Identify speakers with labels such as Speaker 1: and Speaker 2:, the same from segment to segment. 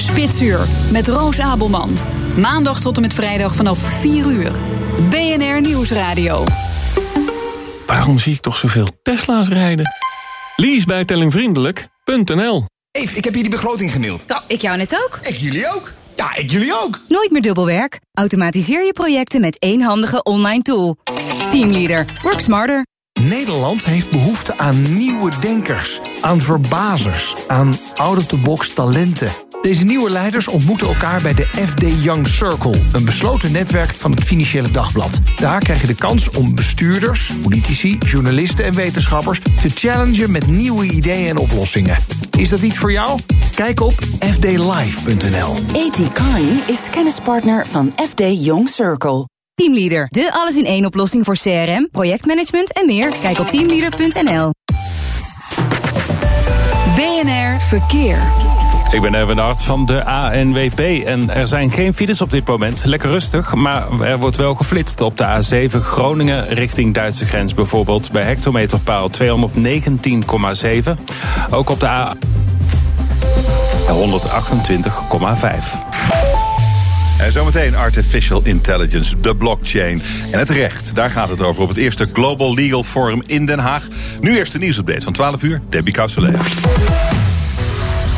Speaker 1: Spitsuur met Roos Abelman. Maandag tot en met vrijdag vanaf 4 uur. BNR Nieuwsradio.
Speaker 2: Waarom zie ik toch zoveel Tesla's rijden? Leasebijtellingvriendelijk.nl
Speaker 3: Eve, ik heb hier die begroting gemaild.
Speaker 4: Nou, ik jou net ook.
Speaker 3: Ik jullie ook. Ja, ik jullie ook.
Speaker 4: Nooit meer dubbelwerk. Automatiseer je projecten met één handige online tool. Teamleader. Work smarter.
Speaker 3: Nederland heeft behoefte aan nieuwe denkers, aan verbazers, aan out-of-the-box talenten. Deze nieuwe leiders ontmoeten elkaar bij de FD Young Circle, een besloten netwerk van het Financiële Dagblad. Daar krijg je de kans om bestuurders, politici, journalisten en wetenschappers te challengen met nieuwe ideeën en oplossingen. Is dat iets voor jou? Kijk op fdlive.nl.
Speaker 5: A.T. Kearney is kennispartner van FD Young Circle.
Speaker 4: Teamleader. De alles in één oplossing voor CRM, projectmanagement en meer. Kijk op teamleader.nl.
Speaker 1: BNR Verkeer.
Speaker 2: Ik ben Erwin Hart van de ANWP en er zijn geen files op dit moment. Lekker rustig, maar er wordt wel geflitst op de A7 Groningen richting Duitse grens. Bijvoorbeeld bij hectometerpaal 219,7. Ook op de A 128,5.
Speaker 6: En zometeen artificial intelligence, de blockchain en het recht. Daar gaat het over op het eerste Global Legal Forum in Den Haag. Nu eerst de nieuwsupdate van 12 uur, Debbie Causselea.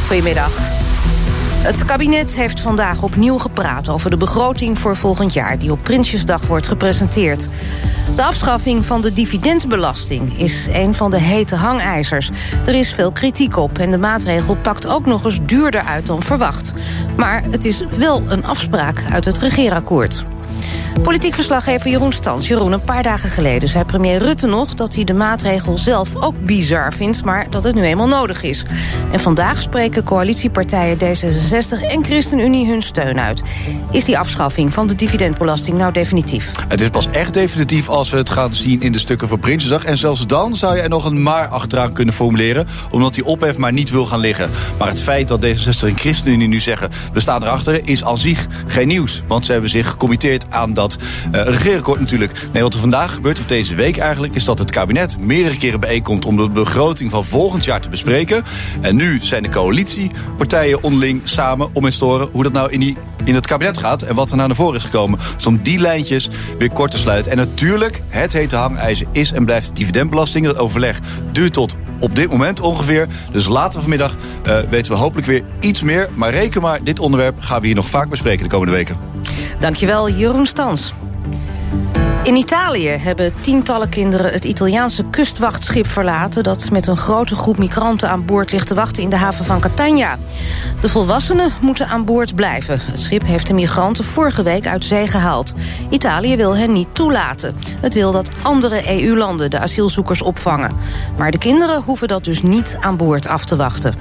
Speaker 7: Goedemiddag. Het kabinet heeft vandaag opnieuw gepraat over de begroting voor volgend jaar... die op Prinsjesdag wordt gepresenteerd. De afschaffing van de dividendbelasting is een van de hete hangijzers. Er is veel kritiek op en de maatregel pakt ook nog eens duurder uit dan verwacht. Maar het is wel een afspraak uit het regeerakkoord. Politiek verslaggever Jeroen Stans. Jeroen, een paar dagen geleden zei premier Rutte nog... dat hij de maatregel zelf ook bizar vindt... maar dat het nu eenmaal nodig is. En vandaag spreken coalitiepartijen D66 en ChristenUnie hun steun uit. Is die afschaffing van de dividendbelasting nou definitief?
Speaker 8: Het is pas echt definitief als we het gaan zien in de stukken voor Prinsjesdag. En zelfs dan zou je er nog een maar achteraan kunnen formuleren... omdat die ophef maar niet wil gaan liggen. Maar het feit dat D66 en ChristenUnie nu zeggen... we staan erachter, is aan zich geen nieuws. Want ze hebben zich gecommitteerd aan dat uh, natuurlijk. Nee, wat er vandaag gebeurt, of deze week eigenlijk... is dat het kabinet meerdere keren bijeenkomt... om de begroting van volgend jaar te bespreken. En nu zijn de coalitiepartijen onderling samen om eens te horen... hoe dat nou in, die, in het kabinet gaat en wat er naar voren is gekomen. Dus om die lijntjes weer kort te sluiten. En natuurlijk, het hete hangijzer is en blijft dividendbelasting. Dat overleg duurt tot op dit moment ongeveer. Dus later vanmiddag uh, weten we hopelijk weer iets meer. Maar reken maar, dit onderwerp gaan we hier nog vaak bespreken de komende weken.
Speaker 7: Dankjewel, Jeroen Stans. In Italië hebben tientallen kinderen het Italiaanse kustwachtschip verlaten... dat met een grote groep migranten aan boord ligt te wachten in de haven van Catania. De volwassenen moeten aan boord blijven. Het schip heeft de migranten vorige week uit zee gehaald. Italië wil hen niet toelaten. Het wil dat andere EU-landen de asielzoekers opvangen. Maar de kinderen hoeven dat dus niet aan boord af te wachten.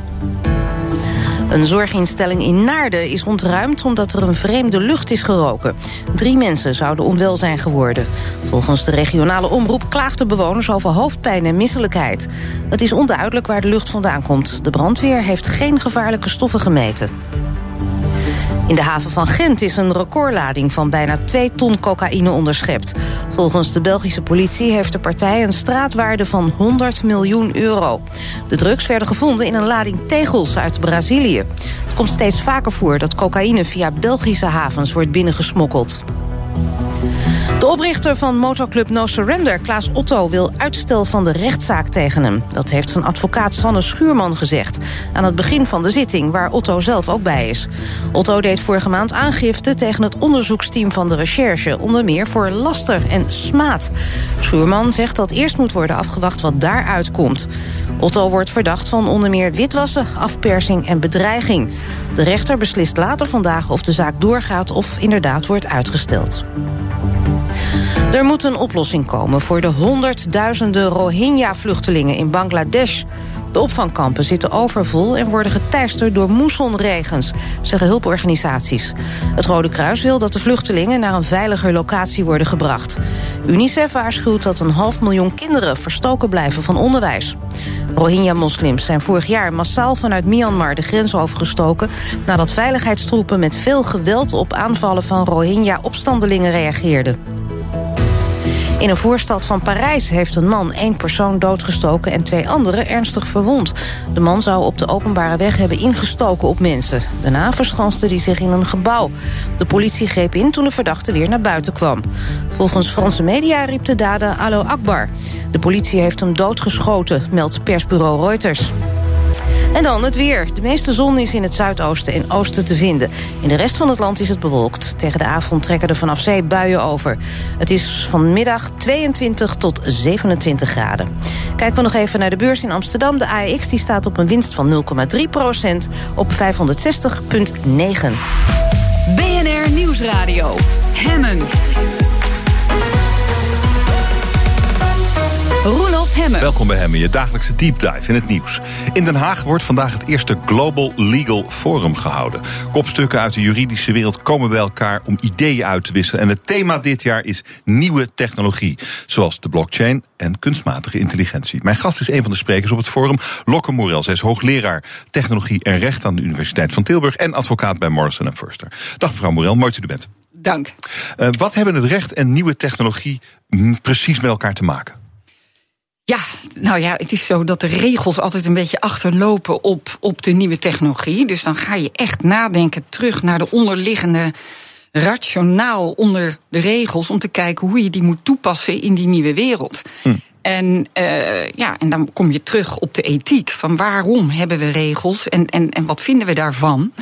Speaker 7: Een zorginstelling in Naarden is ontruimd omdat er een vreemde lucht is geroken. Drie mensen zouden onwel zijn geworden. Volgens de regionale omroep klaagden bewoners over hoofdpijn en misselijkheid. Het is onduidelijk waar de lucht vandaan komt. De brandweer heeft geen gevaarlijke stoffen gemeten. In de haven van Gent is een recordlading van bijna 2 ton cocaïne onderschept. Volgens de Belgische politie heeft de partij een straatwaarde van 100 miljoen euro. De drugs werden gevonden in een lading tegels uit Brazilië. Het komt steeds vaker voor dat cocaïne via Belgische havens wordt binnengesmokkeld. De oprichter van motorclub No Surrender, Klaas Otto... wil uitstel van de rechtszaak tegen hem. Dat heeft zijn advocaat Sanne Schuurman gezegd... aan het begin van de zitting, waar Otto zelf ook bij is. Otto deed vorige maand aangifte tegen het onderzoeksteam van de recherche... onder meer voor laster en smaad. Schuurman zegt dat eerst moet worden afgewacht wat daaruit komt. Otto wordt verdacht van onder meer witwassen, afpersing en bedreiging. De rechter beslist later vandaag of de zaak doorgaat... of inderdaad wordt uitgesteld. Er moet een oplossing komen voor de honderdduizenden Rohingya-vluchtelingen in Bangladesh. De opvangkampen zitten overvol en worden geteisterd door moessonregens, zeggen hulporganisaties. Het Rode Kruis wil dat de vluchtelingen naar een veiliger locatie worden gebracht. UNICEF waarschuwt dat een half miljoen kinderen verstoken blijven van onderwijs. Rohingya-moslims zijn vorig jaar massaal vanuit Myanmar de grens overgestoken... nadat veiligheidstroepen met veel geweld op aanvallen van Rohingya-opstandelingen reageerden. In een voorstad van Parijs heeft een man één persoon doodgestoken... en twee anderen ernstig verwond. De man zou op de openbare weg hebben ingestoken op mensen. Daarna verschanste hij zich in een gebouw. De politie greep in toen de verdachte weer naar buiten kwam. Volgens Franse media riep de dader Allo Akbar. De politie heeft hem doodgeschoten, meldt persbureau Reuters. En dan het weer. De meeste zon is in het zuidoosten en oosten te vinden. In de rest van het land is het bewolkt. Tegen de avond trekken er vanaf zee buien over. Het is vanmiddag 22 tot 27 graden. Kijken we nog even naar de beurs in Amsterdam. De AEX die staat op een winst van 0,3 procent op 560,9.
Speaker 1: BNR Nieuwsradio. Hemmen. Hemmen.
Speaker 6: Welkom bij Hemmen, je dagelijkse deep dive in het nieuws. In Den Haag wordt vandaag het eerste Global Legal Forum gehouden. Kopstukken uit de juridische wereld komen bij elkaar om ideeën uit te wisselen. En het thema dit jaar is nieuwe technologie, zoals de blockchain en kunstmatige intelligentie. Mijn gast is een van de sprekers op het forum, Lokke Morel. Zij is hoogleraar technologie en recht aan de Universiteit van Tilburg en advocaat bij Morrison Foerster. Dag mevrouw Morel, mooi dat u er bent.
Speaker 9: Dank.
Speaker 6: Uh, wat hebben het recht en nieuwe technologie precies met elkaar te maken?
Speaker 9: Ja, nou ja, het is zo dat de regels altijd een beetje achterlopen op, op de nieuwe technologie. Dus dan ga je echt nadenken terug naar de onderliggende rationaal onder de regels om te kijken hoe je die moet toepassen in die nieuwe wereld. Hm. En, uh, ja, en dan kom je terug op de ethiek. Van waarom hebben we regels en, en, en wat vinden we daarvan?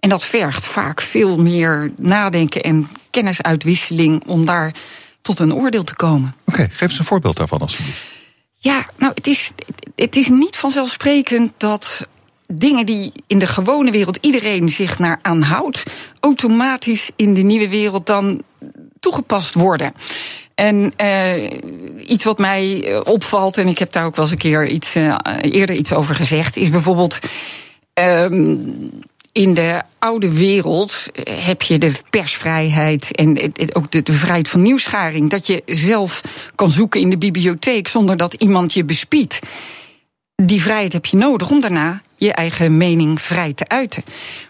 Speaker 9: En dat vergt vaak veel meer nadenken en kennisuitwisseling om daar tot een oordeel te komen.
Speaker 6: Oké, okay, geef eens een voorbeeld daarvan alsjeblieft.
Speaker 9: Ja, nou, het is, het is niet vanzelfsprekend dat dingen die in de gewone wereld iedereen zich naar aanhoudt, automatisch in de nieuwe wereld dan toegepast worden. En uh, iets wat mij opvalt, en ik heb daar ook wel eens een keer iets, uh, eerder iets over gezegd, is bijvoorbeeld. Um, in de oude wereld heb je de persvrijheid en ook de, vrijheid van nieuwsgaring. Dat je zelf kan zoeken in de bibliotheek zonder dat iemand je bespiedt. Die vrijheid heb je nodig om daarna je eigen mening vrij te uiten.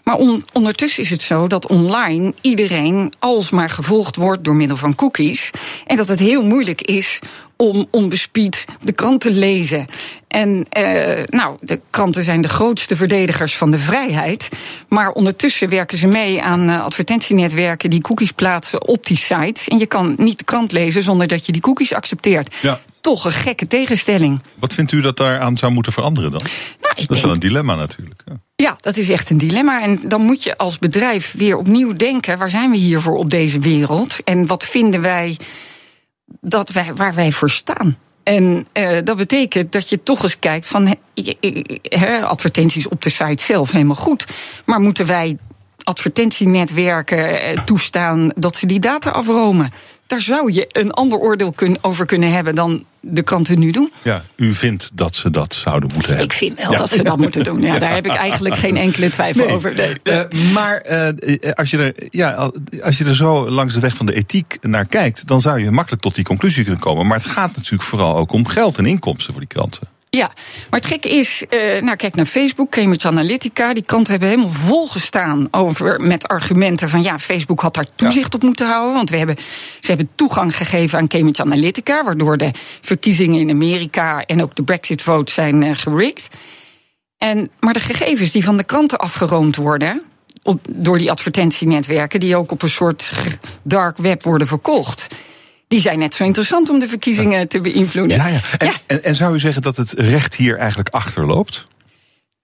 Speaker 9: Maar ondertussen is het zo dat online iedereen alsmaar gevolgd wordt door middel van cookies. En dat het heel moeilijk is om onbespied de krant te lezen. En uh, nou, de kranten zijn de grootste verdedigers van de vrijheid. Maar ondertussen werken ze mee aan uh, advertentienetwerken die cookies plaatsen op die sites. En je kan niet de krant lezen zonder dat je die cookies accepteert. Ja. Toch een gekke tegenstelling.
Speaker 6: Wat vindt u dat daaraan zou moeten veranderen dan? Nou, dat is wel een dilemma natuurlijk. Ja.
Speaker 9: Ja, dat is echt een dilemma. En dan moet je als bedrijf weer opnieuw denken: waar zijn we hier voor op deze wereld? En wat vinden wij dat wij, waar wij voor staan. En uh, dat betekent dat je toch eens kijkt van he, advertenties op de site zelf helemaal goed. Maar moeten wij advertentienetwerken eh, toestaan dat ze die data afromen? Daar zou je een ander oordeel over kunnen hebben dan de kranten nu doen.
Speaker 6: Ja, u vindt dat ze dat zouden moeten hebben.
Speaker 9: Ik vind wel dat ze dat moeten doen. Ja, daar heb ik eigenlijk geen enkele twijfel over. Nee.
Speaker 6: Uh, maar uh, als, je er, ja, als je er zo langs de weg van de ethiek naar kijkt, dan zou je makkelijk tot die conclusie kunnen komen. Maar het gaat natuurlijk vooral ook om geld en inkomsten voor die kranten.
Speaker 9: Ja, maar het gekke is, uh, nou kijk naar Facebook, Cambridge Analytica. Die kranten hebben helemaal volgestaan over met argumenten van ja, Facebook had daar toezicht op moeten houden. Want we hebben, ze hebben toegang gegeven aan Cambridge Analytica, waardoor de verkiezingen in Amerika en ook de Brexit vote zijn uh, gerikt. En, maar de gegevens die van de kranten afgeroomd worden, op, door die advertentienetwerken, die ook op een soort dark web worden verkocht die zijn net zo interessant om de verkiezingen te beïnvloeden.
Speaker 6: Ja, ja. En, En, en, zou u zeggen dat het recht hier eigenlijk achterloopt?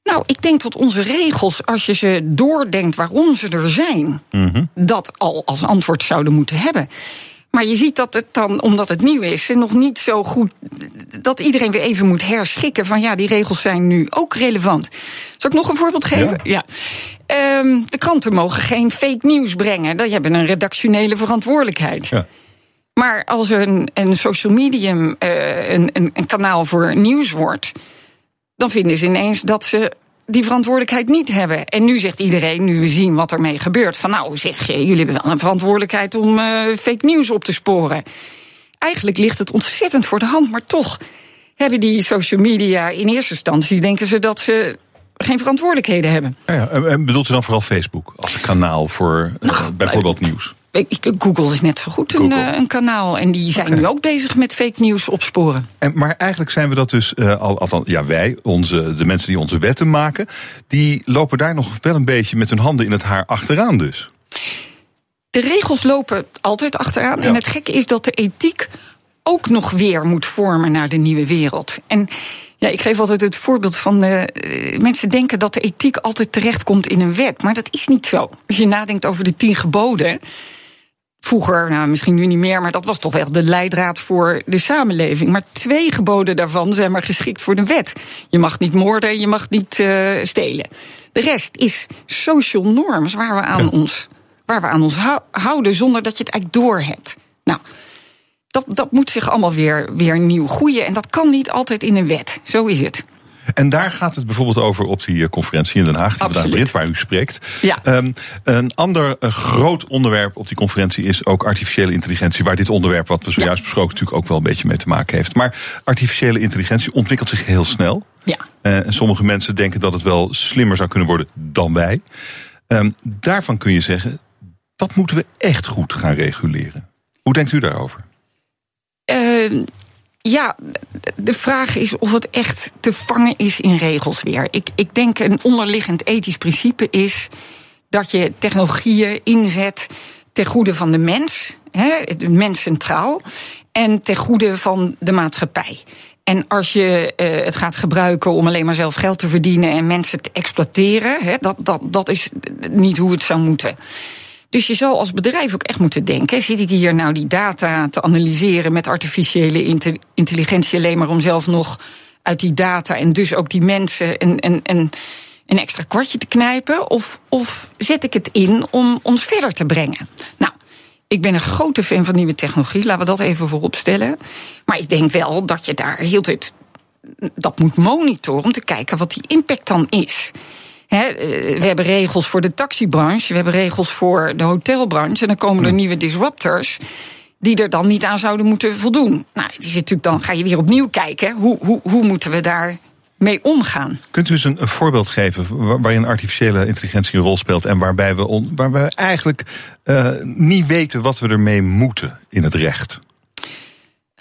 Speaker 9: Nou, ik denk dat onze regels, als je ze doordenkt waarom ze er zijn, mhm. dat al als antwoord zouden moeten hebben. Maar je ziet dat het dan, omdat het nieuw is, nog niet zo goed. dat iedereen weer even moet herschikken. van ja, die regels zijn nu ook relevant. Zal ik nog een voorbeeld geven? Ja. Ehm, de kranten mogen geen fake nieuws brengen. Die hebben een redactionele verantwoordelijkheid. Ja. Maar als een, een social medium uh, een, een, een kanaal voor nieuws wordt, dan vinden ze ineens dat ze die verantwoordelijkheid niet hebben. En nu zegt iedereen, nu we zien wat ermee gebeurt, van nou zeg, jullie hebben wel een verantwoordelijkheid om uh, fake nieuws op te sporen. Eigenlijk ligt het ontzettend voor de hand, maar toch hebben die social media in eerste instantie denken ze dat ze geen verantwoordelijkheden hebben.
Speaker 6: Ja, ja. En bedoelt u dan vooral Facebook als een kanaal voor uh, bijvoorbeeld nieuws?
Speaker 9: Google is net zo goed een, uh, een, kanaal. En die zijn nu ook bezig met fake nieuws opsporen.
Speaker 6: En, maar eigenlijk zijn we dat dus, uh, al, althans, ja, wij, onze, de mensen die onze wetten maken, die lopen daar nog wel een beetje met hun handen in het haar achteraan dus.
Speaker 9: De regels lopen altijd achteraan. Ja. En het gekke is dat de ethiek ook nog weer moet vormen naar de nieuwe wereld. En ja, ik geef altijd het voorbeeld van. Uh, mensen denken dat de ethiek altijd terechtkomt in een wet. Maar dat is niet zo. Als je nadenkt over de tien geboden. Vroeger, nou misschien nu niet meer, maar dat was toch wel de leidraad voor de samenleving. Maar twee geboden daarvan zijn maar geschikt voor de wet. Je mag niet moorden, je mag niet uh, stelen. De rest is social norms waar we aan ja. ons, waar we aan ons houden zonder dat je het eigenlijk doorhebt. Nou, dat, dat moet zich allemaal weer, weer nieuw groeien. En dat kan niet altijd in een wet. Zo is het.
Speaker 6: En daar gaat het bijvoorbeeld over op die conferentie in Den Haag, die vandaag begint, waar u spreekt.
Speaker 9: Ja.
Speaker 6: Um, een ander uh, groot onderwerp op die conferentie is ook artificiële intelligentie, waar dit onderwerp wat we zojuist ja. besproken natuurlijk ook wel een beetje mee te maken heeft. Maar artificiële intelligentie ontwikkelt zich heel snel.
Speaker 9: Ja.
Speaker 6: Uh, en sommige mensen denken dat het wel slimmer zou kunnen worden dan wij. Um, daarvan kun je zeggen, dat moeten we echt goed gaan reguleren. Hoe denkt u daarover?
Speaker 9: Uh, ja, de vraag is of het echt te vangen is in regels weer. Ik, ik denk een onderliggend ethisch principe is dat je technologieën inzet ten goede van de mens, hè, de mens centraal, en ten goede van de maatschappij. En als je uh, het gaat gebruiken om alleen maar zelf geld te verdienen en mensen te exploiteren, hè, dat, dat, dat is niet hoe het zou moeten. Dus je zou als bedrijf ook echt moeten denken: zit ik hier nou die data te analyseren met artificiële intelligentie alleen maar om zelf nog uit die data en dus ook die mensen een, een, extra kwartje te knijpen? Of, of zet ik het in om ons verder te brengen? Nou. Ik ben een grote fan van nieuwe technologie, laten we dat even voorop stellen. Maar ik denk wel dat je daar heel tijd dat moet monitoren om te kijken wat die impact dan is. He, we hebben regels voor de taxibranche, we hebben regels voor de hotelbranche. En dan komen er nieuwe disruptors die er dan niet aan zouden moeten voldoen. Nou, die zit natuurlijk dan ga je weer opnieuw kijken. Hoe, hoe, hoe moeten we daar mee omgaan?
Speaker 6: Kunt u eens een, een voorbeeld geven waarin artificiële intelligentie een rol speelt en waarbij we, on, waar we eigenlijk uh, niet weten wat we ermee moeten in het recht?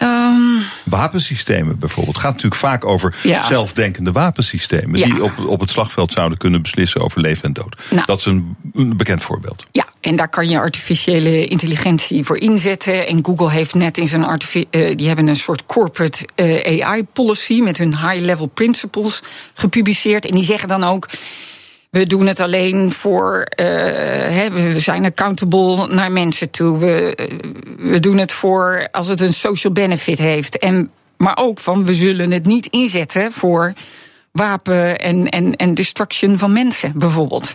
Speaker 9: Um,
Speaker 6: Wapensystemen bijvoorbeeld. Het gaat natuurlijk vaak over
Speaker 9: ja.
Speaker 6: zelfdenkende wapensystemen.
Speaker 9: Ja.
Speaker 6: Die op, op het slagveld zouden kunnen beslissen over leven en dood.
Speaker 9: Nou.
Speaker 6: Dat is een, een bekend voorbeeld.
Speaker 9: Ja, en daar kan je artificiële intelligentie voor inzetten. En Google heeft net in zijn uh, die hebben een soort corporate uh, AI policy met hun high level principles gepubliceerd. En die zeggen dan ook. We doen het alleen voor. Hè, we zijn accountable naar mensen toe. We, we doen het voor als het een social benefit heeft. En, maar ook van we zullen het niet inzetten voor wapen en, en, en destruction van mensen, bijvoorbeeld.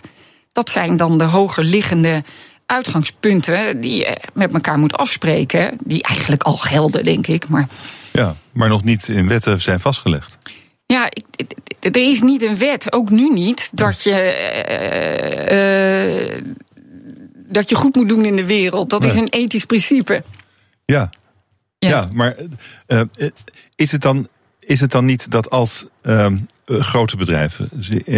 Speaker 9: Dat zijn dan de hoger liggende uitgangspunten die je met elkaar moet afspreken. Die eigenlijk al gelden, denk ik. Maar...
Speaker 6: Ja, maar nog niet in wetten zijn vastgelegd.
Speaker 9: Ja, ik, er is niet een wet, ook nu niet, dat je, uh, uh, dat je goed moet doen in de wereld. Dat nee. is een ethisch principe.
Speaker 6: Ja, ja. ja maar uh, is, het dan, is het dan niet dat als ehm, grote bedrijven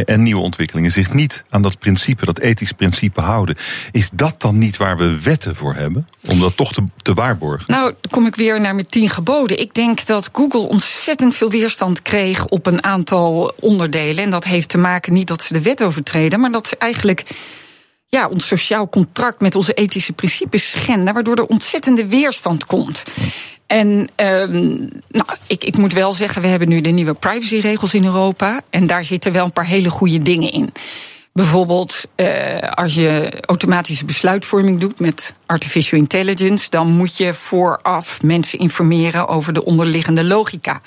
Speaker 6: en nieuwe ontwikkelingen zich niet aan dat principe, dat ethisch principe houden, is dat dan niet waar we wetten voor hebben? Om dat toch te, te waarborgen?
Speaker 9: Nou, dan kom ik weer naar mijn tien geboden. Ik denk dat Google ontzettend veel weerstand kreeg op een aantal onderdelen. En dat heeft te maken niet dat ze de wet overtreden, maar dat ze eigenlijk ja, ons sociaal contract met onze ethische principes schenden, waardoor er ontzettende weerstand komt. En um, nou, ik, ik moet wel zeggen, we hebben nu de nieuwe privacyregels in Europa. En daar zitten wel een paar hele goede dingen in. Bijvoorbeeld, uh, als je automatische besluitvorming doet met artificial intelligence, dan moet je vooraf mensen informeren over de onderliggende logica.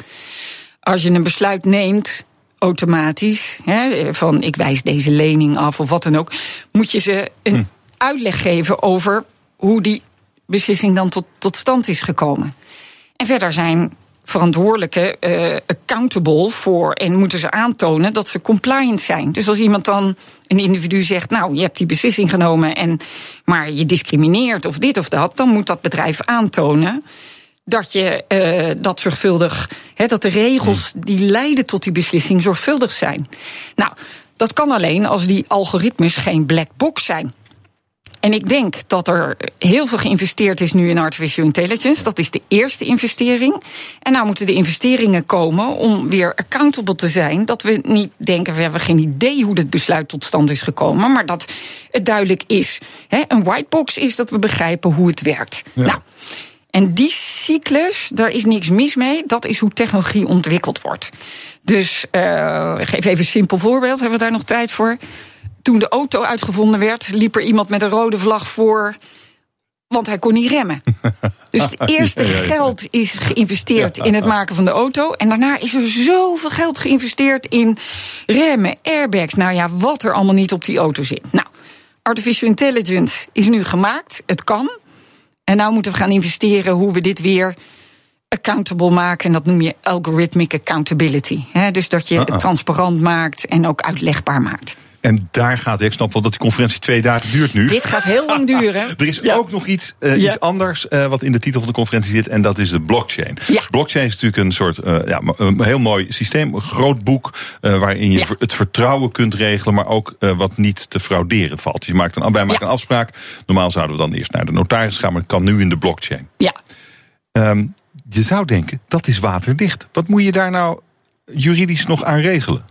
Speaker 9: Als je een besluit neemt, automatisch, hè, van ik wijs deze lening af of wat dan ook, moet je ze een hm. uitleg geven over hoe die beslissing dan tot, tot stand is gekomen. En verder zijn verantwoordelijken uh, accountable voor en moeten ze aantonen dat ze compliant zijn. Dus als iemand dan een individu zegt, nou je hebt die beslissing genomen en maar je discrimineert of dit of dat, dan moet dat bedrijf aantonen dat je uh, dat zorgvuldig, hè, dat de regels die leiden tot die beslissing zorgvuldig zijn. Nou, dat kan alleen als die algoritmes geen black box zijn. En ik denk dat er heel veel geïnvesteerd is nu in artificial intelligence. Dat is de eerste investering. En nou moeten de investeringen komen om weer accountable te zijn. Dat we niet denken, we hebben geen idee hoe dit besluit tot stand is gekomen. Maar dat het duidelijk is. Hè, een whitebox is dat we begrijpen hoe het werkt. Nou. En die cyclus, daar is niks mis mee. Dat is hoe technologie ontwikkeld wordt. Dus uh, ik geef even een simpel voorbeeld. Hebben we daar nog tijd voor? Toen de auto uitgevonden werd, liep er iemand met een rode vlag voor. Want hij kon niet remmen. Dus het eerste geld is geïnvesteerd in het maken van de auto. En daarna is er zoveel geld geïnvesteerd in remmen, airbags. Nou ja, wat er allemaal niet op die auto zit. Nou, artificial intelligence is nu gemaakt. Het kan. En nou moeten we gaan investeren hoe we dit weer accountable maken. En dat noem je algorithmic accountability. dus dat je het transparant maakt en ook uitlegbaar maakt.
Speaker 6: En daar gaat, ik snap wel dat die conferentie twee dagen duurt nu.
Speaker 9: Dit gaat heel lang duren.
Speaker 6: er is ook nog iets, uh, iets anders uh, wat in de titel van de conferentie zit. En dat is de blockchain.
Speaker 9: Ja.
Speaker 6: Blockchain is natuurlijk een soort, uh, ja, een heel mooi systeem. Een groot boek waarin je het vertrouwen kunt regelen. Maar ook wat niet te frauderen valt. Dus je maakt een, wij maken een afspraak. Normaal zouden we dan eerst naar de notaris gaan. Maar het kan nu in de blockchain.
Speaker 9: Ja.
Speaker 6: Um, je zou denken, dat is waterdicht. Wat moet je daar nou juridisch nog aan regelen?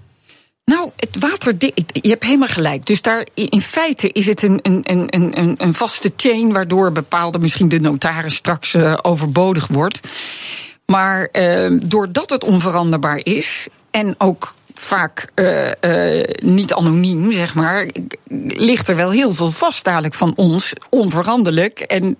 Speaker 9: Nou, het water, je hebt helemaal gelijk. Dus daar, in feite is het een, een, een, een, een vaste chain waardoor bepaalde, misschien de notaris straks uh, overbodig wordt. Maar uh, doordat het onveranderbaar is en ook vaak uh, uh, niet anoniem, zeg maar, ligt er wel heel veel vast dadelijk van ons, onveranderlijk. En,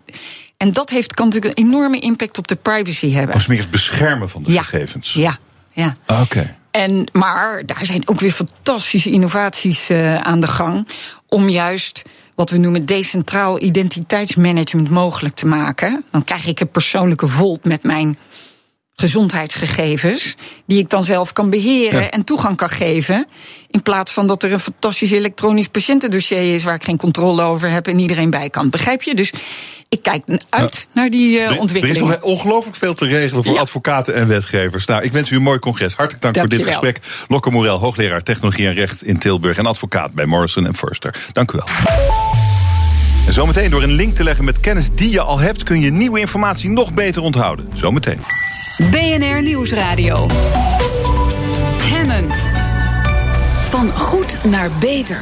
Speaker 9: en dat heeft, kan natuurlijk een enorme impact op de privacy hebben.
Speaker 6: Als meer het beschermen van de
Speaker 9: ja.
Speaker 6: gegevens.
Speaker 9: Ja, ja.
Speaker 6: Oké. Okay.
Speaker 9: En, maar daar zijn ook weer fantastische innovaties uh, aan de gang. Om juist wat we noemen decentraal identiteitsmanagement mogelijk te maken. Dan krijg ik een persoonlijke volt met mijn gezondheidsgegevens. Die ik dan zelf kan beheren ja. en toegang kan geven. In plaats van dat er een fantastisch elektronisch patiëntendossier is waar ik geen controle over heb en iedereen bij kan. Begrijp je? Dus ik kijk uit naar die uh, ontwikkeling.
Speaker 6: Er is nog ongelooflijk veel te regelen voor ja. advocaten en wetgevers. Nou, ik wens u een mooi congres. Hartelijk dank,
Speaker 9: dank
Speaker 6: voor dit gesprek. Lokke Morel, hoogleraar technologie en recht in Tilburg en advocaat bij Morrison Forster. Dank u wel. En zometeen door een link te leggen met kennis die je al hebt... kun je nieuwe informatie nog beter onthouden. Zometeen.
Speaker 1: BNR Nieuwsradio. Hemmen. Van goed naar beter.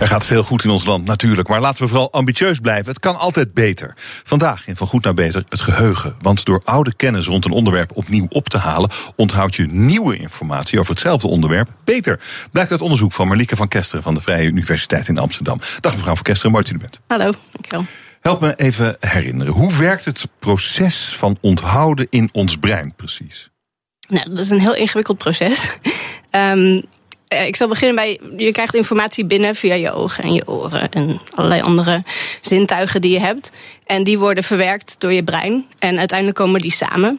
Speaker 6: Er gaat veel goed in ons land, natuurlijk. Maar laten we vooral ambitieus blijven. Het kan altijd beter. Vandaag in Van Goed naar Beter het geheugen. Want door oude kennis rond een onderwerp opnieuw op te halen... onthoud je nieuwe informatie over hetzelfde onderwerp beter. Blijkt uit onderzoek van Marlieke van Kesteren... van de Vrije Universiteit in Amsterdam. Dag mevrouw van Kesteren, mooi dat u er bent.
Speaker 10: Hallo, dankjewel.
Speaker 6: Help me even herinneren. Hoe werkt het proces van onthouden in ons brein precies?
Speaker 10: Nou, dat is een heel ingewikkeld proces. um, ik zal beginnen bij, je krijgt informatie binnen via je ogen en je oren en allerlei andere zintuigen die je hebt. En die worden verwerkt door je brein en uiteindelijk komen die samen.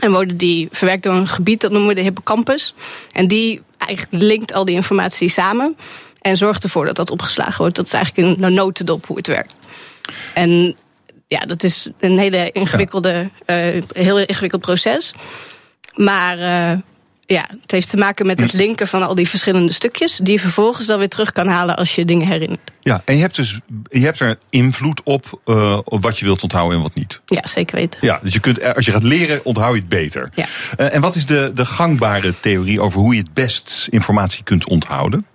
Speaker 10: En worden die verwerkt door een gebied, dat noemen we de hippocampus. En die eigenlijk linkt al die informatie samen en zorgt ervoor dat dat opgeslagen wordt. Dat is eigenlijk een notendop hoe het werkt. En ja, dat is een hele ingewikkelde, ja. uh, heel ingewikkeld proces. Maar uh, ja, het heeft te maken met het linken van al die verschillende stukjes... die je vervolgens dan weer terug kan halen als je dingen herinnert.
Speaker 6: Ja, en je hebt, dus, je hebt er invloed op, uh, op wat je wilt onthouden en wat niet.
Speaker 10: Ja, zeker weten.
Speaker 6: Ja, dus je kunt, als je gaat leren, onthoud je het beter.
Speaker 10: Ja.
Speaker 6: Uh, en wat is de, de gangbare theorie over hoe je het best informatie kunt onthouden?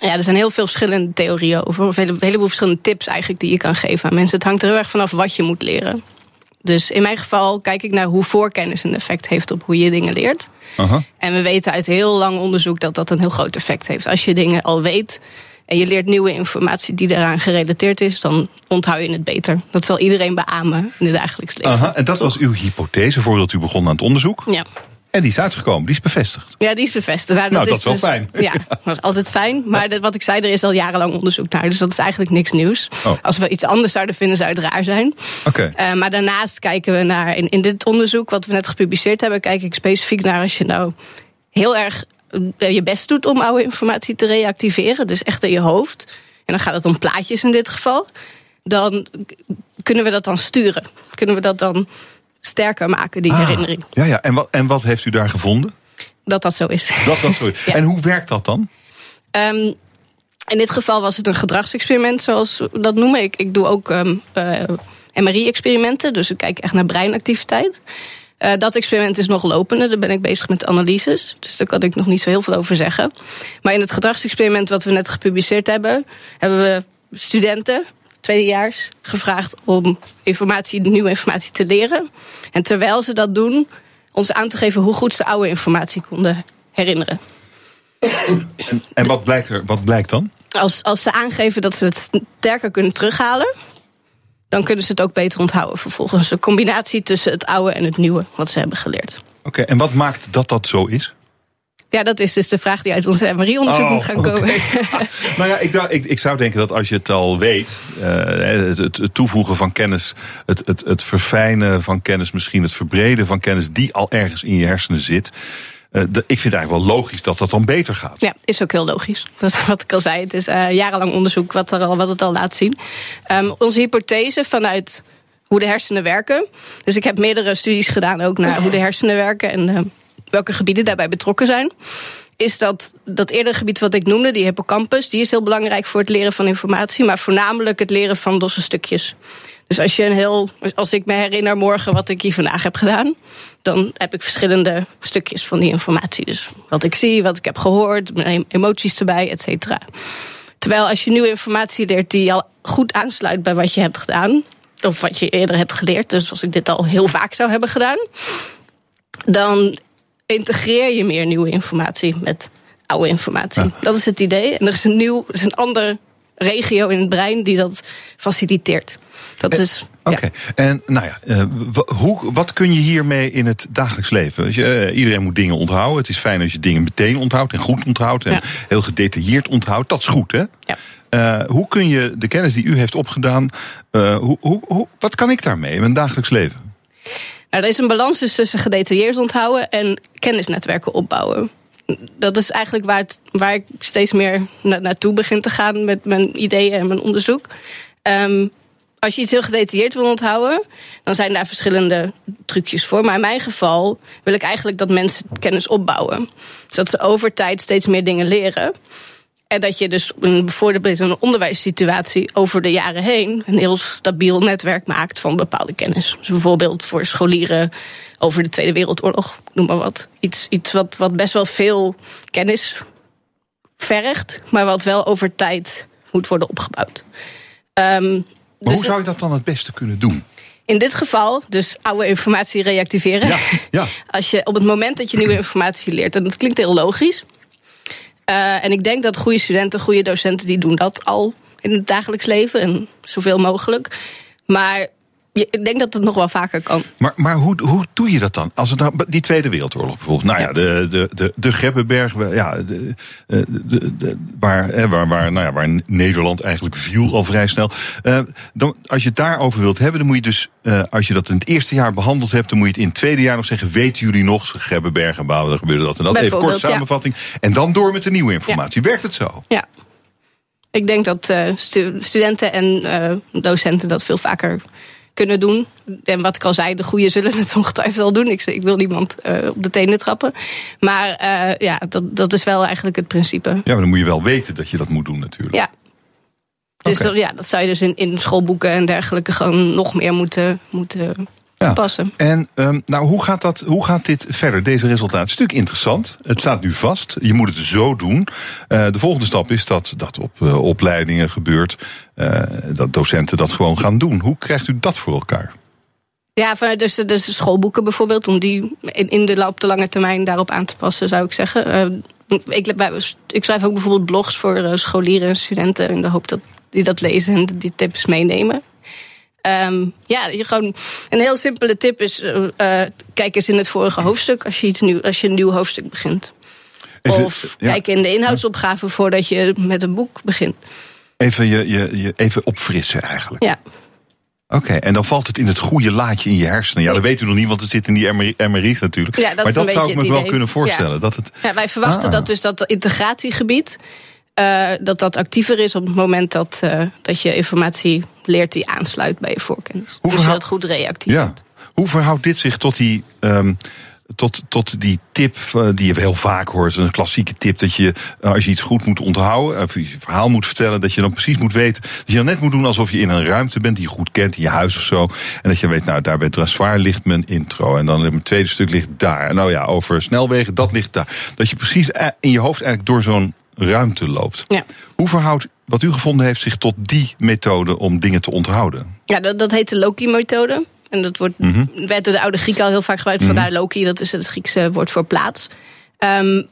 Speaker 10: Ja, er zijn heel veel verschillende theorieën over. Of een heleboel verschillende tips eigenlijk die je kan geven aan mensen. Het hangt er heel erg vanaf wat je moet leren. Dus in mijn geval kijk ik naar hoe voorkennis een effect heeft op hoe je dingen leert. En we weten uit heel lang onderzoek dat dat een heel groot effect heeft. Als je dingen al weet en je leert nieuwe informatie die daaraan gerelateerd is, dan onthoud je het beter. Dat zal iedereen beamen in het dagelijks leven.
Speaker 6: En dat was uw hypothese voordat u begon aan het onderzoek?
Speaker 10: Ja.
Speaker 6: En die is uitgekomen, die is bevestigd.
Speaker 10: Ja, die is bevestigd. Nou,
Speaker 6: dat,
Speaker 10: dat
Speaker 6: is, wel
Speaker 10: dus,
Speaker 6: fijn.
Speaker 10: Ja, dat is altijd fijn. Maar dat, wat ik zei, er is al jarenlang onderzoek naar. Dus dat is eigenlijk niks nieuws.
Speaker 6: Oh.
Speaker 10: Als we iets anders zouden vinden, zou het raar zijn.
Speaker 6: Oké.
Speaker 10: Okay. Uh, maar daarnaast kijken we naar, in, in dit onderzoek wat we net gepubliceerd hebben, kijk ik specifiek naar als je nou heel erg uh, je best doet om oude informatie te reactiveren. Dus echt in je hoofd. En dan gaat het om plaatjes in dit geval. Dan kunnen we dat dan sturen. Kunnen we dat dan sterker maken, die
Speaker 6: ah,
Speaker 10: herinnering.
Speaker 6: Ja, ja. En, wat, en wat heeft u daar gevonden?
Speaker 10: Dat dat zo is.
Speaker 6: Dat dat zo is.
Speaker 10: Ja.
Speaker 6: En hoe werkt dat dan?
Speaker 10: Um, In dit geval was het een gedragsexperiment, zoals we dat noemen. Ik, ik doe ook um, uh, MRI-experimenten, dus ik kijk echt naar breinactiviteit. Uh, dat experiment is nog lopende, daar ben ik bezig met analyses. Dus daar kan ik nog niet zo heel veel over zeggen. Maar in het gedragsexperiment wat we net gepubliceerd hebben, hebben we studenten, tweedejaars, gevraagd om informatie, nieuwe informatie te leren. En terwijl ze dat doen, ons aan te geven hoe goed ze oude informatie konden herinneren.
Speaker 6: En, en wat, blijkt er, wat blijkt dan?
Speaker 10: Als, als ze aangeven dat ze het sterker kunnen terughalen, dan kunnen ze het ook beter onthouden vervolgens. Een combinatie tussen het oude en het nieuwe wat ze hebben geleerd.
Speaker 6: Oké, okay, en wat maakt dat dat zo is?
Speaker 10: Ja, dat is dus de vraag die uit MRI-onderzoek oh, moet gaan komen. Okay.
Speaker 6: nou ja, ik, ik, ik, zou denken dat als je het al weet, uh, het, het, toevoegen van kennis, het, het, het verfijnen van kennis, misschien het verbreden van kennis die al ergens in je hersenen zit. Uh, de, ik vind het eigenlijk wel logisch dat dat dan beter gaat.
Speaker 10: Ja, is ook heel logisch. Dat is wat ik al zei. Het is uh, jarenlang onderzoek wat, er al, wat het al laat zien. Um, onze hypothese vanuit hoe de hersenen werken. Dus ik heb meerdere studies gedaan ook naar hoe de hersenen werken en uh, welke gebieden daarbij betrokken zijn. Is dat dat eerdere gebied wat ik noemde, die hippocampus, die is heel belangrijk voor het leren van informatie, maar voornamelijk het leren van losse stukjes. Dus als je een heel, als ik me herinner morgen wat ik hier vandaag heb gedaan, dan heb ik verschillende stukjes van die informatie. Dus wat ik zie, wat ik heb gehoord, mijn emoties erbij, et cetera. Terwijl als je nieuwe informatie leert die al goed aansluit bij wat je hebt gedaan, of wat je eerder hebt geleerd, dus als ik dit al heel vaak zou hebben gedaan, dan integreer je meer nieuwe informatie met oude informatie. Ja. Dat is het idee. En er is een nieuw, er is een andere regio in het brein die dat faciliteert. Dat
Speaker 6: en,
Speaker 10: is.
Speaker 6: Oké, okay. ja. en nou ja, uh, hoe, wat kun je hiermee in het dagelijks leven? Je, uh, iedereen moet dingen onthouden. Het is fijn als je dingen meteen onthoudt en goed onthoudt en ja. heel gedetailleerd onthoudt. Dat is goed, hè?
Speaker 10: Ja.
Speaker 6: Uh, hoe kun je de kennis die u heeft opgedaan, hoe, hoe, hoe, wat kan ik daarmee in mijn dagelijks leven?
Speaker 10: Er is een balans dus tussen gedetailleerd onthouden en kennisnetwerken opbouwen. Dat is eigenlijk waar, waar ik steeds meer na, naartoe begin te gaan met mijn ideeën en mijn onderzoek. Um, als je iets heel gedetailleerd wil onthouden, dan zijn daar verschillende trucjes voor. Maar in mijn geval wil ik eigenlijk dat mensen kennis opbouwen. Zodat ze over tijd steeds meer dingen leren. En dat je dus bijvoorbeeld in een onderwijssituatie over de jaren heen een heel stabiel netwerk maakt van bepaalde kennis. Dus bijvoorbeeld voor scholieren over de Tweede Wereldoorlog, noem maar wat. Iets, iets wat, wat best wel veel kennis vergt, maar wat wel over tijd moet worden opgebouwd. Um,
Speaker 6: maar dus hoe zou je dat dan het beste kunnen doen?
Speaker 10: In dit geval dus oude informatie reactiveren.
Speaker 6: Ja, ja.
Speaker 10: Als je op het moment dat je nieuwe informatie leert, en dat klinkt heel logisch. Uh, en ik denk dat goede studenten, goede docenten, die doen dat al in het dagelijks leven en zoveel mogelijk. Maar ik denk dat het nog wel vaker kan.
Speaker 6: Maar, maar hoe, hoe doe je dat dan? Als het nou, die Tweede Wereldoorlog bijvoorbeeld. Nou ja, de, de, de, de Grebbeberg, ja, de, de, de, waar, waar, waar, nou ja, waar Nederland eigenlijk viel al vrij snel. Uh, dan, als je het daarover wilt hebben, dan moet je dus, uh, als je dat in het eerste jaar behandeld hebt, dan moet je het in het tweede jaar nog zeggen: weten jullie nog, Grebbeberg en Bouwen, er gebeurde dat en dat. Even kort samenvatting. Ja. En dan door met de nieuwe informatie. Ja. Werkt het zo?
Speaker 10: Ja. Ik denk dat uh, stu studenten en docenten dat veel vaker kunnen doen. En wat ik al zei, de goede zullen het ongetwijfeld al doen. Ik, ik wil niemand uh, op de tenen trappen. Maar uh, ja, dat, dat is wel eigenlijk het principe. Ja,
Speaker 6: maar dan moet je wel weten dat je dat moet doen natuurlijk.
Speaker 10: Ja. Dus okay. dat, ja, dat zou je dus in, in schoolboeken en dergelijke gewoon nog meer moeten, moeten ja.
Speaker 6: En um, nou, hoe gaat, dat, hoe gaat dit verder, deze resultaten? Natuurlijk interessant. Het staat nu vast. Je moet het zo doen. Uh, de volgende stap is dat dat op uh, opleidingen gebeurt. Uh, dat docenten dat gewoon gaan doen. Hoe krijgt u dat voor elkaar?
Speaker 10: Ja, vanuit dus de, dus schoolboeken bijvoorbeeld, om die in, in de, op de lange termijn daarop aan te passen, zou ik zeggen. ik, ik schrijf ook bijvoorbeeld blogs voor scholieren en studenten in de hoop dat die dat lezen en die tips meenemen. Um, ja, je gewoon een heel simpele tip is: uh, kijk eens in het vorige hoofdstuk als je, iets nieuw, als je een nieuw hoofdstuk begint. Of ja. kijk in de inhoudsopgave voordat je met een boek begint.
Speaker 6: Even, je, je, je even opfrissen eigenlijk.
Speaker 10: Ja.
Speaker 6: Oké, okay, en dan valt het in het goede laadje in je hersenen. Ja, dat weet u nog niet, want het zit in die MRI's natuurlijk.
Speaker 10: Ja, dat
Speaker 6: maar dat zou
Speaker 10: ik
Speaker 6: me wel kunnen voorstellen.
Speaker 10: Ja.
Speaker 6: Dat het...
Speaker 10: ja, wij verwachten ah. dat dus dat integratiegebied uh, dat dat actiever is op het moment dat, uh, dat je informatie leert die aansluit bij je voorkennis. Hoe dus je dat goed reactief
Speaker 6: ja. Hoe verhoudt dit zich tot die um, tot, tot die tip eh, die je heel vaak hoort. Een klassieke tip dat je, eh, als je iets goed moet onthouden, of je verhaal moet vertellen, dat je dan precies moet weten. Dat je dan net moet doen alsof je in een ruimte bent die je goed kent, in je huis of zo. En dat je weet, nou, daar bij Draswaar ligt mijn intro. En dan mijn tweede stuk ligt daar. En nou ja, over snelwegen, dat ligt daar. Dat je precies in je hoofd eigenlijk door zo'n ruimte loopt.
Speaker 10: Ja.
Speaker 6: Hoe verhoudt wat u gevonden heeft zich tot die methode om dingen te onthouden?
Speaker 10: Ja, dat, dat heet de Loki-methode. En dat wordt, werd door de oude Grieken al heel vaak gebruikt. Vandaar Loki, dat is het Griekse woord voor plaats. Um,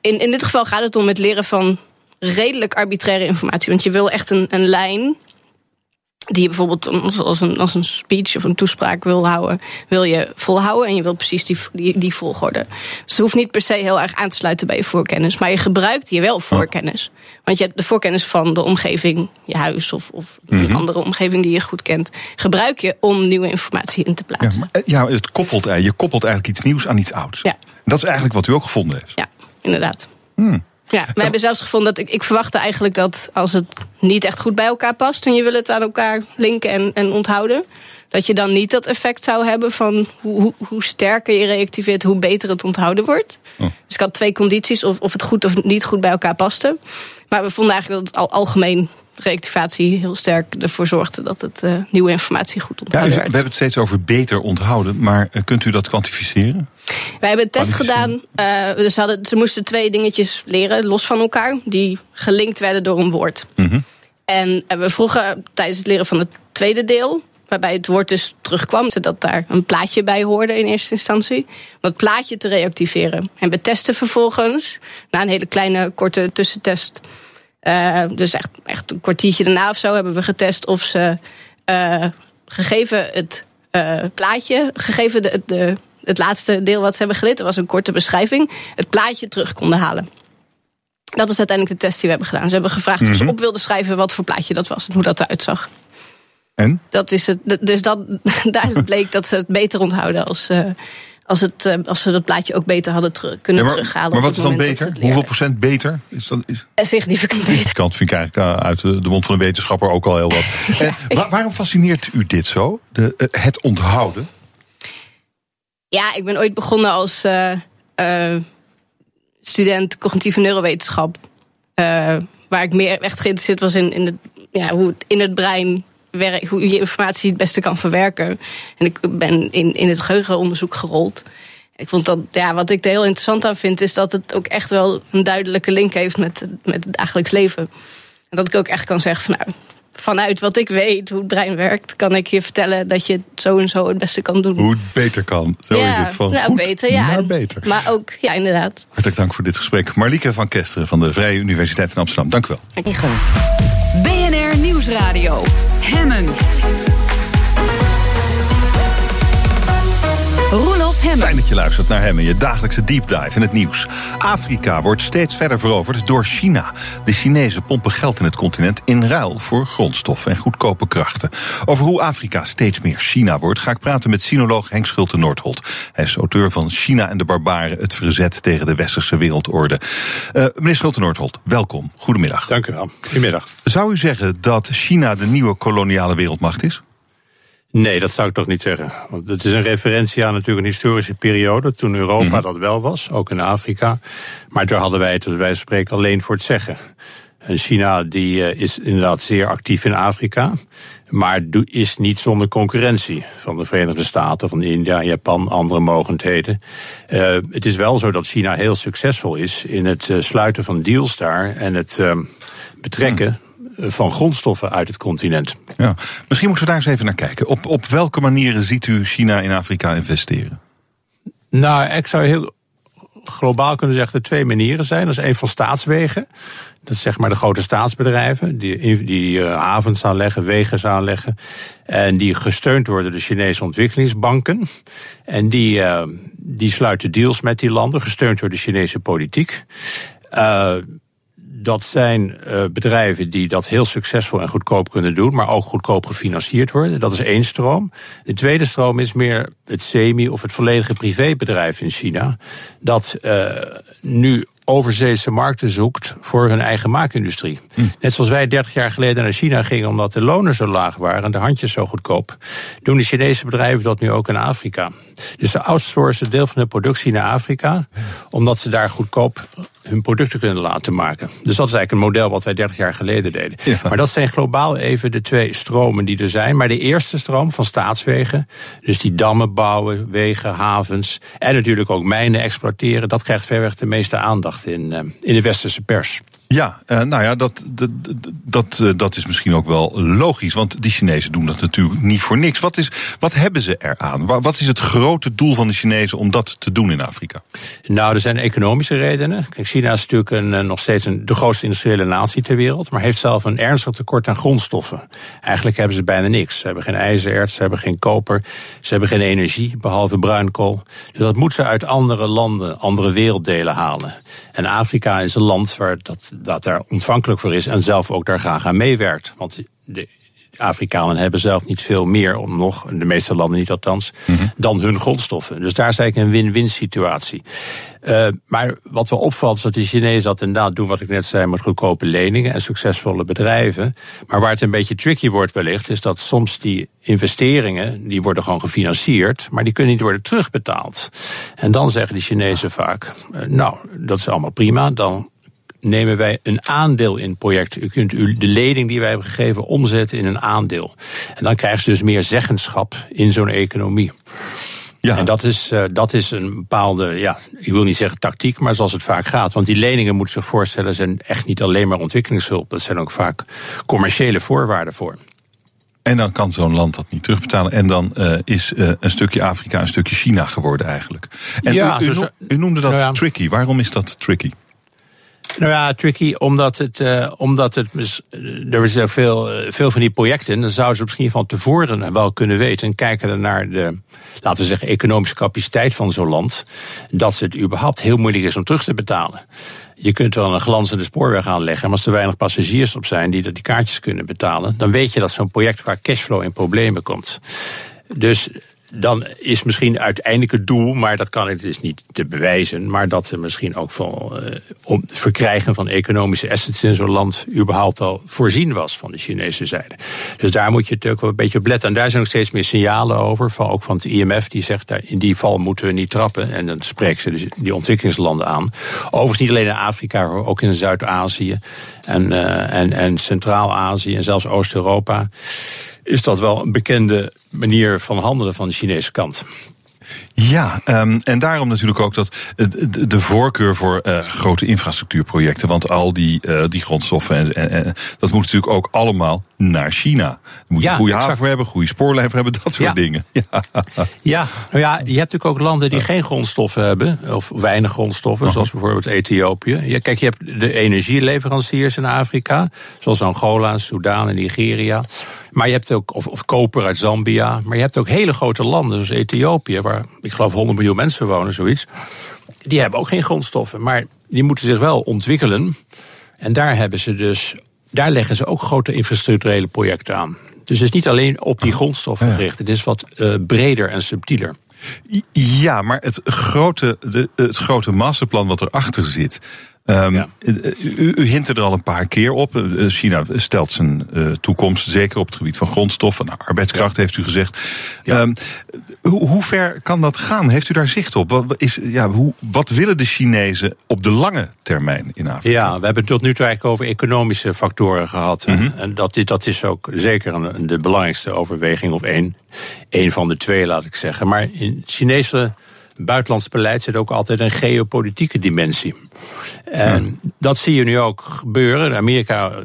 Speaker 10: in, in dit geval gaat het om het leren van redelijk arbitraire informatie. Want je wil echt een, een lijn die je bijvoorbeeld als een, als een speech of een toespraak wil houden, wil je volhouden en je wil precies die, die, die volgorde. Dus het hoeft niet per se heel erg aan te sluiten bij je voorkennis, maar je gebruikt hier wel voorkennis. Want je hebt de voorkennis van de omgeving, je huis of, of een
Speaker 6: Mhm.
Speaker 10: andere omgeving die je goed kent, gebruik je om nieuwe informatie in te
Speaker 6: Ja,
Speaker 10: plaatsen.
Speaker 6: maar, eh, ja het koppelt, eh, je koppelt eigenlijk iets nieuws aan iets ouds.
Speaker 10: Ja.
Speaker 6: Dat is eigenlijk wat u ook gevonden heeft.
Speaker 10: Ja, inderdaad.
Speaker 6: Hmm.
Speaker 10: Ja, we hebben zelfs gevonden dat ik, ik verwachtte eigenlijk dat als het niet echt goed bij elkaar past en je wil het aan elkaar linken en, en onthouden, dat je dan niet dat effect zou hebben van hoe, hoe, hoe sterker je reactiveert, hoe beter het onthouden wordt.
Speaker 6: Oh.
Speaker 10: Dus ik had twee condities, of, of het goed of niet goed bij elkaar paste. Maar we vonden eigenlijk dat het al, algemeen reactivatie heel sterk ervoor zorgde dat het eh, nieuwe informatie goed
Speaker 6: Ja,
Speaker 10: onthouden werd.
Speaker 6: we hebben het steeds over beter onthouden, maar eh, kunt u dat kwantificeren?
Speaker 10: Wij hebben een test gedaan. eh, dus ze, hadden, ze moesten twee dingetjes leren, los van elkaar, die gelinkt werden door een woord.
Speaker 6: Mhm.
Speaker 10: En we vroegen tijdens het leren van het tweede deel, waarbij het woord dus terugkwam, zodat daar een plaatje bij hoorde in eerste instantie, om dat plaatje te reactiveren. En we testen vervolgens, na een hele kleine korte tussentest, dus echt, echt een kwartiertje daarna of zo, hebben we getest of ze, eh, gegeven het eh, plaatje, gegeven de, de, het laatste deel wat ze hebben geleerd, dat was een korte beschrijving, het plaatje terug konden halen. Dat is uiteindelijk de test die we hebben gedaan. Ze hebben gevraagd of ze
Speaker 6: Mhm.
Speaker 10: op wilden schrijven wat voor plaatje dat was en hoe dat eruit zag.
Speaker 6: En?
Speaker 10: Dat is het, dus dat, daar bleek dat ze het beter onthouden als, eh, als, het, eh, als ze dat plaatje ook beter hadden kunnen
Speaker 6: Ja, maar,
Speaker 10: terughalen.
Speaker 6: maar wat is dan beter? Hoeveel procent beter? Is dat, is...
Speaker 10: Eh, Significant beter.
Speaker 6: kant vind ik eigenlijk eh, uit de, mond van een wetenschapper ook al heel wat. Waarom fascineert u dit zo? De, het onthouden?
Speaker 10: Ja, ik ben ooit begonnen als student cognitieve neurowetenschap. Waar ik meer echt geïnteresseerd was in, in, het, ja, hoe het in het brein hoe je informatie het beste kan verwerken. En ik ben in, in het geheugenonderzoek gerold. Ik vond dat, ja, wat ik er heel interessant aan vind, is dat het ook echt wel een duidelijke link heeft met, met het dagelijks leven. En dat ik ook echt kan zeggen van nou, vanuit wat ik weet, hoe het brein werkt, kan ik je vertellen dat je het zo en zo het beste kan doen.
Speaker 6: Hoe het beter kan. Zo
Speaker 10: ja,
Speaker 6: is het. Van
Speaker 10: nou,
Speaker 6: goed
Speaker 10: beter, ja.
Speaker 6: naar beter.
Speaker 10: Maar ook, ja, inderdaad.
Speaker 6: Hartelijk dank voor dit gesprek. Marlieke van Kesteren van de Vrije Universiteit in Amsterdam. Dank u wel.
Speaker 1: Nieuwsradio. Hemmen. Hemmen.
Speaker 6: Fijn dat je luistert naar hem en je dagelijkse deep dive in het nieuws. Afrika wordt steeds verder veroverd door China. De Chinezen pompen geld in het continent in ruil voor grondstoffen en goedkope krachten. Over hoe Afrika steeds meer China wordt, ga ik praten met sinoloog Henk Schulte Noordholt. Hij is auteur van China en de Barbaren, het verzet tegen de westerse wereldorde. Eh, meneer Schulte Noordholt, welkom. Goedemiddag.
Speaker 11: Dank u wel. Goedemiddag.
Speaker 6: Zou u zeggen dat China de nieuwe koloniale wereldmacht is?
Speaker 11: Nee, dat zou ik toch niet zeggen. Want het is een referentie aan natuurlijk een historische periode. toen Europa
Speaker 6: Mhm.
Speaker 11: dat wel was, ook in Afrika. Maar daar hadden wij het, als wij spreken, alleen voor het zeggen. En China die, eh, is inderdaad zeer actief in Afrika. Maar is niet zonder concurrentie van de Verenigde Staten, van India, Japan, andere mogendheden. Eh, het is wel zo dat China heel succesvol is in het eh, sluiten van deals daar en het eh, betrekken eh, van grondstoffen uit het continent.
Speaker 6: Ja. Misschien moeten we daar eens even naar kijken. Op, op welke manieren ziet u China in Afrika investeren?
Speaker 11: Nou, ik zou heel globaal kunnen zeggen dat er twee manieren zijn. Dat is één van staatswegen. Dat is zeg maar de grote staatsbedrijven die, die eh, havens aanleggen, wegen aanleggen. En die gesteund worden door de Chinese ontwikkelingsbanken. En die, eh, die sluiten deals met die landen, gesteund door de Chinese politiek. Eh, dat zijn eh, bedrijven die dat heel succesvol en goedkoop kunnen doen, maar ook goedkoop gefinancierd worden. Dat is één stroom. De tweede stroom is meer het semi- of het volledige privébedrijf in China. Dat eh, nu overzeese markten zoekt voor hun eigen maakindustrie. Hm. Net zoals wij 30 jaar geleden naar China gingen omdat de lonen zo laag waren en de handjes zo goedkoop, doen de Chinese bedrijven dat nu ook in Afrika. Dus ze outsourcen deel van de productie naar Afrika, omdat ze daar goedkoop hun producten kunnen laten maken. Dus dat is eigenlijk een model wat wij 30 jaar geleden deden. Maar dat zijn globaal even de twee stromen die er zijn. Maar de eerste stroom van staatswegen, dus die dammen bouwen, wegen, havens en natuurlijk ook mijnen exploiteren, dat krijgt verreweg de meeste aandacht in, eh, in de westerse pers.
Speaker 6: Ja, uh, nou ja, dat, dat, dat, uh, dat is misschien ook wel logisch. Want die Chinezen doen dat natuurlijk niet voor niks. Wat, is, wat hebben ze eraan? Wat is het grote doel van de Chinezen om dat te doen in Afrika?
Speaker 11: Nou, er zijn economische redenen. Kijk, China is natuurlijk een, nog steeds een, de grootste industriële natie ter wereld. Maar heeft zelf een ernstig tekort aan grondstoffen. Eigenlijk hebben ze bijna niks. Ze hebben geen ijzererts, ze hebben geen koper. Ze hebben geen energie, behalve bruinkool. Dus dat moet ze uit andere landen, andere werelddelen halen. En Afrika is een land waar dat dat daar ontvankelijk voor is en zelf ook daar graag aan meewerkt. Want de Afrikanen hebben zelf niet veel meer, om nog, de meeste landen niet althans, mhm. dan hun grondstoffen. Dus daar is eigenlijk een win-win situatie. Uh, maar wat wel opvalt is dat de Chinezen dat inderdaad doen wat ik net zei met goedkope leningen en succesvolle bedrijven. Maar waar het een beetje tricky wordt wellicht, is dat soms die investeringen, die worden gewoon gefinancierd, maar die kunnen niet worden terugbetaald. En dan zeggen de Chinezen vaak, uh, nou, dat is allemaal prima, dan nemen wij een aandeel in het project. U kunt de lening die wij hebben gegeven omzetten in een aandeel. En dan krijgt ze dus meer zeggenschap in zo'n economie. Ja. En dat is, uh, dat is een bepaalde, ja, ik wil niet zeggen tactiek, maar zoals het vaak gaat. Want die leningen, moeten zich voorstellen, zijn echt niet alleen maar ontwikkelingshulp. Dat zijn ook vaak commerciële voorwaarden voor.
Speaker 6: En dan kan zo'n land dat niet terugbetalen. En dan uh, is uh, een stukje Afrika een stukje China geworden eigenlijk. En ja, u, u, u noemde dat nou ja. tricky. Waarom is dat tricky?
Speaker 11: Nou ja, tricky, omdat het, uh, omdat het er zijn veel, uh, veel van die projecten, dan zouden ze misschien van tevoren wel kunnen weten en kijken naar de, laten we zeggen, economische capaciteit van zo'n land, dat het überhaupt heel moeilijk is om terug te betalen. Je kunt wel een glanzende spoorweg aanleggen, maar als er weinig passagiers op zijn die die kaartjes kunnen betalen, dan weet je dat zo'n project qua cashflow in problemen komt. Dus dan is misschien uiteindelijk het doel, maar dat kan het dus niet te bewijzen, maar dat er misschien ook van uh, om het verkrijgen van economische assets in zo'n land überhaupt al voorzien was van de Chinese zijde. Dus daar moet je natuurlijk wel een beetje op letten. En daar zijn nog steeds meer signalen over, van, ook van het IMF, die zegt daar in die val moeten we niet trappen. En dan spreekt ze dus die ontwikkelingslanden aan. Overigens niet alleen in Afrika, ook in Zuid-Azië en, uh, en, en Centraal-Azië en zelfs Oost-Europa is dat wel een bekende manier van handelen van de Chinese kant.
Speaker 6: Ja, um, en daarom natuurlijk ook dat de, de voorkeur voor uh, grote infrastructuurprojecten. Want al die, uh, die grondstoffen, en, en, en, dat moet natuurlijk ook allemaal naar China. Moet je ja, een goede haven voor hebben, goede spoorlijn voor hebben, dat soort ja. dingen.
Speaker 11: Ja. ja, nou ja, je hebt natuurlijk ook landen die geen grondstoffen hebben, of weinig grondstoffen, zoals bijvoorbeeld Ethiopië. Ja, kijk, je hebt de energieleveranciers in Afrika, zoals Angola, Soudaan en Nigeria. Maar je hebt ook, of, of koper uit Zambia. Maar je hebt ook hele grote landen, zoals Ethiopië, waar ik geloof 100 miljoen mensen wonen, zoiets. Die hebben ook geen grondstoffen. Maar die moeten zich wel ontwikkelen. En daar hebben ze dus. Daar leggen ze ook grote infrastructurele projecten aan. Dus het is niet alleen op die grondstoffen gericht. Het is wat uh, breder en subtieler.
Speaker 6: Ja, maar het grote, de, het grote masterplan wat erachter zit. Um, ja. u, u hint er al een paar keer op. Eh, China stelt zijn uh, toekomst, zeker op het gebied van grondstoffen, nou, arbeidskracht, ja. heeft u gezegd. Ja. Um, hoe, hoe, ver kan dat gaan? Heeft u daar zicht op? Wat, is, ja, hoe, wat willen de Chinezen op de lange termijn in Afrika?
Speaker 11: Ja, we hebben het tot nu toe eigenlijk over economische factoren gehad. Mm -hmm. En dat, dat is ook zeker een, de belangrijkste overweging, of één, één van de twee, laat ik zeggen. Maar in Chinese buitenlands beleid zit ook altijd een geopolitieke dimensie. En ja. dat zie je nu ook gebeuren. Amerika eh,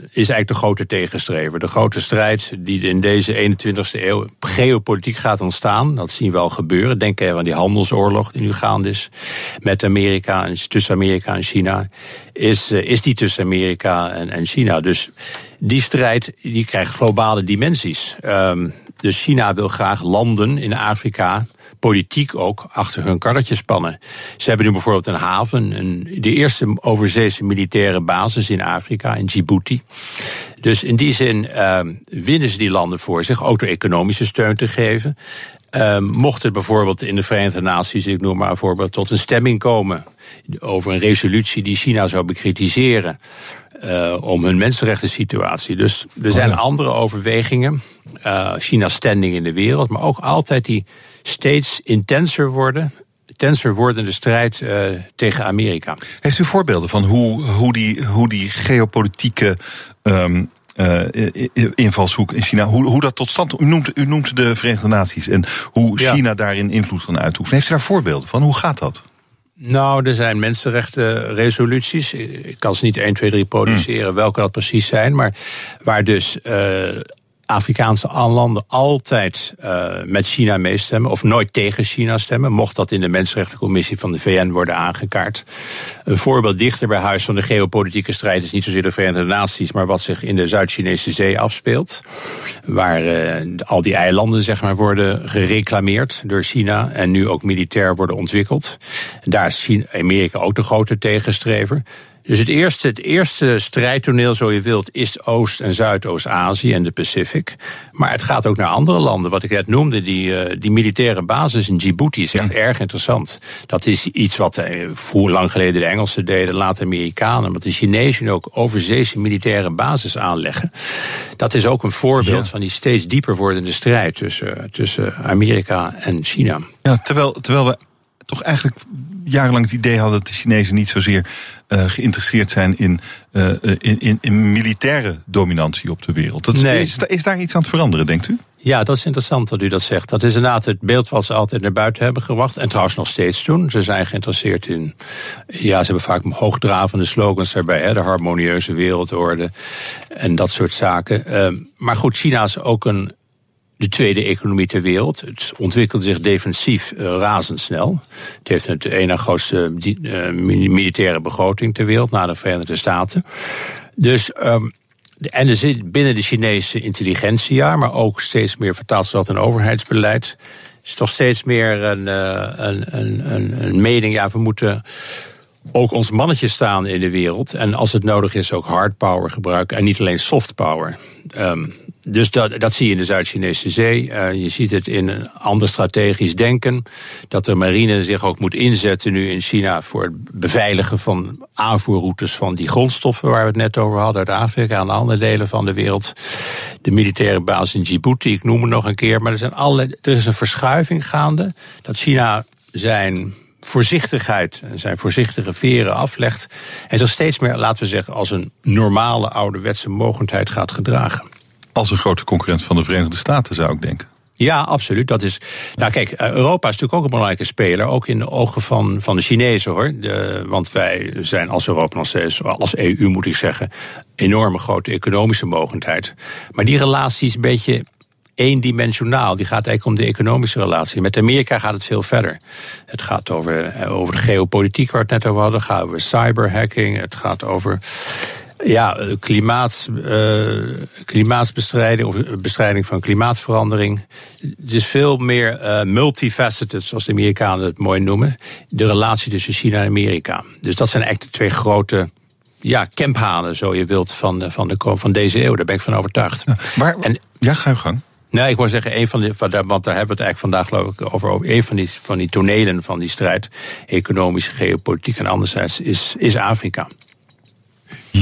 Speaker 11: is eigenlijk de grote tegenstrever. De grote strijd die in deze 21ste eeuw geopolitiek gaat ontstaan. Dat zien we al gebeuren. Denk even aan die handelsoorlog die nu gaande is. Met Amerika en tussen Amerika en China. Is, eh, is die tussen Amerika en, en China. Dus die strijd die krijgt globale dimensies. Um, dus China wil graag landen in Afrika politiek ook achter hun karretje spannen. Ze hebben nu bijvoorbeeld een haven, een, de eerste overzeese militaire basis in Afrika, in Djibouti. Dus in die zin uh, winnen ze die landen voor zich, ook door economische steun te geven. Uh, mocht het bijvoorbeeld in de Verenigde Naties, ik noem maar een voorbeeld, tot een stemming komen over een resolutie die China zou bekritiseren. Uh, om hun mensenrechten situatie. Dus er zijn oh andere overwegingen. Uh, China's standing in de wereld, maar ook altijd die steeds intenser worden tenser wordende strijd uh, tegen Amerika.
Speaker 6: Heeft u voorbeelden van hoe, hoe, die, hoe die geopolitieke um, uh, invalshoek in China, hoe, hoe dat tot stand. U noemt, u noemt de Verenigde Naties en hoe China daarin invloed kan uitoefenen. Heeft u daar voorbeelden van? Hoe gaat dat?
Speaker 11: Nou, er zijn mensenrechtenresoluties. Ik kan ze niet 1, 2, 3 produceren, mm. welke dat precies zijn. Maar waar dus uh, Afrikaanse landen altijd uh, met China meestemmen, of nooit tegen China stemmen, mocht dat in de Mensenrechtencommissie van de VN worden aangekaart. Een voorbeeld dichter bij huis van de geopolitieke strijd is niet zozeer de Verenigde Naties, maar wat zich in de Zuid-Chinese Zee afspeelt. Waar uh, al die eilanden zeg maar, worden gereclameerd door China en nu ook militair worden ontwikkeld. Daar is China, Amerika ook de grote tegenstrever. Dus het eerste, het eerste strijdtoneel, zo je wilt, is Oost- en Zuidoost-Azië en de Pacific. Maar het gaat ook naar andere landen. Wat ik net noemde, die, uh, die militaire basis in Djibouti is echt erg interessant. Dat is iets wat uh, voor lang geleden de Engelsen deden, later Amerikanen. Maar de Chinezen ook overzeese militaire basis aanleggen. Dat is ook een voorbeeld ja. van die steeds dieper wordende strijd tussen, tussen Amerika en China.
Speaker 6: Ja, terwijl, terwijl we toch eigenlijk jarenlang het idee hadden dat de Chinezen niet zozeer uh, geïnteresseerd zijn in, uh, in, in, in, militaire dominantie op de wereld. Dat
Speaker 11: nee.
Speaker 6: is, is, daar iets aan het veranderen, denkt u?
Speaker 11: Ja, dat is interessant dat u dat zegt. Dat is inderdaad het beeld wat ze altijd naar buiten hebben gebracht. En trouwens nog steeds doen. Ze zijn geïnteresseerd in. Ja, ze hebben vaak hoogdravende slogans daarbij. Hè, de harmonieuze wereldorde. En dat soort zaken. Uh, maar goed, China is ook een de tweede economie ter wereld. Het ontwikkelde zich defensief uh, razendsnel. Het heeft het ene grootste uh, militaire begroting ter wereld na de Verenigde Staten. Dus de, en er zit binnen de Chinese intelligentsia, maar ook steeds meer vertaald dat in overheidsbeleid. is toch steeds meer een, een, een, een, mening. Ja, we moeten ook ons mannetje staan in de wereld. En als het nodig is, ook hard power gebruiken en niet alleen soft power. Um, dus dat, dat zie je in de Zuid-Chinese Zee. Uh, je ziet het in een ander strategisch denken. Dat de marine zich ook moet inzetten nu in China voor het beveiligen van aanvoerroutes van die grondstoffen waar we het net over hadden uit Afrika en andere delen van de wereld. De militaire basis in Djibouti, ik noem het nog een keer. Maar er, zijn alle, er is een verschuiving gaande. Dat China zijn voorzichtigheid en zijn voorzichtige veren aflegt. En zich steeds meer, laten we zeggen, als een normale ouderwetse mogendheid gaat gedragen.
Speaker 6: Als een grote concurrent van de Verenigde Staten, zou ik denken.
Speaker 11: Ja, absoluut. Dat is. Nou, kijk, Europa is natuurlijk ook een belangrijke speler. Ook in de ogen van, van de Chinezen hoor. Want wij zijn als Europa nog steeds, als EU moet ik zeggen, enorme grote economische mogendheid. Maar die relatie is een beetje eendimensionaal. Die gaat eigenlijk om de economische relatie. Met Amerika gaat het veel verder. Het gaat over, over de geopolitiek waar we het net over hadden. Het gaat over cyberhacking. Het gaat over ja, klimaat, uh, klimaatbestrijding of bestrijding van klimaatverandering. Het is veel meer uh, multifaceted, zoals de Amerikanen het mooi noemen. De relatie tussen China en Amerika. Dus dat zijn eigenlijk de twee grote ja, zo je wilt, van, van, de, van deze eeuw. Daar ben ik van overtuigd.
Speaker 6: Ja, maar, en, ja ga je gang.
Speaker 11: Nee, ik wil zeggen, een van die, want daar hebben we het eigenlijk vandaag geloof ik over. Een van die, van die tonelen van die strijd, economische, geopolitiek en anderzijds, is, is Afrika.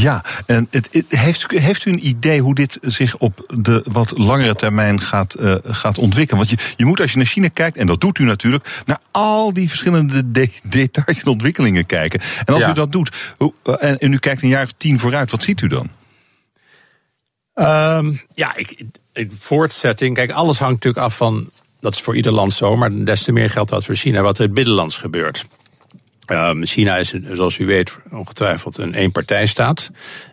Speaker 6: Ja, en het, het, heeft, u, heeft u een idee hoe dit zich op de wat langere termijn gaat, uh, gaat ontwikkelen? Want je, je moet als je naar China kijkt, en dat doet u natuurlijk, naar al die verschillende de, details en ontwikkelingen kijken. En als ja. u dat doet, hoe, en, en u kijkt een jaar of tien vooruit, wat ziet u dan?
Speaker 11: Um, ja, ik, voortzetting. Kijk, alles hangt natuurlijk af van. Dat is voor ieder land zo, maar des te meer geldt dat voor China, wat er binnenlands gebeurt. Um, China is, zoals u weet, ongetwijfeld een eenpartijstaat.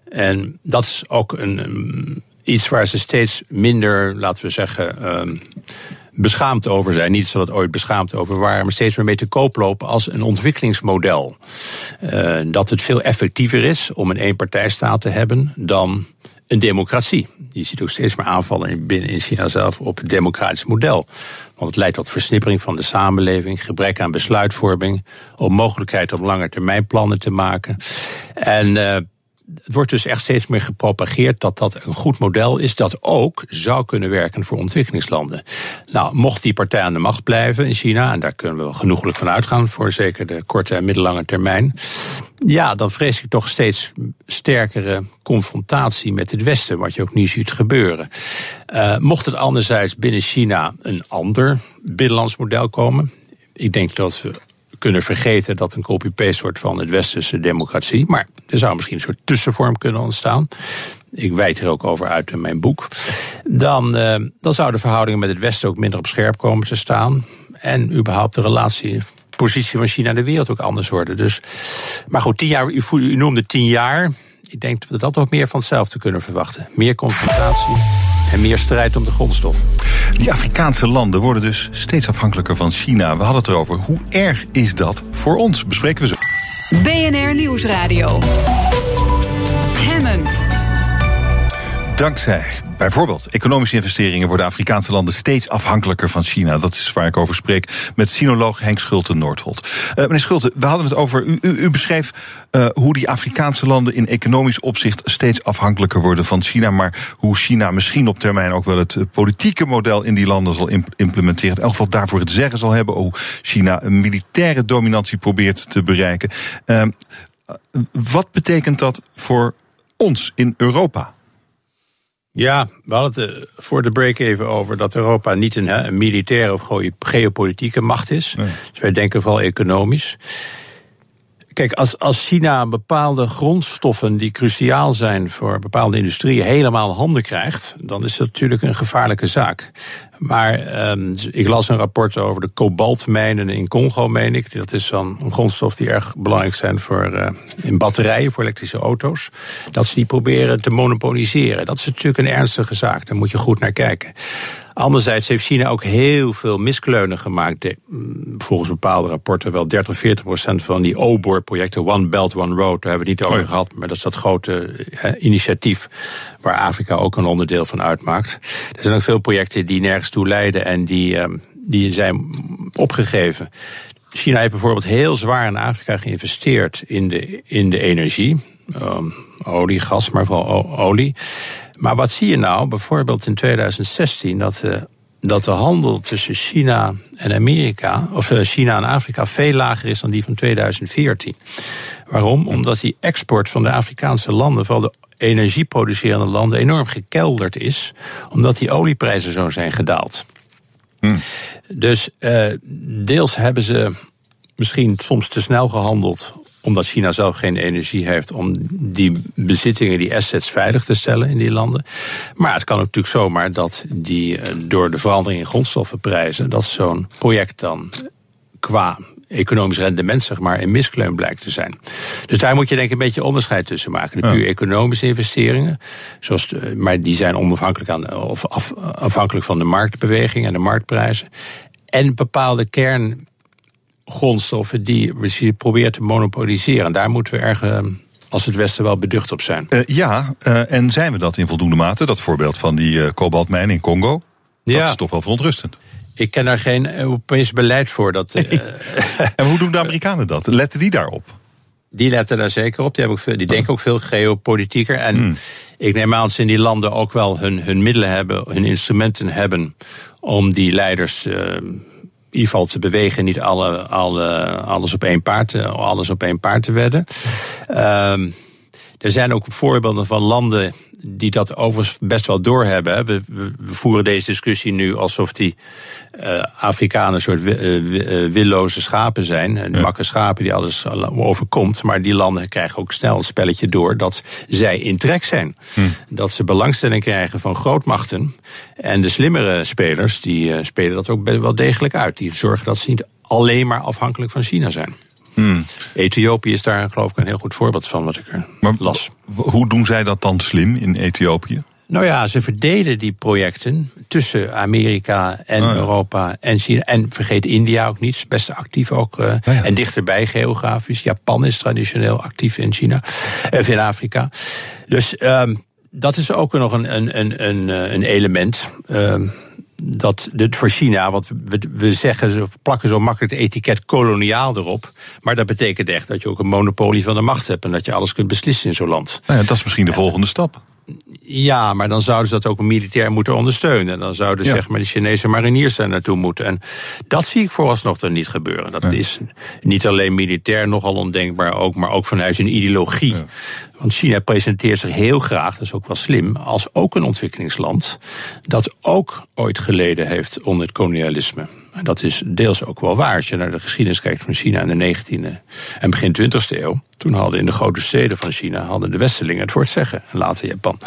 Speaker 11: En dat is ook een, iets waar ze steeds minder, laten we zeggen, um, beschaamd over zijn. Niet dat ooit beschaamd over waren, maar steeds meer mee te koop lopen als een ontwikkelingsmodel. Uh, dat het veel effectiever is om een eenpartijstaat te hebben dan een democratie. Je ziet ook steeds meer aanvallen binnen in China zelf op het democratisch model. Want het leidt tot versnippering van de samenleving, gebrek aan besluitvorming, onmogelijkheid om plannen te maken. En uh, het wordt dus echt steeds meer gepropageerd dat dat een goed model is dat ook zou kunnen werken voor ontwikkelingslanden. Nou, mocht die partij aan de macht blijven in China, en daar kunnen we genoeglijk van uitgaan voor zeker de korte en middellange termijn, ja, dan vrees ik toch steeds sterkere confrontatie met het Westen, wat je ook nu ziet gebeuren. Uh, mocht het anderzijds binnen China een ander binnenlands model komen, ik denk dat we kunnen vergeten dat een copy-paste wordt van het westerse democratie. Maar er zou misschien een soort tussenvorm kunnen ontstaan. Ik wijd er ook over uit in mijn boek. Dan, uh, dan zouden de verhoudingen met het Westen ook minder op scherp komen te staan. En überhaupt de relatie, positie van China in de wereld ook anders worden. Dus, maar goed, tien jaar, u, u noemde tien jaar. Ik denk dat we dat nog meer van hetzelfde kunnen verwachten. Meer confrontatie en meer strijd om de grondstof.
Speaker 6: Die Afrikaanse landen worden dus steeds afhankelijker van China. We hadden het erover. Hoe erg is dat voor ons? Bespreken we zo.
Speaker 1: BNR Nieuwsradio.
Speaker 6: Dankzij bijvoorbeeld economische investeringen worden Afrikaanse landen steeds afhankelijker van China. Dat is waar ik over spreek met sinoloog Henk Schulte Noordholt. Uh, meneer Schulte, we hadden het over. U, u, u beschreef uh, hoe die Afrikaanse landen in economisch opzicht steeds afhankelijker worden van China. Maar hoe China misschien op termijn ook wel het eh, politieke model in die landen zal implementeren. In elk geval daarvoor het zeggen zal hebben. Hoe China een militaire dominantie probeert te bereiken. Uh, wat betekent dat voor ons in Europa?
Speaker 11: Ja, we hadden het voor de break even over dat Europa niet een, een militaire of geopolitieke macht is. Nee. Dus wij denken vooral economisch. Kijk, als, als China bepaalde grondstoffen die cruciaal zijn voor bepaalde industrieën helemaal handen krijgt, dan is dat natuurlijk een gevaarlijke zaak. Maar um, ik las een rapport over de kobaltmijnen in Congo, meen ik. Dat is dan een grondstof die erg belangrijk zijn voor uh, in batterijen, voor elektrische auto's. Dat ze die proberen te monopoliseren. Dat is natuurlijk een ernstige zaak. Daar moet je goed naar kijken. Anderzijds heeft China ook heel veel miskleunen gemaakt. Mm, volgens bepaalde rapporten wel 30, 40 procent van die OBOR-projecten, One Belt, One Road, daar hebben we het niet over gehad. Maar dat is dat grote initiatief waar Afrika ook een onderdeel van uitmaakt. Er zijn ook veel projecten die nergens toe leiden en die, uh, die zijn opgegeven. China heeft bijvoorbeeld heel zwaar in Afrika geïnvesteerd in de, in de energie. Um, olie, gas, maar vooral olie. Maar wat zie je nou, bijvoorbeeld in 2016, dat de, dat de handel tussen China en Amerika, of eh, China en Afrika, veel lager is dan die van 2014. Waarom? Omdat die export van de Afrikaanse landen, vooral de energieproducerende landen, enorm gekelderd is, omdat die olieprijzen zo zijn gedaald. Hmm. Dus uh, deels hebben ze misschien soms te snel gehandeld omdat China zelf geen energie heeft om die bezittingen, die assets veilig te stellen in die landen. Maar het kan natuurlijk zomaar dat die eh, door de verandering in grondstoffenprijzen, dat zo'n project dan qua economisch rendement, zeg maar, in miskleun blijkt te zijn. Dus daar moet je denk ik een beetje onderscheid tussen maken. De puur economische investeringen, zoals de, maar die zijn onafhankelijk, aan, of af, afhankelijk van de marktbeweging en de marktprijzen. En bepaalde kern grondstoffen die we proberen te monopoliseren. Daar moeten we erg eh, als het Westen wel beducht op zijn.
Speaker 6: Uh, ja, uh, en zijn we dat in voldoende mate? Dat voorbeeld van die uh, kobaltmijn in Congo? Ja. Dat is toch wel verontrustend.
Speaker 11: Ik ken daar geen Europees beleid voor. Dat,
Speaker 6: en hoe doen de Amerikanen dat? Letten die daarop?
Speaker 11: Die letten daar zeker op. Die, hebben ook veel, die denken ook veel geopolitieker. En hmm. ik neem aan dat ze in die landen ook wel hun, hun middelen hebben, hun instrumenten hebben om die leiders geval te bewegen, niet alle, alle, alles, op één paard, alles op één paard te wedden. Um, er zijn ook voorbeelden van landen die dat overigens best wel doorhebben. We, we, voeren deze discussie nu alsof die uh, Afrikanen een soort uh, willoze schapen zijn. Ja. Makke schapen die alles overkomt. Maar die landen krijgen ook snel het spelletje door dat zij in trek zijn. Hm. Dat ze belangstelling krijgen van grootmachten. En de slimmere spelers die spelen dat ook wel degelijk uit. Die zorgen dat ze niet alleen maar afhankelijk van China zijn. Hmm. Ethiopië is daar geloof ik een heel goed voorbeeld van wat ik er maar las.
Speaker 6: Hoe doen zij dat dan slim in Ethiopië?
Speaker 11: Nou ja, ze verdelen die projecten tussen Amerika en oh Europa en China. En vergeet India ook niet, best actief ook. Uh, ja. En dichterbij geografisch. Japan is traditioneel actief in China, of in Afrika. Dus um, dat is ook nog een, een, een, een, een element. Um, dat dit voor China, want we, we zeggen, ze plakken zo makkelijk het etiket koloniaal erop. Maar dat betekent echt dat je ook een monopolie van de macht hebt en dat je alles kunt beslissen in zo'n land.
Speaker 6: Nou ja, dat is misschien de volgende stap.
Speaker 11: Ja, maar dan zouden ze dat ook militair moeten ondersteunen. Dan zouden
Speaker 6: Ja.
Speaker 11: zeg maar de Chinese mariniers daar naartoe moeten. En dat zie ik vooralsnog er niet gebeuren. Dat is niet alleen militair nogal ondenkbaar, ook, maar ook vanuit een ideologie. Want China presenteert zich heel graag, dat is ook wel slim, als ook een ontwikkelingsland dat ook ooit geleden heeft onder het kolonialisme. En dat is deels ook wel waar. Als je naar de geschiedenis kijkt van China in de 19e en begin 20e eeuw. Toen hadden in de grote steden van China hadden de Westelingen het voor het zeggen. En later Japan.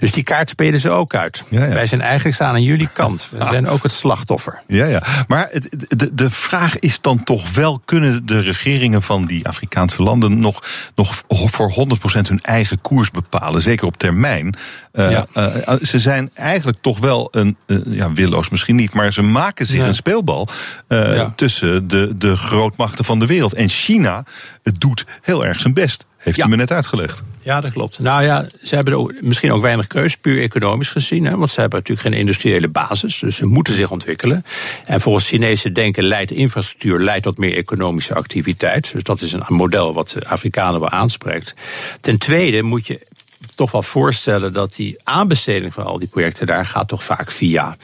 Speaker 11: Dus die kaart spelen ze ook uit. Wij zijn eigenlijk staan aan jullie kant. We zijn ook het slachtoffer.
Speaker 6: Ja, ja. Maar het, de, de vraag is dan toch wel: kunnen de regeringen van die Afrikaanse landen nog, nog voor 100% hun eigen koers bepalen? Zeker op termijn. Eh,
Speaker 11: Ja.
Speaker 6: eh, ze zijn eigenlijk toch wel een, eh, ja, willoos misschien niet, maar ze maken zich een speelbal eh, tussen de, de grootmachten van de wereld. En China het doet heel erg zijn best. Heeft
Speaker 11: Ja.
Speaker 6: u me net uitgelegd.
Speaker 11: Ja, dat klopt. Nou ja, ze hebben ook misschien ook weinig keus, puur economisch gezien. Hè, want ze hebben natuurlijk geen industriële basis. Dus ze moeten zich ontwikkelen. En volgens Chinese denken leidt infrastructuur leidt tot meer economische activiteit. Dus dat is een model wat de Afrikanen wel aanspreekt. Ten tweede moet je toch wel voorstellen dat die aanbesteding van al die projecten daar gaat toch vaak via.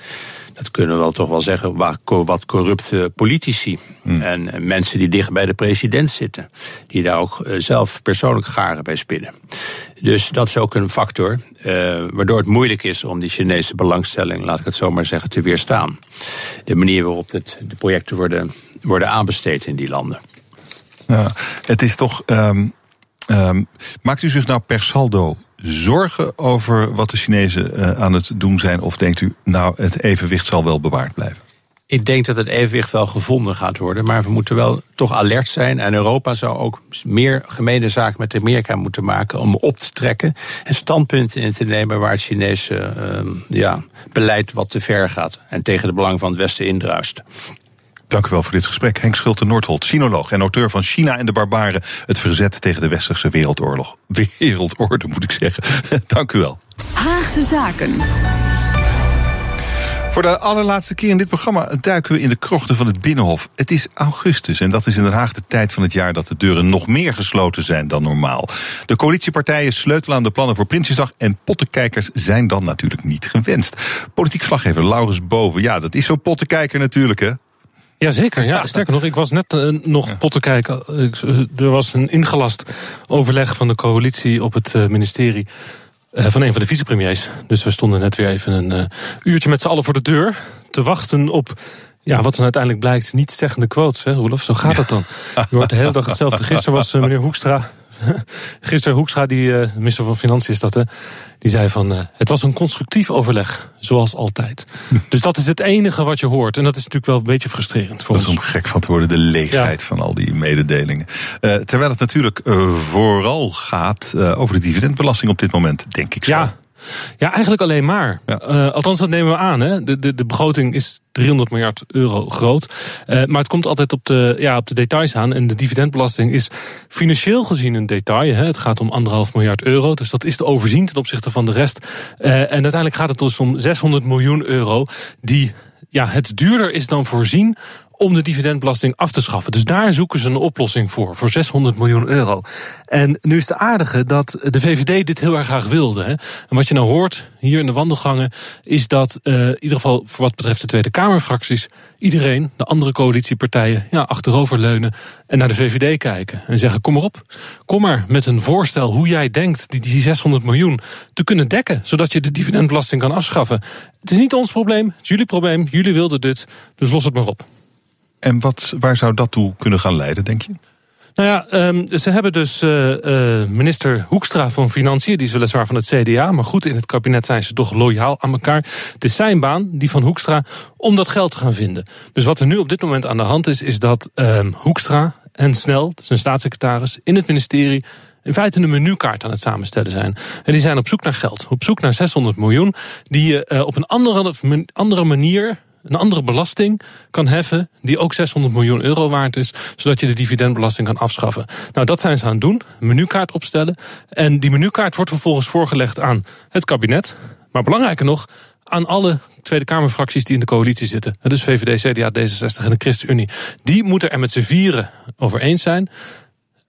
Speaker 11: Dat kunnen we wel toch wel zeggen, wat corrupte politici. En eh, mensen die dicht bij de president zitten. Die daar ook eh, zelf persoonlijk garen bij spinnen. Dus dat is ook een factor. eh, waardoor het moeilijk is om die Chinese belangstelling, laat ik het zo maar zeggen, te weerstaan. De manier waarop het, de projecten worden, worden aanbesteed in die landen.
Speaker 6: Ja, het is toch. ehm, ehm, maakt u zich nou per saldo zorgen over wat de Chinezen eh, aan het doen zijn? Of denkt u, nou, het evenwicht zal wel bewaard blijven?
Speaker 11: Ik denk dat het evenwicht wel gevonden gaat worden. Maar we moeten wel toch alert zijn. En Europa zou ook meer gemene zaken met Amerika moeten maken. om op te trekken en standpunten in te nemen waar het Chinese ehm, ja, beleid wat te ver gaat. En tegen de belangen van het Westen indruist.
Speaker 6: Dank u wel voor dit gesprek. Henk Schulte Noordholt, sinoloog en auteur van China en de Barbaren. Het verzet tegen de westerse wereldoorlog. Wereldorde, moet ik zeggen. Dank u wel.
Speaker 1: Haagse Zaken.
Speaker 6: Voor de allerlaatste keer in dit programma duiken we in de krochten van het Binnenhof. Het is augustus en dat is in Den Haag de tijd van het jaar dat de deuren nog meer gesloten zijn dan normaal. De coalitiepartijen sleutelen aan de plannen voor Prinsjesdag en pottenkijkers zijn dan natuurlijk niet gewenst. Politiek slaggever Laurens Boven, ja, dat is zo'n pottenkijker natuurlijk, hè?
Speaker 12: Jazeker, ja. Sterker nog, ik was net eh, nog potten kijken. Eh, er was een ingelast overleg van de coalitie op het eh, ministerie. van een van de vicepremiers. Dus we stonden net weer even een uurtje met z'n allen voor de deur. Te wachten op. Ja, wat dan uiteindelijk blijkt, niet zeggende quotes, hè, Roelof? Zo gaat het dan. Je hoort de hele dag hetzelfde. Gisteren was meneer Hoekstra. Gisteren Hoekstra, die eh, minister van Financiën is dat, hè? Die zei van, eh, het was een constructief overleg, zoals altijd. dus dat is het enige wat je hoort. En dat is natuurlijk wel een beetje frustrerend voor
Speaker 6: Dat is om gek van te worden, de leegheid van al die mededelingen. Eh, terwijl het natuurlijk vooral gaat over de dividendbelasting op dit moment, denk ik zo.
Speaker 12: Ja. Ja, eigenlijk alleen maar. Eh, althans, dat nemen we aan. Hè. De, de, de begroting is 300 miljard euro groot. Eh, maar het komt altijd op de, ja, op de details aan. En de dividendbelasting is financieel gezien een detail. Hè. Het gaat om anderhalf miljard euro. Dus dat is te overzien ten opzichte van de rest. Eh, en uiteindelijk gaat het dus om 600 miljoen euro. Die ja, het duurder is dan voorzien om de dividendbelasting af te schaffen. Dus daar zoeken ze een oplossing voor, voor 600 miljoen euro. En nu is de aardige dat de VVD dit heel erg graag wilde. Hè. En wat je nou hoort hier in de wandelgangen... is dat eh, in ieder geval voor wat betreft de Tweede Kamerfracties... iedereen, de andere coalitiepartijen, ja, achteroverleunen... en naar de VVD kijken en zeggen, kom maar op. Kom maar met een voorstel hoe jij denkt die, die 600 miljoen te kunnen dekken... zodat je de dividendbelasting kan afschaffen. Het is niet ons probleem, het is jullie probleem. Jullie wilden dit, dus los het maar op.
Speaker 6: En wat, waar zou dat toe kunnen gaan leiden, denk je?
Speaker 12: Nou ja, um, ze hebben dus uh, uh, minister Hoekstra van Financiën, die is weliswaar van het CDA, maar goed, in het kabinet zijn ze toch loyaal aan elkaar. Het is zijn baan, die van Hoekstra, om dat geld te gaan vinden. Dus wat er nu op dit moment aan de hand is, is dat um, Hoekstra en Snel, zijn staatssecretaris, in het ministerie in feite een menukaart aan het samenstellen zijn. En die zijn op zoek naar geld, op zoek naar 600 miljoen, die je uh, op een andere, andere manier een andere belasting kan heffen die ook 600 miljoen euro waard is, zodat je de dividendbelasting kan afschaffen. Nou, dat zijn ze aan het doen, een menukaart opstellen. En die menukaart wordt vervolgens voorgelegd aan het kabinet. Maar belangrijker nog, aan alle Tweede Kamerfracties die in de coalitie zitten. Dus VVD, CDA, D66 en de ChristenUnie. Die moeten er met z'n vieren over eens zijn.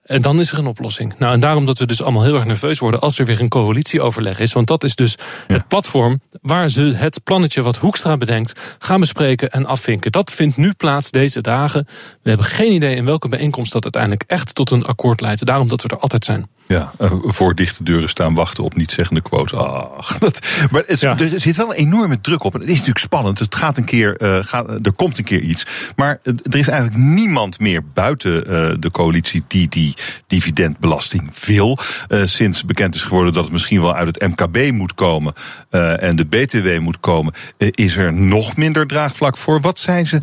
Speaker 12: En dan is er een oplossing. Nou, en daarom dat we dus allemaal heel erg nerveus worden als er weer een coalitieoverleg is. Want dat is dus het platform waar ze het plannetje wat Hoekstra bedenkt gaan bespreken en afvinken. Dat vindt nu plaats deze dagen. We hebben geen idee in welke bijeenkomst dat uiteindelijk echt tot een akkoord leidt. Daarom dat we er altijd zijn.
Speaker 6: Ja, uh, voor dichte deuren staan wachten op niet-zeggende quotes. Ach, dat, maar het, ja. er zit wel een enorme druk op. En het is natuurlijk spannend. Het gaat een keer, uh, gaat, er komt een keer iets. Maar uh, er is eigenlijk niemand meer buiten de coalitie die die dividendbelasting wil. sinds bekend is geworden dat het misschien wel uit het MKB moet komen en de BTW moet komen, is er nog minder draagvlak voor. Wat zijn ze?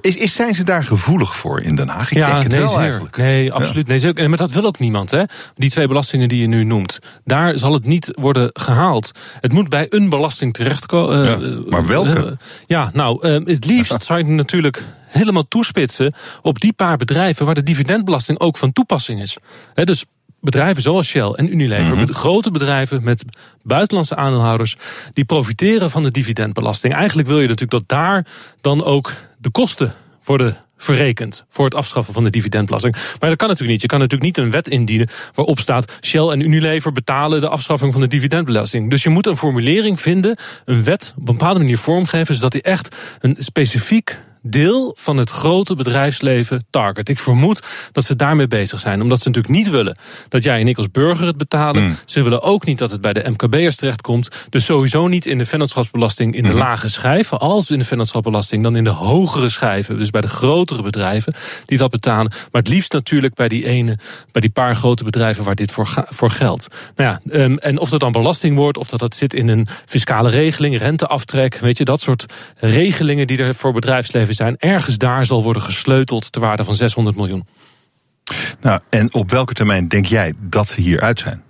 Speaker 6: is, is, zijn ze daar gevoelig voor in Den Haag? Ik
Speaker 12: ja,
Speaker 6: denk het
Speaker 12: nee,
Speaker 6: wel
Speaker 12: zeer.
Speaker 6: eigenlijk.
Speaker 12: Nee, absoluut. Nee. Maar dat wil ook niemand, hè? Die twee belastingen die je nu noemt, daar zal het niet worden gehaald. Het moet bij een belasting terechtkomen.
Speaker 6: Ja, maar welke?
Speaker 12: Uh, ja, nou, uh, het liefst zou je natuurlijk helemaal toespitsen op die paar bedrijven waar de dividendbelasting ook van toepassing is. He, dus bedrijven zoals Shell en Unilever, mm -hmm. grote bedrijven met buitenlandse aandeelhouders, die profiteren van de dividendbelasting. Eigenlijk wil je natuurlijk dat daar dan ook de kosten worden verrekend voor het afschaffen van de dividendbelasting. Maar dat kan natuurlijk niet. Je kan natuurlijk niet een wet indienen waarop staat Shell en Unilever betalen de afschaffing van de dividendbelasting. Dus je moet een formulering vinden, een wet op een bepaalde manier vormgeven, zodat die echt een specifiek deel van het grote bedrijfsleven target. Ik vermoed dat ze daarmee bezig zijn. Omdat ze natuurlijk niet willen dat jij en ik als burger het betalen. Mm. Ze willen ook niet dat het bij de MKB'ers terechtkomt. Dus sowieso niet in de vennootschapsbelasting in de mm. lage schijven. Als in de vennootschapsbelasting, dan in de hogere schijven. Dus bij de grotere bedrijven die dat betalen. Maar het liefst natuurlijk bij die ene, bij die paar grote bedrijven waar dit voor, voor geldt. Nou ja, um, en of dat dan belasting wordt, of dat dat zit in een fiscale regeling, renteaftrek. Weet je, dat soort regelingen die er voor bedrijfsleven zijn. Ergens daar zal worden gesleuteld ter waarde van 600 miljoen.
Speaker 6: Nou, en op welke termijn denk jij dat ze hieruit zijn?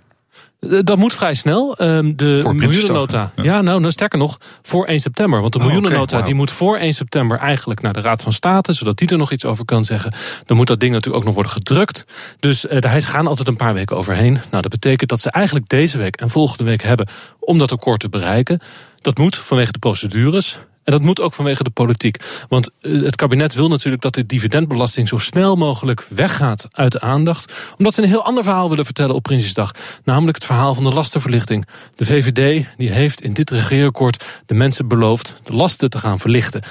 Speaker 12: Dat moet vrij snel. De miljoenennota. Ja. ja, nou, nou, sterker nog, voor 1 september. Want de
Speaker 6: Oh,
Speaker 12: miljoenennota die moet voor 1 september eigenlijk naar de Raad van State, zodat die er nog iets over kan zeggen. Dan moet dat ding natuurlijk ook nog worden gedrukt. Dus uh, daar gaan altijd een paar weken overheen. Nou, dat betekent dat ze eigenlijk deze week en volgende week hebben om dat akkoord te bereiken. Dat moet vanwege de procedures. En dat moet ook vanwege de politiek. Want uh, het kabinet wil natuurlijk dat de dividendbelasting zo snel mogelijk weggaat uit de aandacht. Omdat ze een heel ander verhaal willen vertellen op Prinsjesdag. Namelijk het verhaal van de lastenverlichting. De VVD die heeft in dit regeerakkoord de mensen beloofd de lasten te gaan verlichten.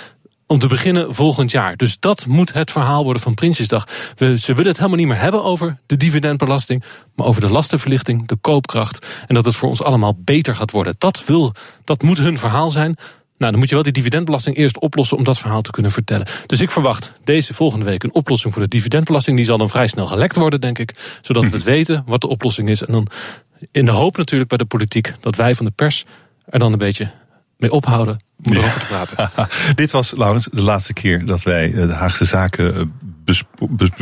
Speaker 12: Om te beginnen volgend jaar. Dus dat moet het verhaal worden van Prinsjesdag. We, ze willen het helemaal niet meer hebben over de dividendbelasting. Maar over de lastenverlichting, de koopkracht. En dat het voor ons allemaal beter gaat worden. Dat, wil, dat moet hun verhaal zijn. Nou, dan moet je wel die dividendbelasting eerst oplossen om dat verhaal te kunnen vertellen. Dus ik verwacht deze volgende week een oplossing voor de dividendbelasting. Die zal dan vrij snel gelekt worden, denk ik. Zodat we het weten wat de oplossing is. En dan in de hoop natuurlijk bij de politiek dat wij van de pers er dan een beetje mee ophouden om erover te praten.
Speaker 6: Dit was, Laurens, de laatste keer dat wij eh, de Haagse zaken bes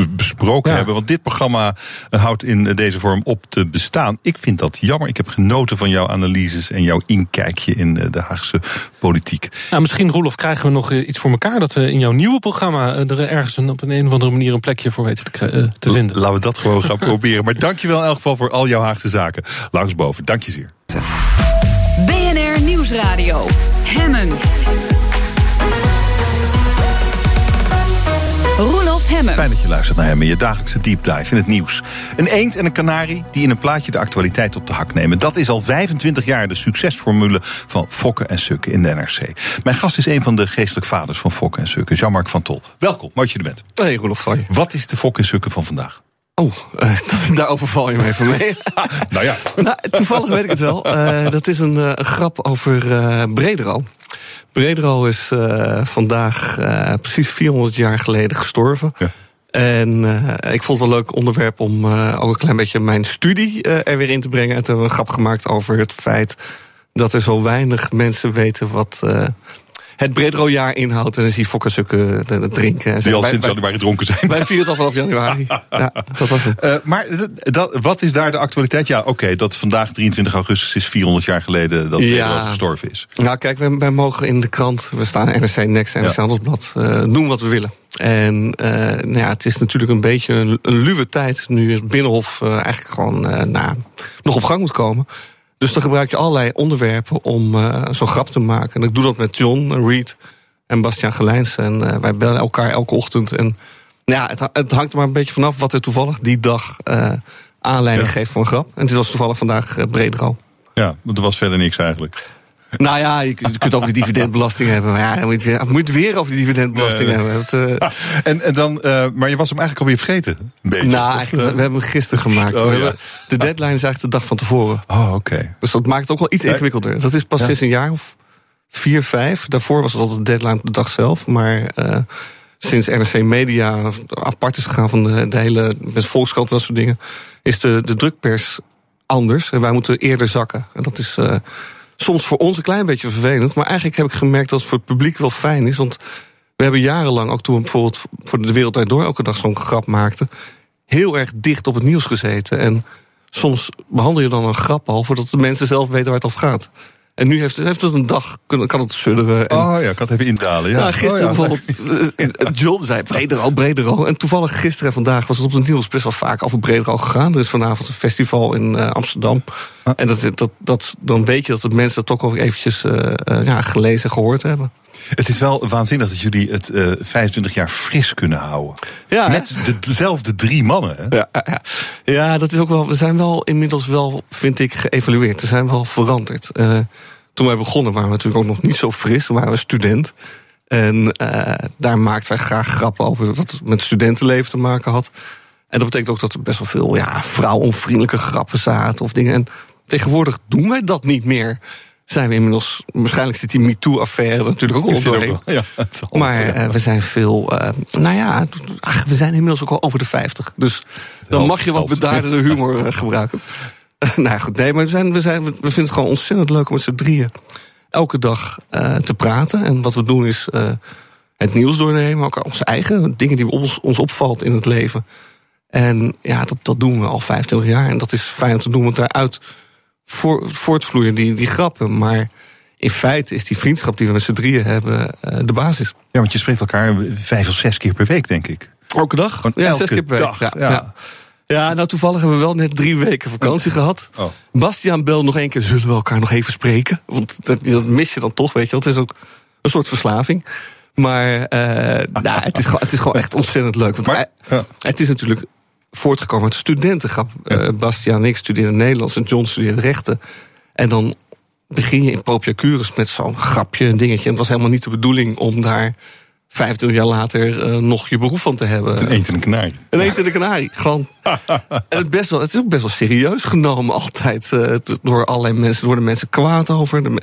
Speaker 6: besproken
Speaker 12: Ja.
Speaker 6: hebben. Want dit programma eh, houdt in deze vorm op te bestaan. Ik vind dat jammer. Ik heb genoten van jouw analyses en jouw inkijkje in eh, de Haagse politiek.
Speaker 12: Nou, misschien, Roelof, krijgen we nog eh, iets voor elkaar... dat we in jouw nieuwe programma eh, er ergens een, op een, een of andere manier... een plekje voor weten te, eh, te vinden.
Speaker 6: Laten we dat gewoon gaan proberen. Maar dankjewel in elk geval voor al jouw Haagse zaken. Langs boven. Dank je zeer.
Speaker 1: BNR Nieuwsradio. Hemmen. Hemmen.
Speaker 6: Fijn dat je luistert naar hem in je dagelijkse deep dive in het nieuws. Een eend en een kanarie die in een plaatje de actualiteit op de hak nemen. Dat is al 25 jaar de succesformule van Fokken en Sukken in de NRC. Mijn gast is een van de geestelijk vaders van Fokken en Sukken, Jean-Marc van Tol. Welkom, mooi dat je er bent.
Speaker 13: Hey, Roelof van.
Speaker 6: Wat is de Fokken en Sukken van vandaag?
Speaker 13: Oh, uh, daar overval je me even mee.
Speaker 6: nou ja.
Speaker 13: nou, toevallig weet ik het wel. Uh, dat is een, uh, een grap over uh, Bredero. Bredero is uh, vandaag uh, precies 400 jaar geleden gestorven.
Speaker 6: Ja.
Speaker 13: En uh, ik vond het wel een leuk onderwerp om ook een klein beetje mijn studie er weer in te brengen. En toen hebben we een grap gemaakt over het feit dat er zo weinig mensen weten wat het Bredero-jaar inhoudt. En dan zie je fokkersukken drinken. En
Speaker 6: Die al
Speaker 13: wij,
Speaker 6: sinds januari dronken zijn.
Speaker 13: Wij vieren het al vanaf januari. ja, dat was het.
Speaker 6: Uh, maar dat, wat is daar de actualiteit? Ja, oké, okay, dat vandaag 23 augustus is 400 jaar geleden dat ja. gestorven is.
Speaker 13: Nou kijk, wij, wij, mogen in de krant, we staan NRC Next, NRC ja. Handelsblad, uh, doen wat we willen. En uh, nou ja, het is natuurlijk een beetje een, een luwe tijd nu het Binnenhof uh, eigenlijk gewoon uh, nou, nog op gang moet komen. Dus dan gebruik je allerlei onderwerpen om uh, zo'n grap te maken. En ik doe dat met John, Reed en Bastiaan Gelijns. En uh, wij bellen elkaar elke ochtend. En Ja, het, het hangt er maar een beetje vanaf wat er toevallig die dag eh, aanleiding
Speaker 6: Ja.
Speaker 13: geeft voor een grap. En dit was toevallig vandaag uh, Bredero.
Speaker 6: Ja, want er was verder niks eigenlijk.
Speaker 13: Nou ja, je kunt over die dividendbelasting hebben. Maar ja, dan moet je, weer- moet weer over die dividendbelasting
Speaker 6: Nee,
Speaker 13: hebben. Eh,
Speaker 6: En, en dan, eh, maar je was hem eigenlijk alweer vergeten. Beetje.
Speaker 13: nou,
Speaker 6: Of, eh,
Speaker 13: we hebben hem gisteren gemaakt.
Speaker 6: Oh, ja.
Speaker 13: de deadline is eigenlijk de dag van tevoren.
Speaker 6: Oh, oké.
Speaker 13: Dus dat maakt het ook wel iets ingewikkelder. Dat is pas
Speaker 6: Ja.
Speaker 13: sinds een jaar of vier, vijf. Daarvoor was het altijd de deadline op de dag zelf. Maar sinds NRC Media apart is gegaan van de, de hele met Volkskrant en dat soort dingen, is de, de drukpers anders. En wij moeten eerder zakken. En dat is soms voor ons een klein beetje vervelend. Maar eigenlijk heb ik gemerkt dat het voor het publiek wel fijn is. Want we hebben jarenlang, ook toen we bijvoorbeeld voor de Wereld Door elke dag zo'n grap maakten, heel erg dicht op het nieuws gezeten. En soms behandel je dan een grap al voordat de mensen zelf weten waar het over gaat. En nu heeft, heeft het een dag, kunnen- kan het sudderen. En,
Speaker 6: Oh ja, ik had het even indalen. Ja.
Speaker 13: nou, gisteren
Speaker 6: Oh, ja.
Speaker 13: bijvoorbeeld, eh, eh, John zei Bredero, Bredero. En toevallig gisteren en vandaag was het op het nieuws best wel vaak over Bredero gegaan. Er is vanavond een festival in eh, Amsterdam. En dat, dat, dat, dan weet je dat de mensen dat toch ook eventjes ja, gelezen en gehoord hebben.
Speaker 6: Het is wel waanzinnig dat jullie het eh 25 jaar fris kunnen houden.
Speaker 13: Ja?
Speaker 6: Met de, dezelfde drie mannen. Hè?
Speaker 13: Ja, ja, ja. ja, dat is ook wel. We zijn wel inmiddels wel, vind ik, geëvalueerd. We zijn wel veranderd. Eh, toen wij begonnen waren we natuurlijk ook nog niet zo fris. Toen waren we student. En eh, daar maakten wij graag grappen over wat met studentenleven te maken had. En dat betekent ook dat er best wel veel ja, vrouwonvriendelijke grappen zaten of dingen. En tegenwoordig doen wij dat niet meer. Zijn we inmiddels, waarschijnlijk zit die MeToo-affaire natuurlijk ook al
Speaker 6: ook ja,
Speaker 13: Maar eh, we zijn veel, eh, nou ja, ach, we zijn inmiddels ook al over de 50. Dus dan mag je wat bedaardere humor eh, gebruiken. nou ja, goed, nee, maar we, zijn, we, zijn, we vinden het gewoon ontzettend leuk om met z'n drieën elke dag te praten. En wat we doen is het nieuws doornemen, maar ook onze eigen dingen die ons, ons opvalt in het leven. En ja, dat, dat doen we al 25 jaar. En dat is fijn om te doen, want daaruit voor, voortvloeien die, die grappen. Maar in feite is die vriendschap die we met z'n drieën hebben eh, de basis.
Speaker 6: Ja, want je spreekt elkaar vijf of zes keer per week, denk ik.
Speaker 13: Elke dag?
Speaker 6: Gewoon
Speaker 13: ja,
Speaker 6: elke
Speaker 13: zes keer per week.
Speaker 6: dag,
Speaker 13: Ja,
Speaker 6: ja.
Speaker 13: ja. Ja, nou toevallig hebben we wel net drie weken vakantie gehad.
Speaker 6: Oh.
Speaker 13: Bastiaan belde nog één keer, zullen we elkaar nog even spreken? Want dat, dat mis je dan toch, weet je wel. Het is ook een soort verslaving. Maar eh, nou, het, is gewoon, het is gewoon echt ontzettend leuk. Want
Speaker 6: Maar- ja.
Speaker 13: het is natuurlijk voortgekomen uit studentengrap. Eh Bastiaan en ik studeerden Nederlands en John studeerde rechten. En dan begin je in Propiacurus met zo'n grapje, een dingetje. En het was helemaal niet de bedoeling om daar 25 jaar later eh, nog je beroep van te hebben.
Speaker 6: Een eend en een kanarie.
Speaker 13: Een eend in de kanarie. Gewoon. en het, best wel, het is ook best wel serieus genomen altijd. eh, door allerlei mensen. Er worden mensen kwaad over. De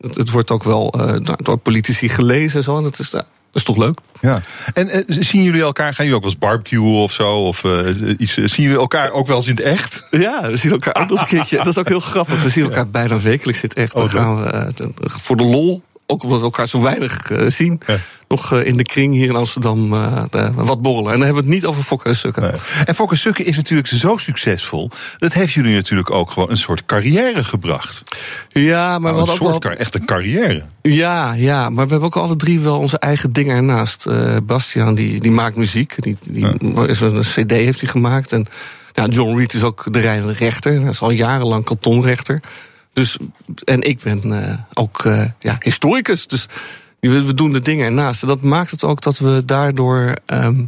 Speaker 13: het, het wordt ook wel door- politici gelezen en zo. En dat is, dat is toch leuk?
Speaker 6: Ja. En eh, zien jullie elkaar, gaan jullie ook wel eens barbecuen of zo? Of eh, iets, eh, zien jullie elkaar ook wel eens in het echt?
Speaker 13: Ja, we zien elkaar ook nog eens een keertje. Dat is ook heel grappig. We zien elkaar bijna wekelijks zit echt. Dan
Speaker 6: Oh,
Speaker 13: gaan we eh, dan- voor de lol. Ook omdat we elkaar zo weinig eh, zien.
Speaker 6: Ja.
Speaker 13: Nog eh, in de kring hier in Amsterdam eh, de- wat borrelen. En dan hebben we het niet over fokken en sukken.
Speaker 6: Nee. En Fokke Sukke is natuurlijk zo succesvol. Dat heeft jullie natuurlijk ook gewoon een soort carrière gebracht.
Speaker 13: Ja, maar
Speaker 6: Nou, een soort
Speaker 13: wel...
Speaker 6: car- echt een carrière.
Speaker 13: Ja, ja, maar we hebben ook alle drie wel onze eigen dingen ernaast. Bastiaan, die, die maakt muziek. Die, die is een cd heeft hij gemaakt. En ja, John Reed is ook de rijdende rechter. Hij is al jarenlang kantonrechter. Dus, en ik ben eh, ook eh, ja, historicus. Dus we, doen de dingen ernaast. En dat maakt het ook dat we daardoor ehm,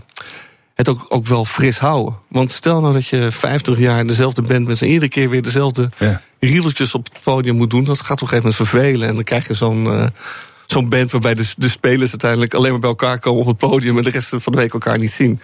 Speaker 13: het ook, ook wel fris houden. Want stel nou dat je 50 jaar dezelfde band bent... en iedere keer weer dezelfde
Speaker 6: Ja.
Speaker 13: riedeltjes op het podium moet doen... dat gaat op een gegeven moment vervelen. En dan krijg je zo'n eh, zo'n band waarbij de, de spelers uiteindelijk... alleen maar bij elkaar komen op het podium... en de rest van de week elkaar niet zien.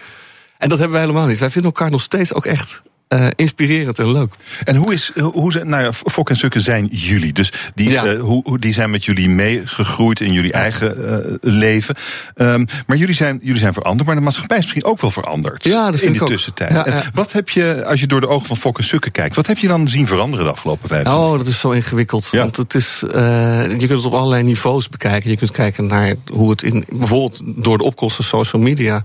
Speaker 13: En dat hebben wij helemaal niet. Wij vinden elkaar nog steeds ook echt eh, inspirerend en leuk.
Speaker 6: En hoe is, hoe zijn, nou ja, Fok en Sukke zijn jullie. Dus die,
Speaker 13: Ja.
Speaker 6: eh, hoe, die zijn met jullie meegegroeid in jullie eigen eh, leven. Ehm, maar jullie zijn, jullie zijn veranderd, maar de maatschappij is misschien ook wel veranderd.
Speaker 13: Ja, dat vind
Speaker 6: in
Speaker 13: ook.
Speaker 6: tussentijd.
Speaker 13: Ja,
Speaker 6: En
Speaker 13: ja.
Speaker 6: wat heb je, als je door de ogen van Fok en Sukke kijkt, wat heb je dan zien veranderen de afgelopen vijf jaar?
Speaker 13: Oh, dat is zo ingewikkeld.
Speaker 6: Ja.
Speaker 13: Want het is, je kunt het op allerlei niveaus bekijken. Je kunt kijken naar hoe het in, bijvoorbeeld door de opkomst van social media,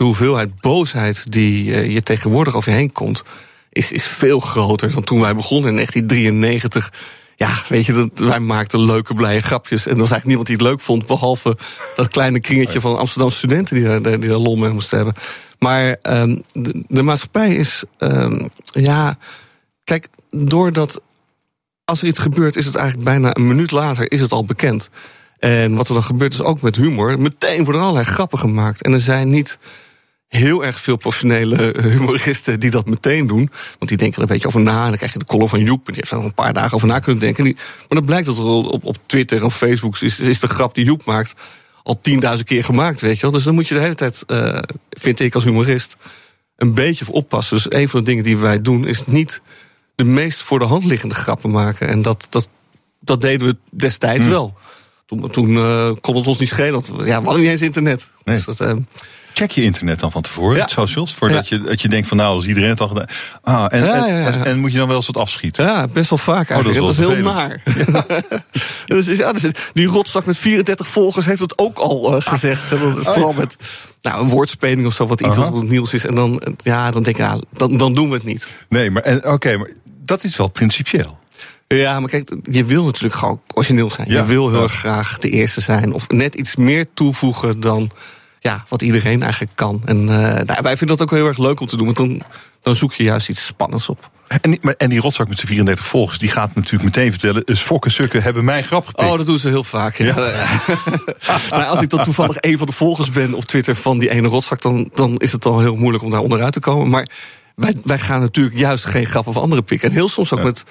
Speaker 13: de hoeveelheid boosheid die eh, je tegenwoordig over je heen komt, is, is veel groter dan toen wij begonnen in 1993. Ja, weet je, dat, wij maakten leuke, blije grapjes. En er was eigenlijk niemand die het leuk vond, behalve dat kleine kringetje van Amsterdamse studenten die daar, die daar lol mee moesten hebben. Maar ehm, de, de maatschappij is, ehm, ja, kijk, doordat als er iets gebeurt, is het eigenlijk bijna een minuut later is het al bekend. En wat er dan gebeurt is ook met humor. Meteen worden er allerlei grappen gemaakt. En er zijn niet heel erg veel professionele humoristen die dat meteen doen. Want die denken er een beetje over na. En dan krijg je de column van Joep. En die heeft er een paar dagen over na kunnen denken. Die, maar dan blijkt dat er op, op Twitter of Facebook is, is de grap die Joep maakt al tienduizend keer gemaakt, weet je wel. Dus dan moet je de hele tijd, uh, vind ik als humorist, een beetje voor oppassen. Dus een van de dingen die wij doen is niet de meest voor de hand liggende grappen maken. En dat, dat, dat deden we destijds
Speaker 6: Hmm.
Speaker 13: wel. Toen, toen uh, kon het ons niet schelen. Want ja, we hadden niet eens internet.
Speaker 6: Nee.
Speaker 13: Dus dat, uh,
Speaker 6: Check je internet dan van tevoren,
Speaker 13: Ja.
Speaker 6: socials, voordat je, dat je denkt van nou, als iedereen het al gedaan. Ah, en,
Speaker 13: Ja,
Speaker 6: en, moet je dan wel eens wat afschieten?
Speaker 13: Ja, best wel vaak
Speaker 6: Oh, dat is
Speaker 13: eigenlijk. dat is, heel naar. dus, is- ja, dus die rotzak met 34 volgers heeft het ook al eh, gezegd. Dat- vooral met nou, een woordspeling of zo, wat iets wat op het nieuws is. En dan, ja, dan denk ik, ja, dan, dan doen we het niet.
Speaker 6: Nee, maar en- oké, maar dat is wel principieel.
Speaker 13: Ja, maar kijk, je wil natuurlijk gewoon origineel zijn.
Speaker 6: Ja.
Speaker 13: Je wil heel
Speaker 6: Ja.
Speaker 13: graag de eerste zijn. Of net iets meer toevoegen dan ja, wat iedereen eigenlijk kan. En eh, nou, wij vinden dat ook heel erg leuk om te doen. Want dan, dan zoek je juist iets spannends op.
Speaker 6: En, die- maar, en die rotzak met zijn 34 volgers, die gaat natuurlijk meteen vertellen: is fokken sukken hebben mij grap gepikt.
Speaker 13: Oh, dat doen ze heel vaak. Ja. nou, als ik dan toevallig een van de volgers ben op Twitter van die ene rotzak, dan, dan is het al heel moeilijk om daar onderuit te komen. Maar wij, wij gaan natuurlijk juist geen grappen of andere pikken. En heel soms ook met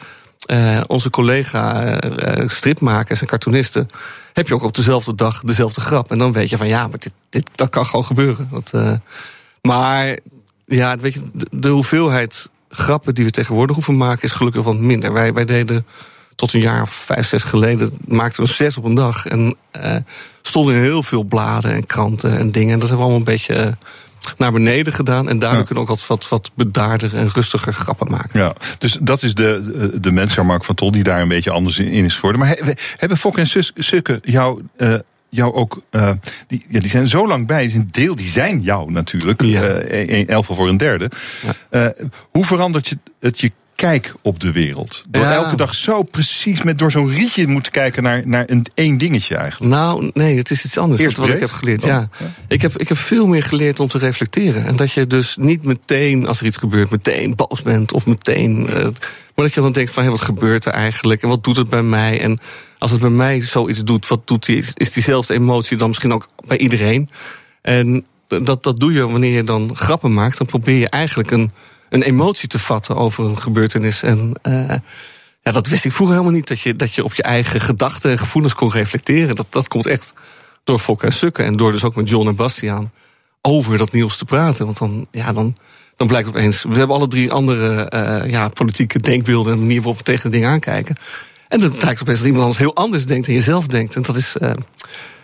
Speaker 13: eh, onze collega eh, stripmakers en cartoonisten. Heb je ook op dezelfde dag dezelfde grap. En dan weet je van ja, maar dit, dit, dat kan gewoon gebeuren. Eh, maar ja, weet je, de, de hoeveelheid grappen die we tegenwoordig hoeven maken is gelukkig wat minder. Wij, wij deden tot een jaar of vijf, zes geleden maakten we zes op een dag. En eh, stonden in heel veel bladen en kranten en dingen. En dat hebben we allemaal een beetje eh, naar beneden gedaan. En daardoor
Speaker 6: Ja.
Speaker 13: kunnen ook wat, wat, wat bedaarder en rustiger grappen maken.
Speaker 6: Ja, dus dat is de, de mens, Mark van Tol, die daar een beetje anders in is geworden. Maar he- hebben Fok en Sus- Sukke jou, eh, jou ook. eh, die, ja, die zijn zo lang bij, zijn deel, die zijn jou natuurlijk.
Speaker 13: Ja.
Speaker 6: eh, een, een elftal voor een derde. Eh, hoe verandert je, het je kijk op de wereld? Door
Speaker 13: Ja.
Speaker 6: elke dag zo precies met door zo'n rietje moeten kijken naar, naar een één dingetje eigenlijk.
Speaker 13: Nou, nee, het is iets anders
Speaker 6: Eerst
Speaker 13: dan wat ik heb geleerd.
Speaker 6: dan-
Speaker 13: Ja. Ik, heb, ik heb veel meer geleerd om te reflecteren. En dat je dus niet meteen, als er iets gebeurt, meteen boos bent. Of meteen. eh, maar dat je dan denkt van, hé, wat gebeurt er eigenlijk? En wat doet het bij mij? En als het bij mij zoiets doet, wat doet die, is diezelfde emotie dan misschien ook bij iedereen? En dat, dat doe je wanneer je dan grappen maakt. Dan probeer je eigenlijk een, een emotie te vatten over een gebeurtenis. En eh, ja, dat wist ik vroeger helemaal niet. Dat je, dat je op je eigen gedachten en gevoelens kon reflecteren. Dat, dat komt echt door Fokke en Sukken. En door dus ook met John en Bastiaan over dat nieuws te praten. Want dan, ja, dan, dan blijkt opeens... We hebben alle drie andere eh, ja, politieke denkbeelden... en manier waarop we tegen dingen aankijken. En dan blijkt opeens dat iemand anders heel anders denkt... dan jezelf denkt. En dat is eh,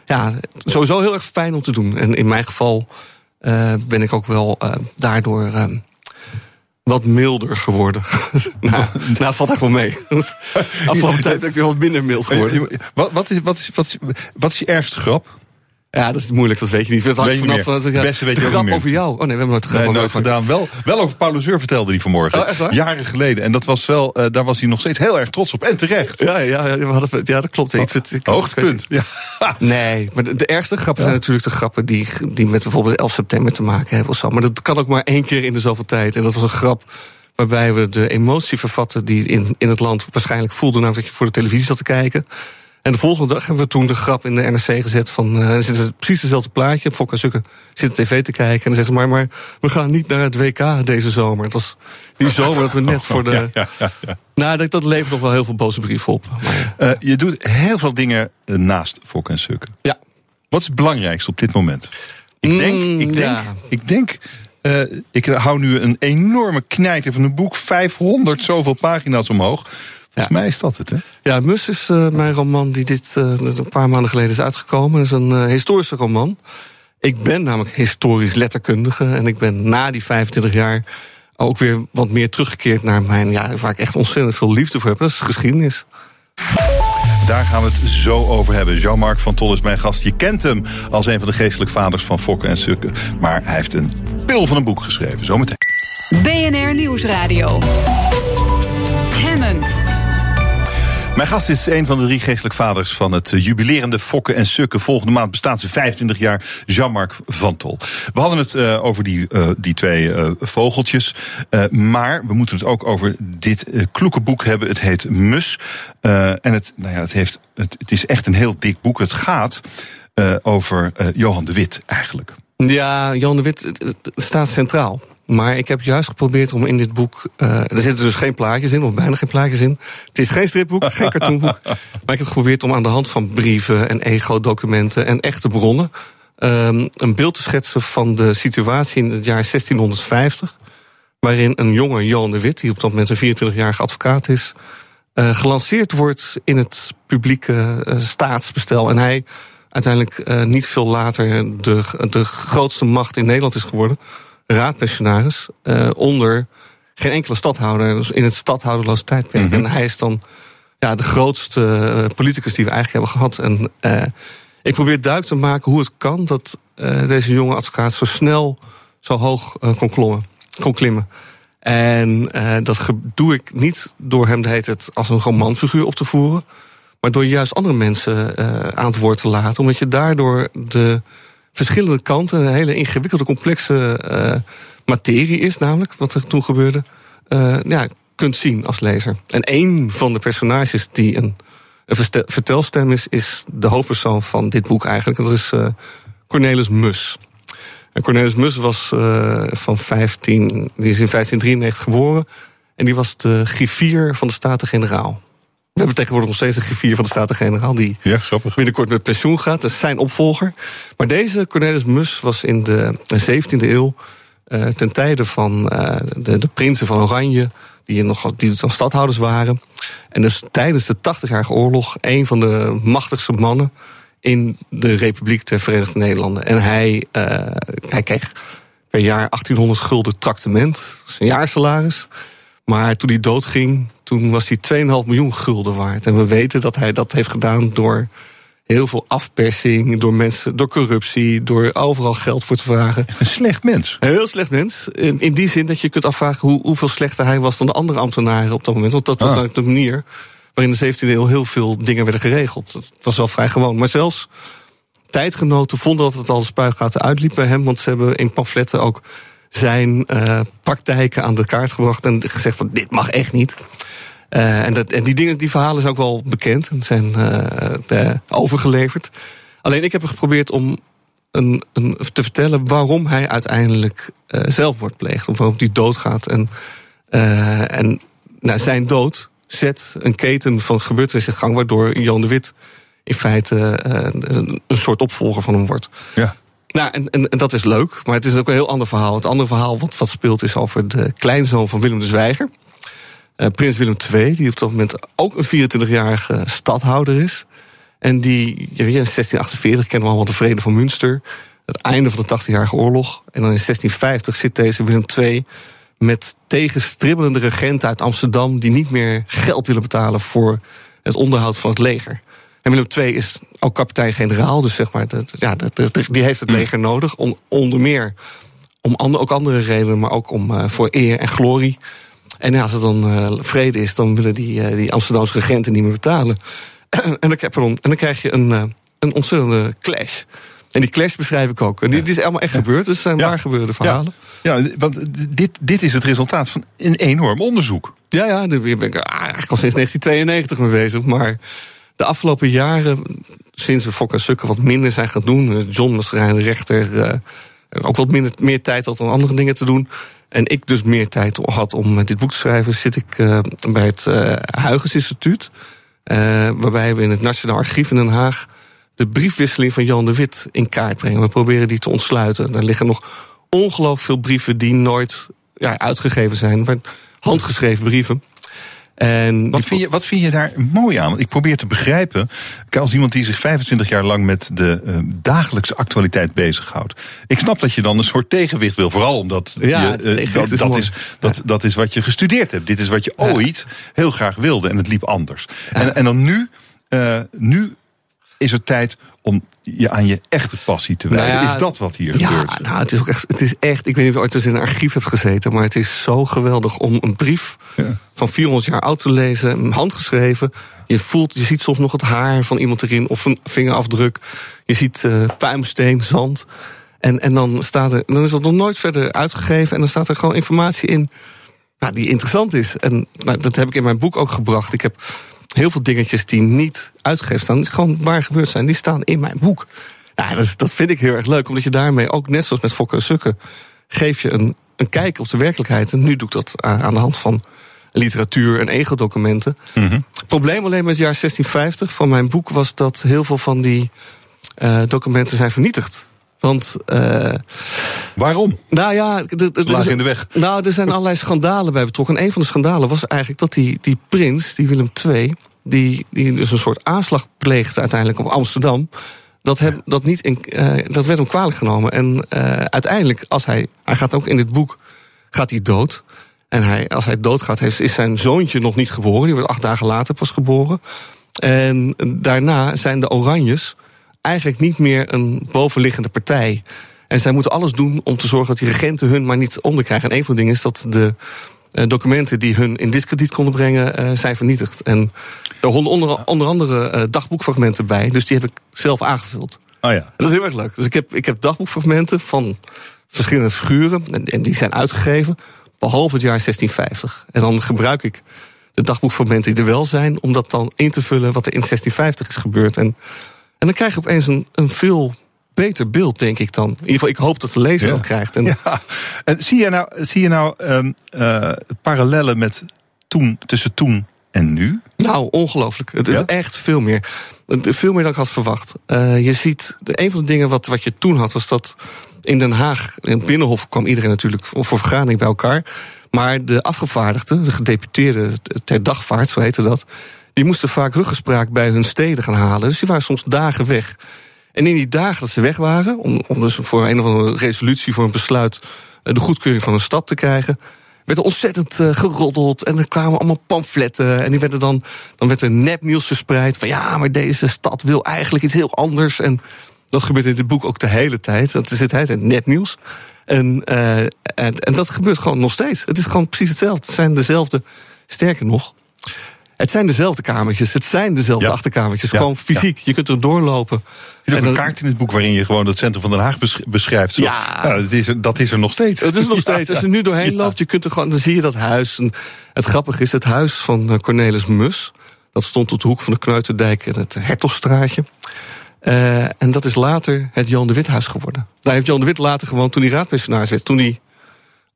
Speaker 13: ja, sowieso heel erg fijn om te doen. En in mijn geval eh, ben ik ook wel daardoor... wat milder geworden. nou, nou, valt echt wel mee. Afgelopen tijd ben ik weer wat minder mild geworden.
Speaker 6: Wat, wat, is, wat, is, wat, is, wat is je ergste grap?
Speaker 13: Ja, dat is moeilijk, dat weet je niet.
Speaker 6: Weet je
Speaker 13: vanaf
Speaker 6: meer.
Speaker 13: van ja,
Speaker 6: Beste weet je
Speaker 13: grap over jou. Oh nee, we hebben nooit grap
Speaker 6: Nee, nooit gedaan. Wel, wel over Paulo Zeur vertelde hij vanmorgen.
Speaker 13: Oh, echt waar?
Speaker 6: Jaren geleden. En dat was wel, eh, daar was hij nog steeds heel erg trots op. En terecht.
Speaker 13: Ja, ja, ja, we hadden, ja dat klopt. Iets ik-
Speaker 6: Hoogtepunt. Ja.
Speaker 13: Nee, maar de, de ergste grappen zijn natuurlijk de grappen die, die met bijvoorbeeld 11 september te maken hebben of zo. Maar dat kan ook maar één keer in de zoveel tijd. En dat was een grap waarbij we de emotie vervatten die in, in het land waarschijnlijk voelde, namelijk dat je voor de televisie zat te kijken. En de volgende dag hebben we toen de grap in de NRC gezet van... Uh, zit er precies hetzelfde plaatje, Fok en Sukke zitten tv te kijken... en dan zeggen ze maar, maar we gaan niet naar het WK deze zomer. Het was die zomer dat we net voor de...
Speaker 6: Ja, ja, ja.
Speaker 13: Nou, dat, dat levert nog wel heel veel boze brieven op. Maar,
Speaker 6: Eh, je doet heel veel dingen eh, naast Fok en Sukken.
Speaker 13: Ja.
Speaker 6: Wat is het belangrijkste op dit moment? Ik denk,
Speaker 13: Mm,
Speaker 6: ik denk, ik denk... eh, ik hou nu een enorme knijter van een boek. 500 zoveel pagina's omhoog. Volgens mij is dat het, hè?
Speaker 13: Ja, Mus is uh, mijn roman die dit uh, een paar maanden geleden is uitgekomen. Dat is een uh, historische roman. Ik ben namelijk historisch letterkundige. En ik ben na die 25 jaar ook weer wat meer teruggekeerd naar mijn... Ja, waar ik echt ontzettend veel liefde voor heb. Dat is geschiedenis.
Speaker 6: Daar gaan we het zo over hebben. Jean-Marc van Tol is mijn gast. Je kent hem als een van de geestelijk vaders van Fokken en Sukken. Maar hij heeft een pil van een boek geschreven. Zometeen.
Speaker 1: BNR Nieuwsradio. Hemmen.
Speaker 6: Mijn gast is een van de drie geestelijk vaders van het jubilerende Fokken en Sukken. Volgende maand bestaat ze 25 jaar, Jean-Marc van Tol. We hadden het uh, over die, uh, die twee vogeltjes. maar we moeten het ook over dit kloeke boek hebben. Het heet Mus. en het, nou ja, het, heeft, het, het is echt een heel dik boek. Het gaat over Johan de Wit eigenlijk.
Speaker 13: Ja, Jan de Wit staat centraal. Maar ik heb juist geprobeerd om in dit boek. eh, er zitten dus geen plaatjes in, of bijna geen plaatjes in. Het is geen stripboek, geen cartoonboek. Maar ik heb geprobeerd om aan de hand van brieven en ego-documenten en echte bronnen. ehm, een beeld te schetsen van de situatie in het jaar 1650. Waarin een jonge Johan de Wit, die op dat moment een 24-jarige advocaat is. eh, gelanceerd wordt in het publieke eh, staatsbestel. En hij uiteindelijk niet veel later de, de grootste macht in Nederland is geworden. Raadpensionaris. eh, onder geen enkele stadhouder. Dus in het stadhouderloze tijdperk. En hij is dan ja, de grootste eh, politicus die we eigenlijk hebben gehad. En eh, ik probeer duidelijk te maken hoe het kan dat deze jonge advocaat zo snel zo hoog kon, klommen, kon klimmen. En dat doe ik niet door hem hele tijd als een romanfiguur op te voeren. Maar door juist andere mensen aan het woord te laten. Omdat je daardoor de verschillende kanten, een hele ingewikkelde, complexe eh, materie is, namelijk wat er toen gebeurde, eh, ja, kunt zien als lezer. En een van de personages die een, een vertelstem is, is de hoofdpersoon van dit boek eigenlijk. Dat is eh, Cornelis Mus. En Cornelis Mus was van 15, die is in 1593 geboren. En die was de griffier van de Staten-Generaal. We hebben tegenwoordig nog steeds een griffier van de Staten-Generaal... die
Speaker 6: Ja, grappig.
Speaker 13: binnenkort met pensioen gaat. Dat is zijn opvolger. Maar deze Cornelis Mus was in de 17e eeuw... eh, ten tijde van eh, de, de prinsen van Oranje... die, nog, die dan stadhouders waren. En dus tijdens de 80-jarige oorlog... een van de machtigste mannen in de Republiek der Verenigde Nederlanden. En hij, eh, hij kreeg per jaar 1800 gulden tractement. Dat is een jaarsalaris. Maar toen hij doodging, toen was hij 2,5 miljoen gulden waard. En we weten dat hij dat heeft gedaan door heel veel afpersing, door mensen, door corruptie, door overal geld voor te vragen.
Speaker 6: Een slecht mens.
Speaker 13: Een heel slecht mens. In, in die zin dat je kunt afvragen hoe, hoeveel slechter hij was dan de andere ambtenaren op dat moment. Want dat was
Speaker 6: Ah.
Speaker 13: eigenlijk de manier waarin de 17e eeuw heel veel dingen werden geregeld. Dat was wel vrij gewoon. Maar zelfs tijdgenoten vonden dat het al spuigaten uitliep bij hem. Want ze hebben in pamfletten ook zijn eh, praktijken aan de kaart gebracht. En gezegd van dit mag echt niet. Eh, en, dat, en die dingen, die verhalen zijn ook wel bekend en zijn eh, overgeleverd. Alleen ik heb er geprobeerd om een, een, te vertellen waarom hij uiteindelijk eh, zelfmoord pleegt. Of waarom hij doodgaat. En, en nou, zijn dood zet een keten van gebeurtenissen gang... waardoor Jan de Wit in feite een soort opvolger van hem wordt.
Speaker 6: Ja.
Speaker 13: Nou, en, en, dat is leuk, maar het is ook een heel ander verhaal. Het andere verhaal wat, wat speelt is over de kleinzoon van Willem de Zwijger. Eh, Prins Willem II, die op dat moment ook een 24-jarige stadhouder is. En die, ja, in 1648 kennen we allemaal de Vrede van Münster. Het einde van de 80-jarige oorlog. En dan in 1650 zit deze Willem II met tegenstribbelende regenten uit Amsterdam... die niet meer geld willen betalen voor het onderhoud van het leger. En Willem II is ook kapitein-generaal, dus zeg maar, ja, die heeft het leger nodig. Om, onder meer om ander, ook andere redenen, maar ook om, eh, voor eer en glorie. En ja, als het dan eh, vrede is, dan willen die, eh, die Amsterdamse regenten niet meer betalen. en, dan, krijg je dan, en dan krijg je een, een ontzettende clash. En die clash beschrijf ik ook. En die is allemaal echt gebeurd, dus het zijn waar gebeurde verhalen.
Speaker 6: Ja, want dit, dit is het resultaat van een enorm onderzoek.
Speaker 13: Ja, ja, daar ben ik ah, eigenlijk al sinds 1992 mee bezig. Maar de afgelopen jaren, sinds we Fok en Sukken wat minder zijn gaan doen... eh, John was rechter, eh, ook wat minder, meer tijd had om andere dingen te doen... en ik dus meer tijd had om eh, dit boek te schrijven... zit ik bij het eh Huygens Instituut... waarbij we in het Nationaal Archief in Den Haag... de briefwisseling van Jan de Wit in kaart brengen. We proberen die te ontsluiten. Daar liggen nog ongelooflijk veel brieven die nooit ja, uitgegeven zijn... handgeschreven brieven... En
Speaker 6: Wat vind, je, wat vind je daar mooi aan? Want ik probeer te begrijpen, als iemand die zich 25 jaar lang met de eh, dagelijkse actualiteit bezighoudt. Ik snap dat je dan een soort tegenwicht wil, vooral omdat
Speaker 13: Ja,
Speaker 6: je, eh, dat,
Speaker 13: is
Speaker 6: dat, is, dat, dat is wat je gestudeerd hebt. Dit is wat je ooit heel graag wilde en het liep anders. En, en dan nu, eh, nu is het tijd om je aan je echte passie te wijden.
Speaker 13: Nou ja,
Speaker 6: is dat wat hier
Speaker 13: ja,
Speaker 6: gebeurt?
Speaker 13: nou, het is ook echt, het is echt. Ik weet niet of je ooit eens in een archief hebt gezeten, maar het is zo geweldig om een brief van 400 jaar oud te lezen, handgeschreven. Je voelt, je ziet soms nog het haar van iemand erin of een vingerafdruk. Je ziet eh puimsteen, zand. En, en dan, staat er, dan is dat nog nooit verder uitgegeven. En dan staat er gewoon informatie in nou, die interessant is. En nou, dat heb ik in mijn boek ook gebracht. Ik heb heel veel dingetjes die niet uitgegeven staan, die gewoon waar gebeurd zijn, die staan in mijn boek. Nou, dat, dat vind ik heel erg leuk, omdat je daarmee ook, net zoals met Fokker en Sukken, geef je een, een kijk op de werkelijkheid. En nu doe ik dat aan, aan de hand van literatuur en ego-documenten. Het probleem alleen met het jaar 1650 van mijn boek was dat heel veel van die eh, documenten zijn vernietigd. Want. eh,
Speaker 6: Waarom?
Speaker 13: Nou ja, er-
Speaker 6: in de weg.
Speaker 13: Nou, er zijn allerlei schandalen bij betrokken. En een van de schandalen was eigenlijk dat die, die prins, die Willem II, die, die dus een soort aanslag pleegde uiteindelijk op Amsterdam. Dat, hem, dat, niet in, eh, dat werd hem kwalijk genomen. En eh, uiteindelijk, als hij, hij gaat ook in dit boek, gaat hij dood. En hij, als hij doodgaat, heeft, is zijn zoontje nog niet geboren. Die wordt acht dagen later pas geboren. En daarna zijn de Oranjes eigenlijk niet meer een bovenliggende partij. En zij moeten alles doen om te zorgen dat die regenten hun maar niet onderkrijgen. En een van de dingen is dat de eh, documenten die hun in discrediet konden brengen, eh, zijn vernietigd. En er horen onder, onder andere eh, dagboekfragmenten bij, dus die heb ik zelf aangevuld.
Speaker 6: Oh ja.
Speaker 13: Dat is heel erg leuk. Dus ik heb, ik heb dagboekfragmenten van verschillende figuren. En, en die zijn uitgegeven, behalve het jaar 1650. En dan gebruik ik de dagboekfragmenten die er wel zijn... om dat dan in te vullen wat er in 1650 is gebeurd. En, en dan krijg je opeens een, een veel beter beeld, denk ik dan. In ieder geval, ik hoop dat de lezer
Speaker 6: Ja.
Speaker 13: dat krijgt. En,
Speaker 6: Ja. En zie je nou, zie je nou eh, parallellen met toen, tussen toen en nu?
Speaker 13: Nou, ongelooflijk. Het is echt veel meer. Veel meer dan ik had verwacht. Eh, je ziet, een van de dingen wat, wat je toen had, was dat in Den Haag, in het Binnenhof, kwam iedereen natuurlijk voor voor vergadering bij elkaar. Maar de afgevaardigden, de gedeputeerden ter dagvaart, zo heette dat, die moesten vaak ruggespraak bij hun steden gaan halen. Dus die waren soms dagen weg. En in die dagen dat ze weg waren, om, dus voor een of andere resolutie, voor een besluit, eh, de goedkeuring van een stad te krijgen, werd er ontzettend eh, geroddeld. En er kwamen allemaal pamfletten. En die werden dan, dan werd er nepnieuws verspreid. Van ja, maar deze stad wil eigenlijk iets heel anders. En dat gebeurt in dit boek ook de hele tijd. Dat is het hele nepnieuws. En, eh, en, en dat gebeurt gewoon nog steeds. Het is gewoon precies hetzelfde. Het zijn dezelfde, sterker nog. Het zijn dezelfde kamertjes. Het zijn dezelfde
Speaker 6: Ja.
Speaker 13: achterkamertjes.
Speaker 6: Ja.
Speaker 13: Gewoon fysiek. Je kunt er doorlopen.
Speaker 6: Er zit ook
Speaker 13: En
Speaker 6: een kaart in het boek waarin je gewoon het centrum van Den Haag besch- beschrijft. Zo-
Speaker 13: Ja.
Speaker 6: dat, is er, dat is er nog steeds.
Speaker 13: Het is nog steeds. Als je nu doorheen loopt, je kunt er gewoon, dan zie je dat huis. En het grappige is, het huis van eh, Cornelis Mus. Dat stond op de hoek van de Kneuterdijk en het Hertogstraatje. Eh, en dat is later het Johan de Withuis geworden. Daar heeft Johan de Wit later gewoond toen hij raadpensionaris werd. Toen hij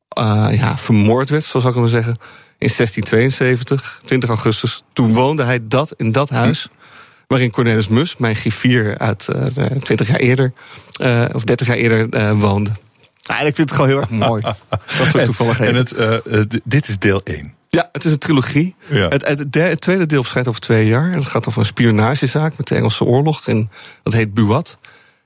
Speaker 13: eh, ja, vermoord werd, zo zou ik maar zeggen. In 1672, 20 augustus. Toen woonde hij dat, in dat huis. Waarin Cornelis Mus, mijn griffier uit eh, de 20 jaar eerder, eh, of 30 jaar eerder, eh, woonde. En ik vind het gewoon heel erg mooi. dat soort
Speaker 6: En-
Speaker 13: toevalligheden.
Speaker 6: En het, eh, eh, dit is deel 1.
Speaker 13: Ja, het is een trilogie.
Speaker 6: Ja.
Speaker 13: Het, het, de- het tweede deel verschijnt over twee jaar. Het gaat over een spionagezaak met de Engelse oorlog. En dat heet Buat.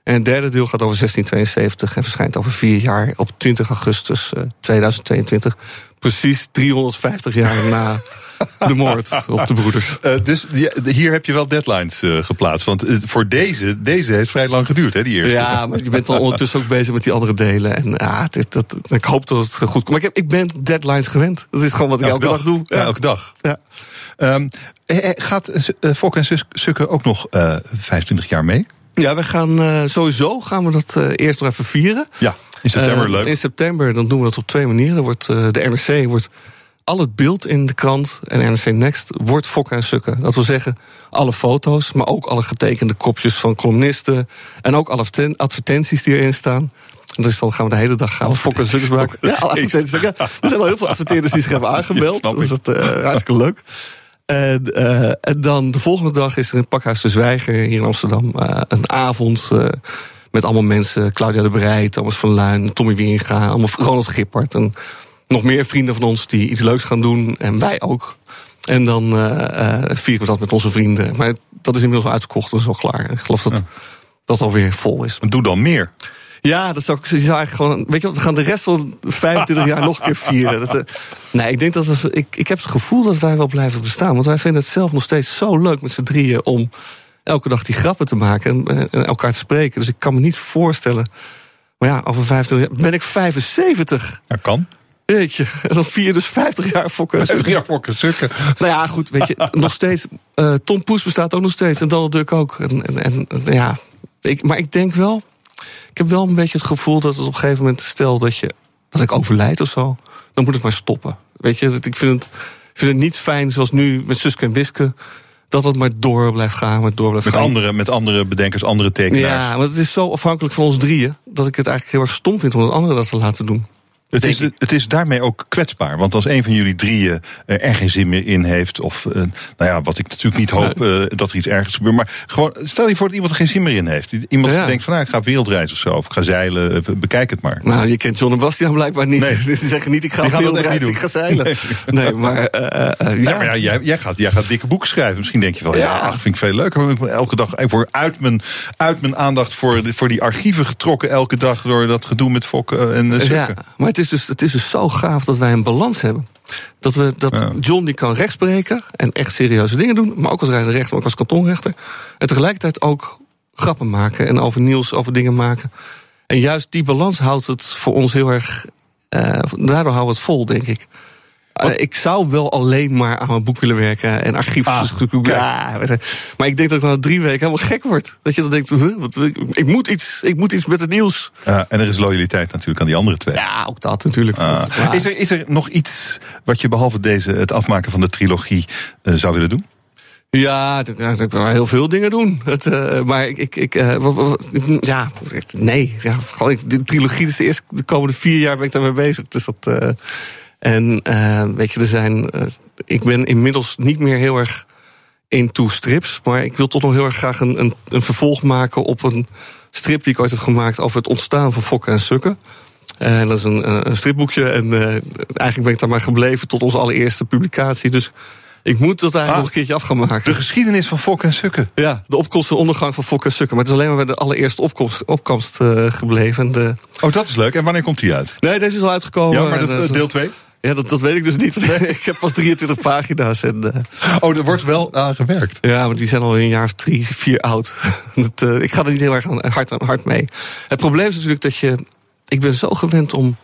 Speaker 13: En het derde deel gaat over 1672 en verschijnt over vier jaar op 20 augustus eh, 2022. Precies 350 jaar na de moord op de broeders.
Speaker 6: Eh, dus ja, hier heb je wel deadlines eh, geplaatst. Want eh, voor deze, deze heeft vrij lang geduurd, hè, die eerste.
Speaker 13: Ja, maar je bent dan ondertussen ook bezig met die andere delen. En ja, dit, dat, ik hoop dat het goed komt. Maar ik, heb, ik ben deadlines gewend. Dat is gewoon wat ik elke, dag. doe.
Speaker 6: Ja, elke dag.
Speaker 13: Ja.
Speaker 6: Ehm, eh, eh, gaat eh, Fok en Sukke ook nog eh 25 jaar mee?
Speaker 13: Ja, we gaan eh, sowieso gaan we dat eh, eerst nog even vieren.
Speaker 6: Ja, in september
Speaker 13: Eh,
Speaker 6: leuk.
Speaker 13: In september dan doen we dat op twee manieren. Wordt, de NRC wordt al het beeld in de krant en NRC Next wordt fokken en sukken. Dat wil zeggen, alle foto's, maar ook alle getekende kopjes van columnisten. En ook alle adverten- advertenties die erin staan. En dus dan gaan we de hele dag gaan we fokken en sukken maken. Ja, alle advertenties. Ja, er zijn al heel veel adverteerders die zich hebben aangemeld.
Speaker 6: snap
Speaker 13: dat is het, hartstikke leuk. En, eh, en dan de volgende dag is er in Pakhuis de Zwijger hier in Amsterdam eh, een avond eh, met allemaal mensen. Claudia de Breij, Thomas van Luin, Tommy Wieringa, allemaal Ronald Gippert. En nog meer vrienden van ons die iets leuks gaan doen. En wij ook. En dan vieren we dat met onze vrienden. Maar dat is inmiddels al uitverkocht, dat is al klaar. Ik geloof dat dat alweer vol is.
Speaker 6: Doe dan meer.
Speaker 13: Ja, dat zou ik zou eigenlijk gewoon. Weet je wat, we gaan de rest van 25 jaar nog een keer vieren. Dat, eh, nee, ik denk dat als we, ik, ik heb het gevoel dat wij wel blijven bestaan. Want wij vinden het zelf nog steeds zo leuk met z'n drieën om elke dag die grappen te maken en, en elkaar te spreken. Dus ik kan me niet voorstellen. Maar ja, over 25 jaar ben ik 75.
Speaker 6: Dat kan.
Speaker 13: Weet je, en dan vier je dus 50 jaar fokken.
Speaker 6: 50 jaar fokken, sukken.
Speaker 13: Nou ja, goed, weet je, nog steeds. eh, Tom Poes bestaat ook nog steeds en Donald Duck ook. En, en, en ja, ik, maar ik denk wel, ik heb wel een beetje het gevoel dat het op een gegeven moment, stel dat, je, dat ik overlijd of zo, dan moet het maar stoppen. Weet je, dat- ik vind het, ik vind het niet fijn zoals nu met Suske en Wiske. dat het maar door blijft gaan, maar door blijft
Speaker 6: Met
Speaker 13: gaan.
Speaker 6: andere, met andere bedenkers, andere tekenaars.
Speaker 13: Ja, want het is zo afhankelijk van ons drieën dat ik het eigenlijk heel erg stom vind om dat anderen dat te laten doen.
Speaker 6: Het is, het is daarmee ook kwetsbaar. Want als een van jullie drieën eh, er geen zin meer in heeft. of eh, nou ja, wat ik natuurlijk niet hoop eh, dat er iets ergens gebeurt. maar gewoon, stel je voor dat iemand er geen zin meer in heeft. Iemand
Speaker 13: Ja.
Speaker 6: denkt van nou, ik ga op wereldreis of zo. of ik ga zeilen, bekijk het maar.
Speaker 13: Nou, je kent John en Bastiaan blijkbaar niet.
Speaker 6: Nee.
Speaker 13: Dus die zeggen niet, ik ga
Speaker 6: Die
Speaker 13: wereldreis,
Speaker 6: niet
Speaker 13: ik ga zeilen. Nee, maar
Speaker 6: Ja,
Speaker 13: ja.
Speaker 6: maar ja, jij, jij, gaat, jij gaat dikke boeken schrijven. Misschien denk je wel, ja, ach, vind ik veel leuker. Ik ben elke dag voor uit mijn, uit mijn aandacht voor, voor die archieven getrokken. Elke dag door dat gedoe met fokken en uh,
Speaker 13: Ja, maar het is, dus, het is dus zo gaaf dat wij een balans hebben. Dat, we, dat
Speaker 6: Ja.
Speaker 13: John die kan rechtsbreken en echt serieuze dingen doen. Maar ook als rijder rechter, maar ook als kantonrechter. En tegelijkertijd ook grappen maken en over nieuws, over dingen maken. En juist die balans houdt het voor ons heel erg... eh, daardoor houden we het vol, denk ik. Eh, ik zou wel alleen maar aan mijn boek willen werken en archief.
Speaker 6: Ah,
Speaker 13: ja, maar ik denk dat ik na drie weken helemaal gek word. Dat je dan denkt, huh, wat, wil ik, ik, moet iets, ik moet iets met het nieuws.
Speaker 6: Ja, en er is loyaliteit natuurlijk aan die andere twee.
Speaker 13: Ja, ook dat natuurlijk.
Speaker 6: Ah.
Speaker 13: Dat-
Speaker 6: is, er, is er nog iets wat je behalve deze, het afmaken van de trilogie eh, zou willen doen?
Speaker 13: Ja, ik wil heel veel dingen doen. Het, eh, maar ik, ik, ik wat- wat- ja, nee. Ja, gewoon, ik- de trilogie is de eerste, de komende vier jaar ben ik daarmee bezig. Dus dat, en eh, weet je, er zijn, eh, ik ben inmiddels niet meer heel erg into strips, maar ik wil toch nog heel erg graag een, een, een vervolg maken op een strip die ik ooit heb gemaakt over het ontstaan van Fokken en Sukken. En dat is een, eh, een stripboekje. En eh, eigenlijk ben ik daar maar gebleven tot onze allereerste publicatie. Dus ik moet dat eigenlijk
Speaker 6: Ah,
Speaker 13: nog een keertje af gaan maken.
Speaker 6: De geschiedenis van Fokken en Sukken.
Speaker 13: Ja, de opkomst en ondergang van Fokker en Sukker. Maar het is alleen maar bij de allereerste opkomst, opkomst eh, gebleven. En De...
Speaker 6: Oh, dat is leuk. En wanneer komt die uit?
Speaker 13: Nee, deze is al uitgekomen.
Speaker 6: Ja, maar dat,
Speaker 13: eh,
Speaker 6: deel 2?
Speaker 13: Ja, dat, dat weet ik dus niet. ik heb pas 23 pagina's. En, eh,
Speaker 6: Oh, er wordt wel aan gewerkt.
Speaker 13: ja, maar die zijn al een jaar of drie, vier oud. dat, eh, ik ga er niet heel erg aan, hard, aan, hard mee. Het probleem is natuurlijk dat je... Ik ben zo gewend om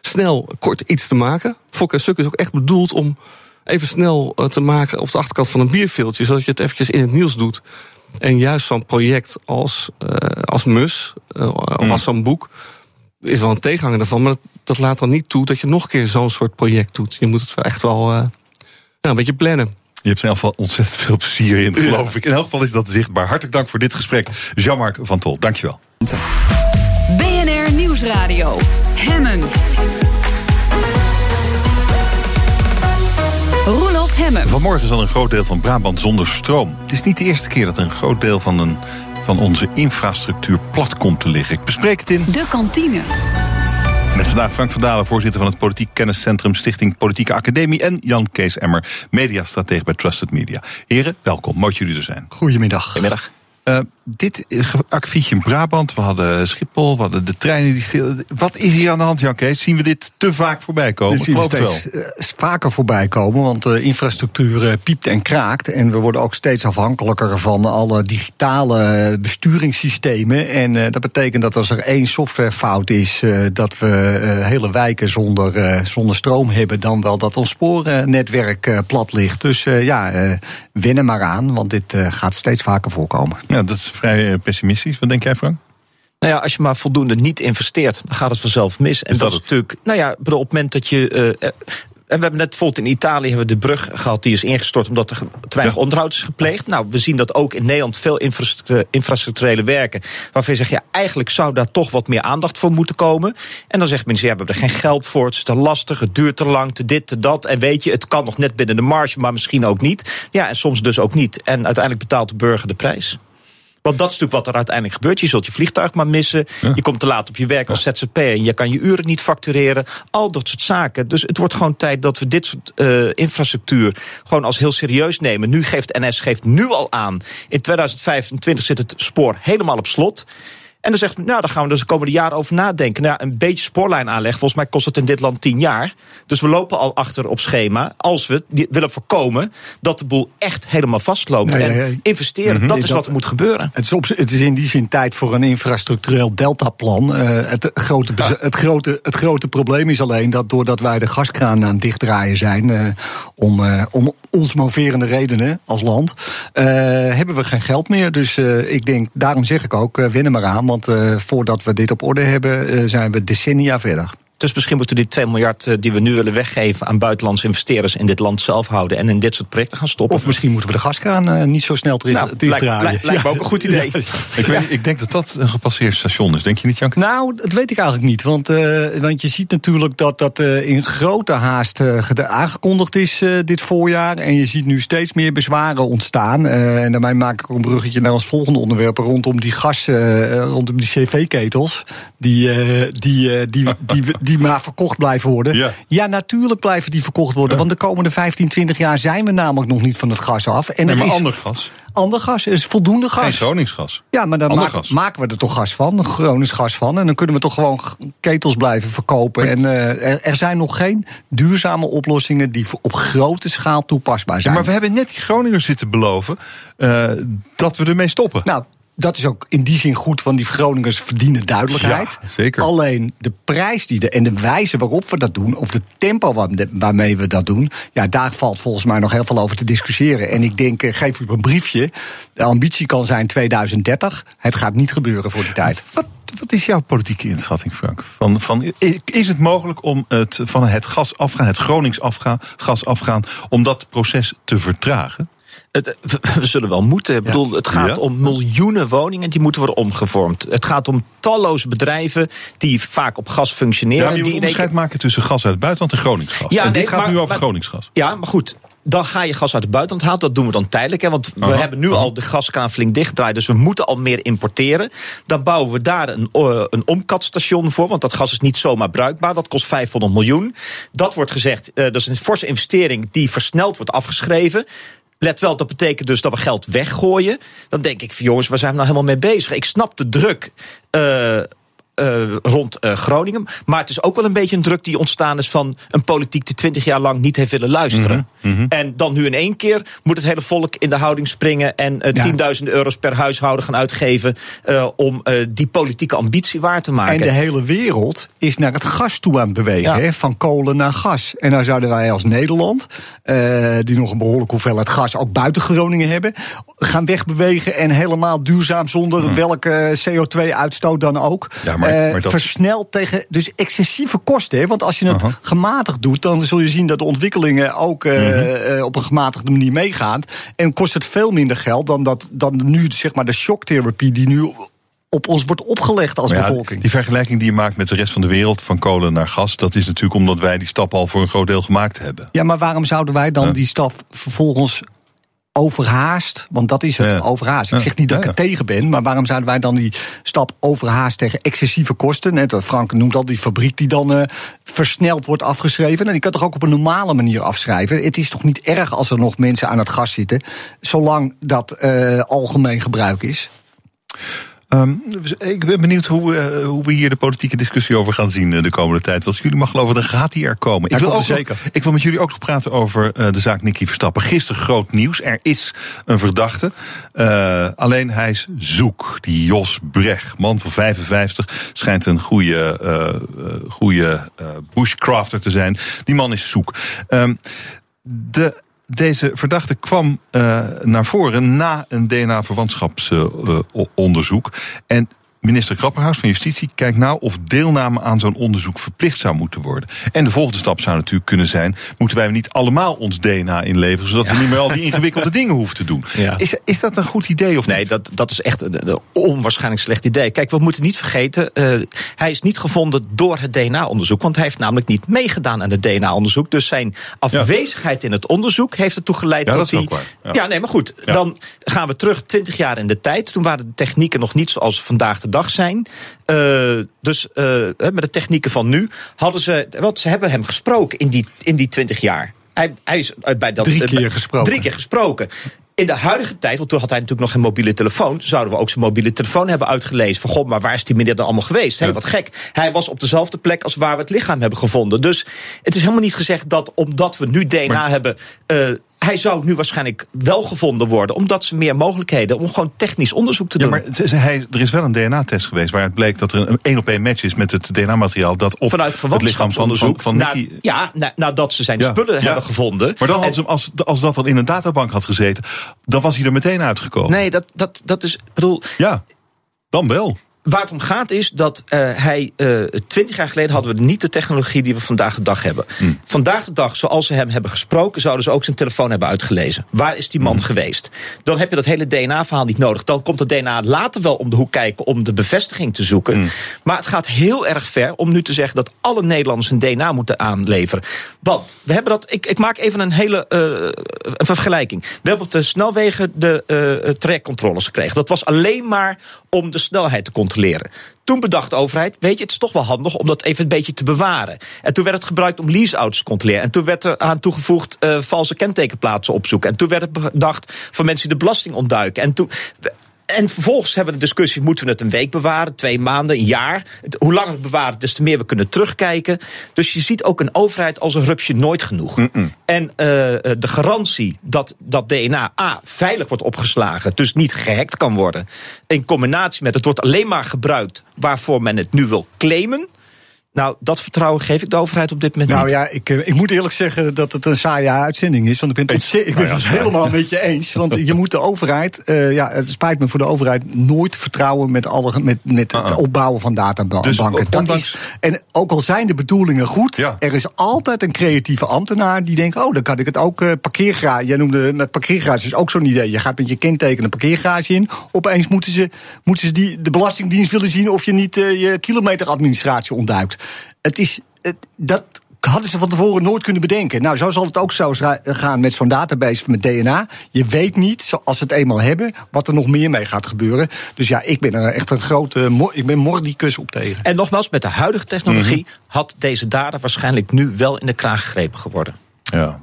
Speaker 13: snel, kort iets te maken. Fok en Suk is ook echt bedoeld om even snel eh, te maken... op de achterkant van een bierveeltje, zodat je het eventjes in het nieuws doet. En juist zo'n project als, als MUS, of als zo'n boek... is wel een tegenhanger daarvan, maar dat, laat dan niet toe... dat je nog een keer zo'n soort project doet. Je moet het wel echt wel eh, nou, een beetje plannen.
Speaker 6: Je hebt in elk geval ontzettend veel plezier in, geloof ik. In elk geval is dat zichtbaar. Hartelijk dank voor dit gesprek. Jean-Marc van Tol, dankjewel.
Speaker 1: BNR Nieuwsradio. Hemmen. Roelof Hemmen.
Speaker 6: Vanmorgen is al een groot deel van Brabant zonder stroom. Het is niet de eerste keer dat een groot deel van, een, van onze infrastructuur plat komt te liggen. Ik bespreek het in
Speaker 1: De kantine.
Speaker 6: Met vandaag Frank van Dalen, voorzitter van het Politiek Kenniscentrum Stichting Politieke Academie. En Jan Kees Emmer, mediastratege bij Trusted Media. Heren, welkom. Mooi dat jullie er zijn.
Speaker 14: Goedemiddag. Goedemiddag.
Speaker 6: Uh, dit akkefietje in Brabant, we hadden Schiphol, we hadden de treinen die stil. Wat is hier aan de hand, Jan Kees? Zien we dit te vaak voorbij komen?
Speaker 14: Dat zien we steeds wel. vaker voorbij komen, want de infrastructuur uh, piept en kraakt. En we worden ook steeds afhankelijker van alle digitale besturingssystemen. En dat betekent dat als er één softwarefout is, dat we hele wijken zonder, zonder stroom hebben, dan wel dat ons spoornetwerk plat ligt. Dus ja, wennen maar aan, want dit gaat steeds vaker voorkomen.
Speaker 6: Ja, dat is vrij pessimistisch. Wat denk jij, Frank?
Speaker 11: Nou ja, als je maar voldoende niet investeert, dan gaat het vanzelf mis. En
Speaker 6: is
Speaker 11: dat,
Speaker 6: dat
Speaker 11: is natuurlijk, nou ja, op het moment dat je. Uh, en we hebben net bijvoorbeeld in Italië hebben we de brug gehad die is ingestort omdat er te weinig ja. onderhoud is gepleegd. Nou, we zien dat ook in Nederland veel infrastructurele werken. Waarvan je zegt, ja, eigenlijk zou daar toch wat meer aandacht voor moeten komen. En dan zegt mensen, ja, we hebben er geen geld voor. Het is te lastig, het duurt te lang, te dit, te dat. En weet je, het kan nog net binnen de marge, maar misschien ook niet. Ja, en soms dus ook niet. En uiteindelijk betaalt de burger de prijs. Want dat is natuurlijk wat er uiteindelijk gebeurt. Je zult je vliegtuig maar missen. Ja. Je komt te laat op je werk als ZZP en je kan je uren niet factureren. Al dat soort zaken. Dus het wordt gewoon tijd dat we dit soort uh, infrastructuur gewoon als heel serieus nemen. Nu geeft NS geeft nu al aan. In 2025 zit het spoor helemaal op slot. En dan zegt, nou, daar gaan we dus de komende jaren over nadenken. Nou, een beetje spoorlijn aanleggen, volgens mij kost het in dit land tien jaar. Dus we lopen al achter op schema. Als we willen voorkomen dat de boel echt helemaal vastloopt. En investeren, mm -hmm. dat is wat er moet gebeuren.
Speaker 14: Het is, op, het is in die zin tijd voor een infrastructureel deltaplan. Uh, het, grote, het, grote, het grote probleem is alleen dat doordat wij de gaskraan aan het dichtdraaien zijn... Uh, om, uh, om ons moverende redenen als land, hebben we geen geld meer. Dus ik denk, daarom zeg ik ook, winnen maar aan... Want uh, voordat we dit op orde hebben, uh, zijn we decennia verder.
Speaker 11: Dus misschien moeten we die 2 miljard eh, die we nu willen weggeven aan buitenlandse investeerders in dit land zelf houden en in dit soort projecten gaan stoppen.
Speaker 14: Of misschien moeten we de gaskraan uh, niet zo snel terug
Speaker 11: nou, lijkt, lijkt, lijkt me ook een goed idee. Ja.
Speaker 6: Ik, weet, ik, denk dat dat een gepasseerd station is. Denk je niet, Janke?
Speaker 14: Nou, dat weet ik eigenlijk niet. Want, uh, want je ziet natuurlijk dat dat uh, in grote haast aangekondigd is dit voorjaar. En je ziet nu steeds meer bezwaren ontstaan. en daarmee maak ik een bruggetje naar ons volgende onderwerp rondom die gas, rondom die cv-ketels. Die, die, die, die, die maar verkocht blijven worden. Ja. ja, natuurlijk blijven die verkocht worden. Ja. Want de komende 15, 20 jaar zijn we namelijk nog niet van het gas af.
Speaker 6: En nee, maar is ander gas.
Speaker 14: Ander gas is voldoende gas.
Speaker 6: Geen Groningsgas.
Speaker 14: Ja, maar dan maak, maken we er toch gas van, Gronings gas van. En dan kunnen we toch gewoon ketels blijven verkopen. Maar, en uh, er, er, zijn nog geen duurzame oplossingen die op grote schaal toepasbaar zijn.
Speaker 6: Ja, maar we hebben net die Groningers zitten beloven uh, dat we ermee stoppen.
Speaker 14: Nou, dat is ook in die zin goed, want die Groningers verdienen duidelijkheid.
Speaker 6: Ja, zeker.
Speaker 14: Alleen de prijs die de, en de wijze waarop we dat doen, of de tempo waarmee we dat doen, ja, daar valt volgens mij nog heel veel over te discussiëren. En ik denk, geef u een briefje. De ambitie kan zijn 2030. Het gaat niet gebeuren voor die tijd.
Speaker 6: Wat, wat is jouw politieke inschatting, Frank? Van, van, is het mogelijk om het, van het gas afgaan, het Gronings afgaan, gas afgaan, om dat proces te vertragen?
Speaker 11: Het, we zullen wel moeten. Ik bedoel, het gaat om miljoenen woningen die moeten worden omgevormd. Het gaat om talloze bedrijven die vaak op gas functioneren.
Speaker 6: Ja,
Speaker 11: die
Speaker 6: onderscheid maken tussen gas uit het buitenland en Groningsgas. Ja, en nee, dit gaat
Speaker 11: maar,
Speaker 6: nu over
Speaker 11: maar,
Speaker 6: Groningsgas.
Speaker 11: Ja, maar goed dan ga je gas uit het buitenland halen. Dat doen we dan tijdelijk. Hè, want we hebben nu al de gaskraan flink dichtgedraaid. Dus we moeten al meer importeren. Dan bouwen we daar een, uh, een omkatstation voor. Want dat gas is niet zomaar bruikbaar. Dat kost 500 miljoen. Dat wordt gezegd, uh, dat is een forse investering die versneld wordt afgeschreven. Let wel, dat betekent dus dat we geld weggooien. Dan denk ik, jongens, waar zijn we nou helemaal mee bezig? Ik snap de druk. Uh, uh, rond uh, Groningen. Maar het is ook wel een beetje een druk die ontstaan is van een politiek die twintig jaar lang niet heeft willen luisteren.
Speaker 6: Mm -hmm.
Speaker 11: En dan nu in één keer moet het hele volk in de houding springen en uh, ja. tienduizenden euro's per huishouden gaan uitgeven om die politieke ambitie waar te maken.
Speaker 14: En de hele wereld is naar het gas toe aan het bewegen, ja. van kolen naar gas. En nou zouden wij als Nederland, die nog een behoorlijke hoeveelheid gas ook buiten Groningen hebben, gaan wegbewegen en helemaal duurzaam zonder mm. welke CO2-uitstoot dan ook.
Speaker 6: Ja, maar, maar dat...
Speaker 14: versneld tegen dus excessieve kosten. Hè? Want als je het uh -huh. gematigd doet, dan zul je zien dat de ontwikkelingen ook uh, mm -hmm. uh, op een gematigde manier meegaan. En kost het veel minder geld dan, dat, dan nu zeg maar de shocktherapie die nu op ons wordt opgelegd als
Speaker 6: ja,
Speaker 14: bevolking.
Speaker 6: Die vergelijking die je maakt met de rest van de wereld, van kolen naar gas, dat is natuurlijk omdat wij die stap al voor een groot deel gemaakt hebben.
Speaker 14: Ja, maar waarom zouden wij dan ja. die stap vervolgens overhaast, want dat is het, ja. overhaast. Ik zeg niet dat ik er tegen ben, maar waarom zouden wij dan die stap overhaast tegen excessieve kosten? Net Frank noemt al die fabriek die dan uh, versneld wordt afgeschreven. Nou, die kan toch ook op een normale manier afschrijven? Het is toch niet erg als er nog mensen aan het gas zitten, zolang dat uh, algemeen gebruik is?
Speaker 6: Um, ik ben benieuwd hoe, uh, hoe we hier de politieke discussie over gaan zien de komende tijd. Want als jullie mag geloven, dan gaat die er komen. Ik, wil
Speaker 14: ook
Speaker 6: zeker. Nog, ik wil met jullie ook nog praten over uh, de zaak Nicky Verstappen. Gisteren groot nieuws. Er is een verdachte. Uh, alleen hij is zoek. Die Jos Brecht, man van 55, schijnt een goede, goede bushcrafter te zijn. Die man is zoek. Um, de deze verdachte kwam uh, naar voren na een DNA-verwantschapsonderzoek. En minister Krapperhaus van Justitie kijkt nou of deelname aan zo'n onderzoek verplicht zou moeten worden. En de volgende stap zou natuurlijk kunnen zijn: moeten wij niet allemaal ons DNA inleveren, zodat ja. we niet meer al die ingewikkelde dingen hoeven te doen? Ja. Is, is dat een goed idee of
Speaker 11: nee?
Speaker 6: Niet?
Speaker 11: Dat, dat is echt een, een, onwaarschijnlijk slecht idee. Kijk, we moeten niet vergeten: uh, hij is niet gevonden door het DNA-onderzoek, want hij heeft namelijk niet meegedaan aan het DNA-onderzoek. Dus zijn afwezigheid ja. in het onderzoek heeft ertoe geleid
Speaker 6: ja,
Speaker 11: dat,
Speaker 6: dat
Speaker 11: hij.
Speaker 6: Ja.
Speaker 11: ja, nee, maar goed. Dan gaan we terug 20 jaar in de tijd. Toen waren de technieken nog niet zoals vandaag de dag zijn. Uh, dus uh, met de technieken van nu hadden ze. Want ze hebben hem gesproken in die, in die 20 jaar. Hij, hij is bij dat.
Speaker 14: Drie keer gesproken.
Speaker 11: Drie keer gesproken. In de huidige tijd, want toen had hij natuurlijk nog geen mobiele telefoon, zouden we ook zijn mobiele telefoon hebben uitgelezen. Van god, maar waar is die meneer dan allemaal geweest? Hey, wat gek. Hij was op dezelfde plek als waar we het lichaam hebben gevonden. Dus het is helemaal niet gezegd dat omdat we nu DNA maar, hebben. Uh, hij zou nu waarschijnlijk wel gevonden worden, omdat ze meer mogelijkheden om gewoon technisch onderzoek te doen.
Speaker 6: Ja, maar hij, er is wel een DNA-test geweest waaruit bleek dat er een één op één match is met het DNA-materiaal dat op
Speaker 11: Vanuit
Speaker 6: het lichaam van, van, van
Speaker 11: Nicky... Ja, na, nadat ze zijn ja, spullen ja. hebben gevonden.
Speaker 6: Maar dan hadden ze hem, als, als dat dan in een databank had gezeten, dan was hij er meteen uitgekomen.
Speaker 11: Nee, dat, dat, dat is, bedoel.
Speaker 6: Ja, dan wel.
Speaker 11: Waar het om gaat is dat uh, hij uh, twintig jaar geleden hadden we niet de technologie die we vandaag de dag hebben. Mm. Vandaag de dag, zoals ze hem hebben gesproken, zouden ze ook zijn telefoon hebben uitgelezen. Waar is die man mm. geweest? Dan heb je dat hele DNA-verhaal niet nodig. Dan komt het DNA later wel om de hoek kijken om de bevestiging te zoeken. Mm. Maar het gaat heel erg ver om nu te zeggen dat alle Nederlanders een DNA moeten aanleveren. Want we hebben dat. Ik, ik maak even een hele uh, een vergelijking. We hebben op de snelwegen de trajectcontroles gekregen. Dat was alleen maar om de snelheid te controleren. Toen bedacht de overheid, weet je, het is toch wel handig om dat even een beetje te bewaren. En toen werd het gebruikt om leaseauto's te controleren. En toen werd er aan toegevoegd uh, valse kentekenplaatsen opzoeken. En toen werd het bedacht voor mensen die de belasting ontduiken. En toen en vervolgens hebben we de discussie: moeten we het een week bewaren, twee maanden, een jaar? Hoe langer het bewaren, des te meer we kunnen terugkijken. Dus je ziet ook een overheid als een rupsje nooit genoeg. En uh, de garantie dat dat DNA A veilig wordt opgeslagen, dus niet gehackt kan worden, in combinatie met het wordt alleen maar gebruikt waarvoor men het nu wil claimen. Nou, dat vertrouwen geef ik de overheid op dit moment
Speaker 14: nou,
Speaker 11: niet.
Speaker 14: Nou ja, ik, ik moet eerlijk zeggen dat het een saaie uitzending is. Want ik ben het, ik ben het helemaal met je eens. Want je moet de overheid, uh, ja, het spijt me voor de overheid, nooit vertrouwen met, alle, met, met het opbouwen van databanken. Dus, dat is, en ook al zijn de bedoelingen goed, ja. er is altijd een creatieve ambtenaar die denkt: oh, dan kan ik het ook uh, parkeergarage. Jij noemde met parkeergarage is ook zo'n idee. Je gaat met je kenteken een parkeergarage in. Opeens moeten ze, moeten ze die, de Belastingdienst willen zien of je niet uh, je kilometeradministratie ontduikt. Het is, het, dat hadden ze van tevoren nooit kunnen bedenken. Nou, zo zal het ook zo gaan met zo'n database met DNA. Je weet niet, als ze het eenmaal hebben, wat er nog meer mee gaat gebeuren. Dus ja, ik ben er echt een grote ik ben mordicus op tegen.
Speaker 11: En nogmaals, met de huidige technologie mhm. had deze data waarschijnlijk nu wel in de kraag gegrepen geworden.
Speaker 6: Ja.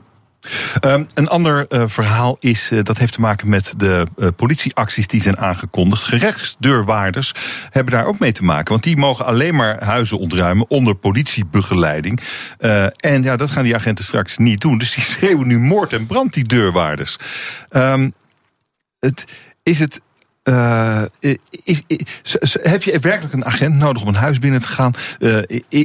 Speaker 6: Um, een ander uh, verhaal is, uh, dat heeft te maken met de uh, politieacties die zijn aangekondigd. Gerechtsdeurwaarders hebben daar ook mee te maken. Want die mogen alleen maar huizen ontruimen onder politiebegeleiding. en ja, dat gaan die agenten straks niet doen. Dus die schreeuwen nu moord en brand, die deurwaarders. Um, het, is het uh, is, is, heb je werkelijk een agent nodig om een huis binnen te gaan? Uh,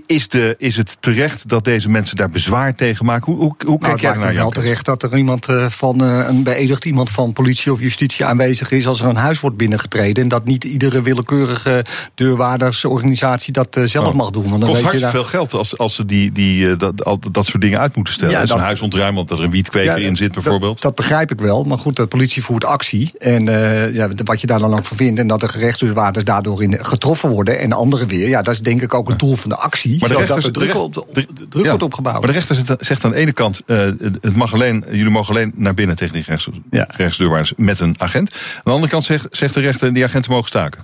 Speaker 6: is, de, is het terecht dat deze mensen daar bezwaar tegen maken? Hoe, hoe, hoe
Speaker 14: nou,
Speaker 6: kijk jij naar
Speaker 14: wel terecht dat er iemand uh, van een beëdigd iemand van politie of justitie aanwezig is als er een huis wordt binnengetreden. En dat niet iedere willekeurige deurwaardersorganisatie dat zelf oh. mag doen.
Speaker 6: Want dan kost weet je daar... veel geld als, als ze die, die, dat, dat, soort dingen uit moeten stellen. Ja, dat, een huis ontruimen omdat er een wietkweker ja, in zit bijvoorbeeld.
Speaker 14: Dat, dat, begrijp ik wel. Maar goed, de politie voert actie. En ja, wat je daar dan ook voor vindt. En dat de gerechtsdeurwaarders daardoor in getroffen worden. En anderen weer. Ja, dat is denk ik ook het doel van de actie. Maar de rechter, dat druk, op, druk wordt opgebouwd.
Speaker 6: Maar de rechter zegt aan de ene kant: uh, het mag alleen, jullie mogen alleen naar binnen tegen die ja. gerechtsdeurwaarders met een agent. Aan de andere kant zegt, zegt de rechter: die agenten mogen staken.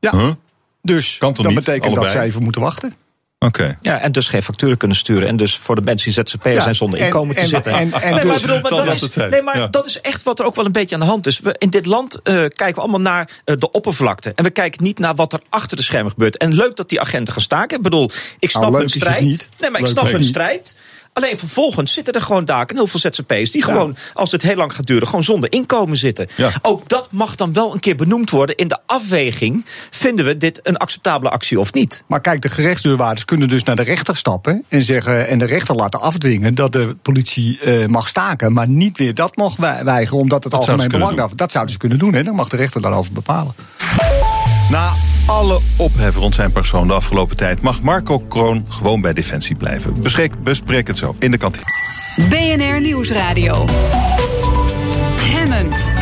Speaker 14: Ja. Huh? Dus dat betekent dat zij even moeten wachten.
Speaker 6: Oké.
Speaker 11: Ja, en dus geen facturen kunnen sturen. En dus voor de mensen die ZZP'er zijn zonder inkomen te zitten. En, en, nee, maar, bedoel, maar dat, is, nee, maar dat is echt wat er ook wel een beetje aan de hand is. We, in dit land uh, kijken we allemaal naar uh, de oppervlakte. En we kijken niet naar wat er achter de schermen gebeurt. En leuk dat die agenten gaan staken. Ik bedoel, ik snap nou, hun strijd. Nee, maar ik snap hun strijd. Alleen vervolgens zitten er gewoon daken, heel veel ZZP's... die gewoon, als het heel lang gaat duren, gewoon zonder inkomen zitten. Ook dat mag dan wel een keer benoemd worden in de afweging. Vinden we dit een acceptabele actie of niet?
Speaker 14: Maar kijk, de gerechtsdeurwaarders kunnen dus naar de rechter stappen... en, zeggen, en de rechter laten afdwingen dat de politie uh, mag staken... maar niet weer dat mag weigeren, omdat het algemeen belang... Doen. Dat zouden ze kunnen doen, hè? dan mag de rechter daarover bepalen.
Speaker 6: Na alle ophef rond zijn persoon de afgelopen tijd... mag Marco Kroon gewoon bij Defensie blijven. Bespreek, bespreek het zo in de kantine.
Speaker 1: BNR Nieuwsradio. Hemmen.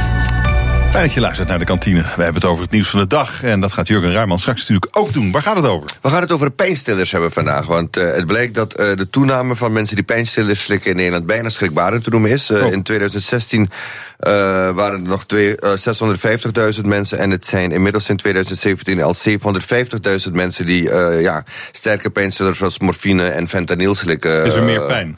Speaker 6: Fijn dat je luistert naar de kantine. We hebben het over het nieuws van de dag. En dat gaat Jurgen Ruijman straks natuurlijk ook doen. Waar gaat het over?
Speaker 15: We gaan het over de pijnstillers hebben vandaag. Want uh, het bleek dat uh, de toename van mensen die pijnstillers slikken in Nederland bijna schrikbarend te noemen is. Uh, In 2016 waren er nog 650.000 mensen. En het zijn inmiddels in 2017 al 750.000 mensen die ja, sterke pijnstillers zoals morfine en fentanyl slikken.
Speaker 6: Is er meer pijn?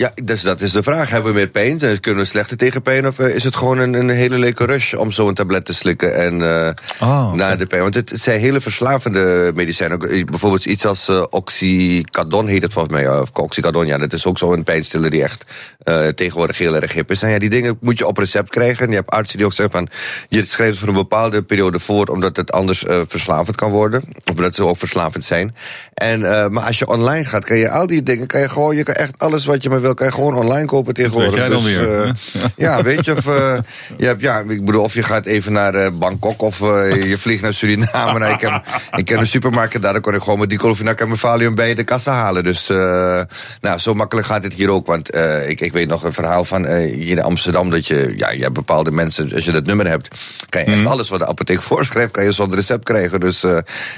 Speaker 15: Ja, dus dat is de vraag. Hebben we meer pijn? Kunnen we slechter tegen pijn? Of is het gewoon een, een hele leuke rush om zo'n tablet te slikken en uh, oh, na de pijn? Want het, het, zijn hele verslavende medicijnen. Bijvoorbeeld iets als uh, oxycodon heet het volgens mij. Of oxycodon, ja, dat is ook zo'n pijnstiller die echt uh, tegenwoordig heel erg hip is. En ja, die dingen moet je op recept krijgen. En je hebt artsen die ook zeggen van... je schrijft voor een bepaalde periode voor... omdat het anders verslavend kan worden. Of omdat ze ook verslavend zijn. En, eh, maar als je online gaat, kan je al die dingen, kan je gewoon, je kan echt alles wat je maar wil, kan je gewoon online kopen tegenwoordig.
Speaker 6: weet jij dan
Speaker 15: Dus,
Speaker 6: weer,
Speaker 15: eh, ja, weet je, of, eh, je hebt, ja, ik bedoel, of je gaat even naar eh, Bangkok of je vliegt naar Suriname. nou, ik, ken, ik ken een supermarkt daar, dan kon ik gewoon met die Colvinac en Valium bij de kassa halen. Dus, nou, zo makkelijk gaat het hier ook. Want ik, ik weet nog een verhaal van hier in Amsterdam, dat je, ja, je hebt bepaalde mensen, als je dat nummer hebt, kan je echt alles wat de apotheek voorschrijft, kan je zonder recept krijgen. Dus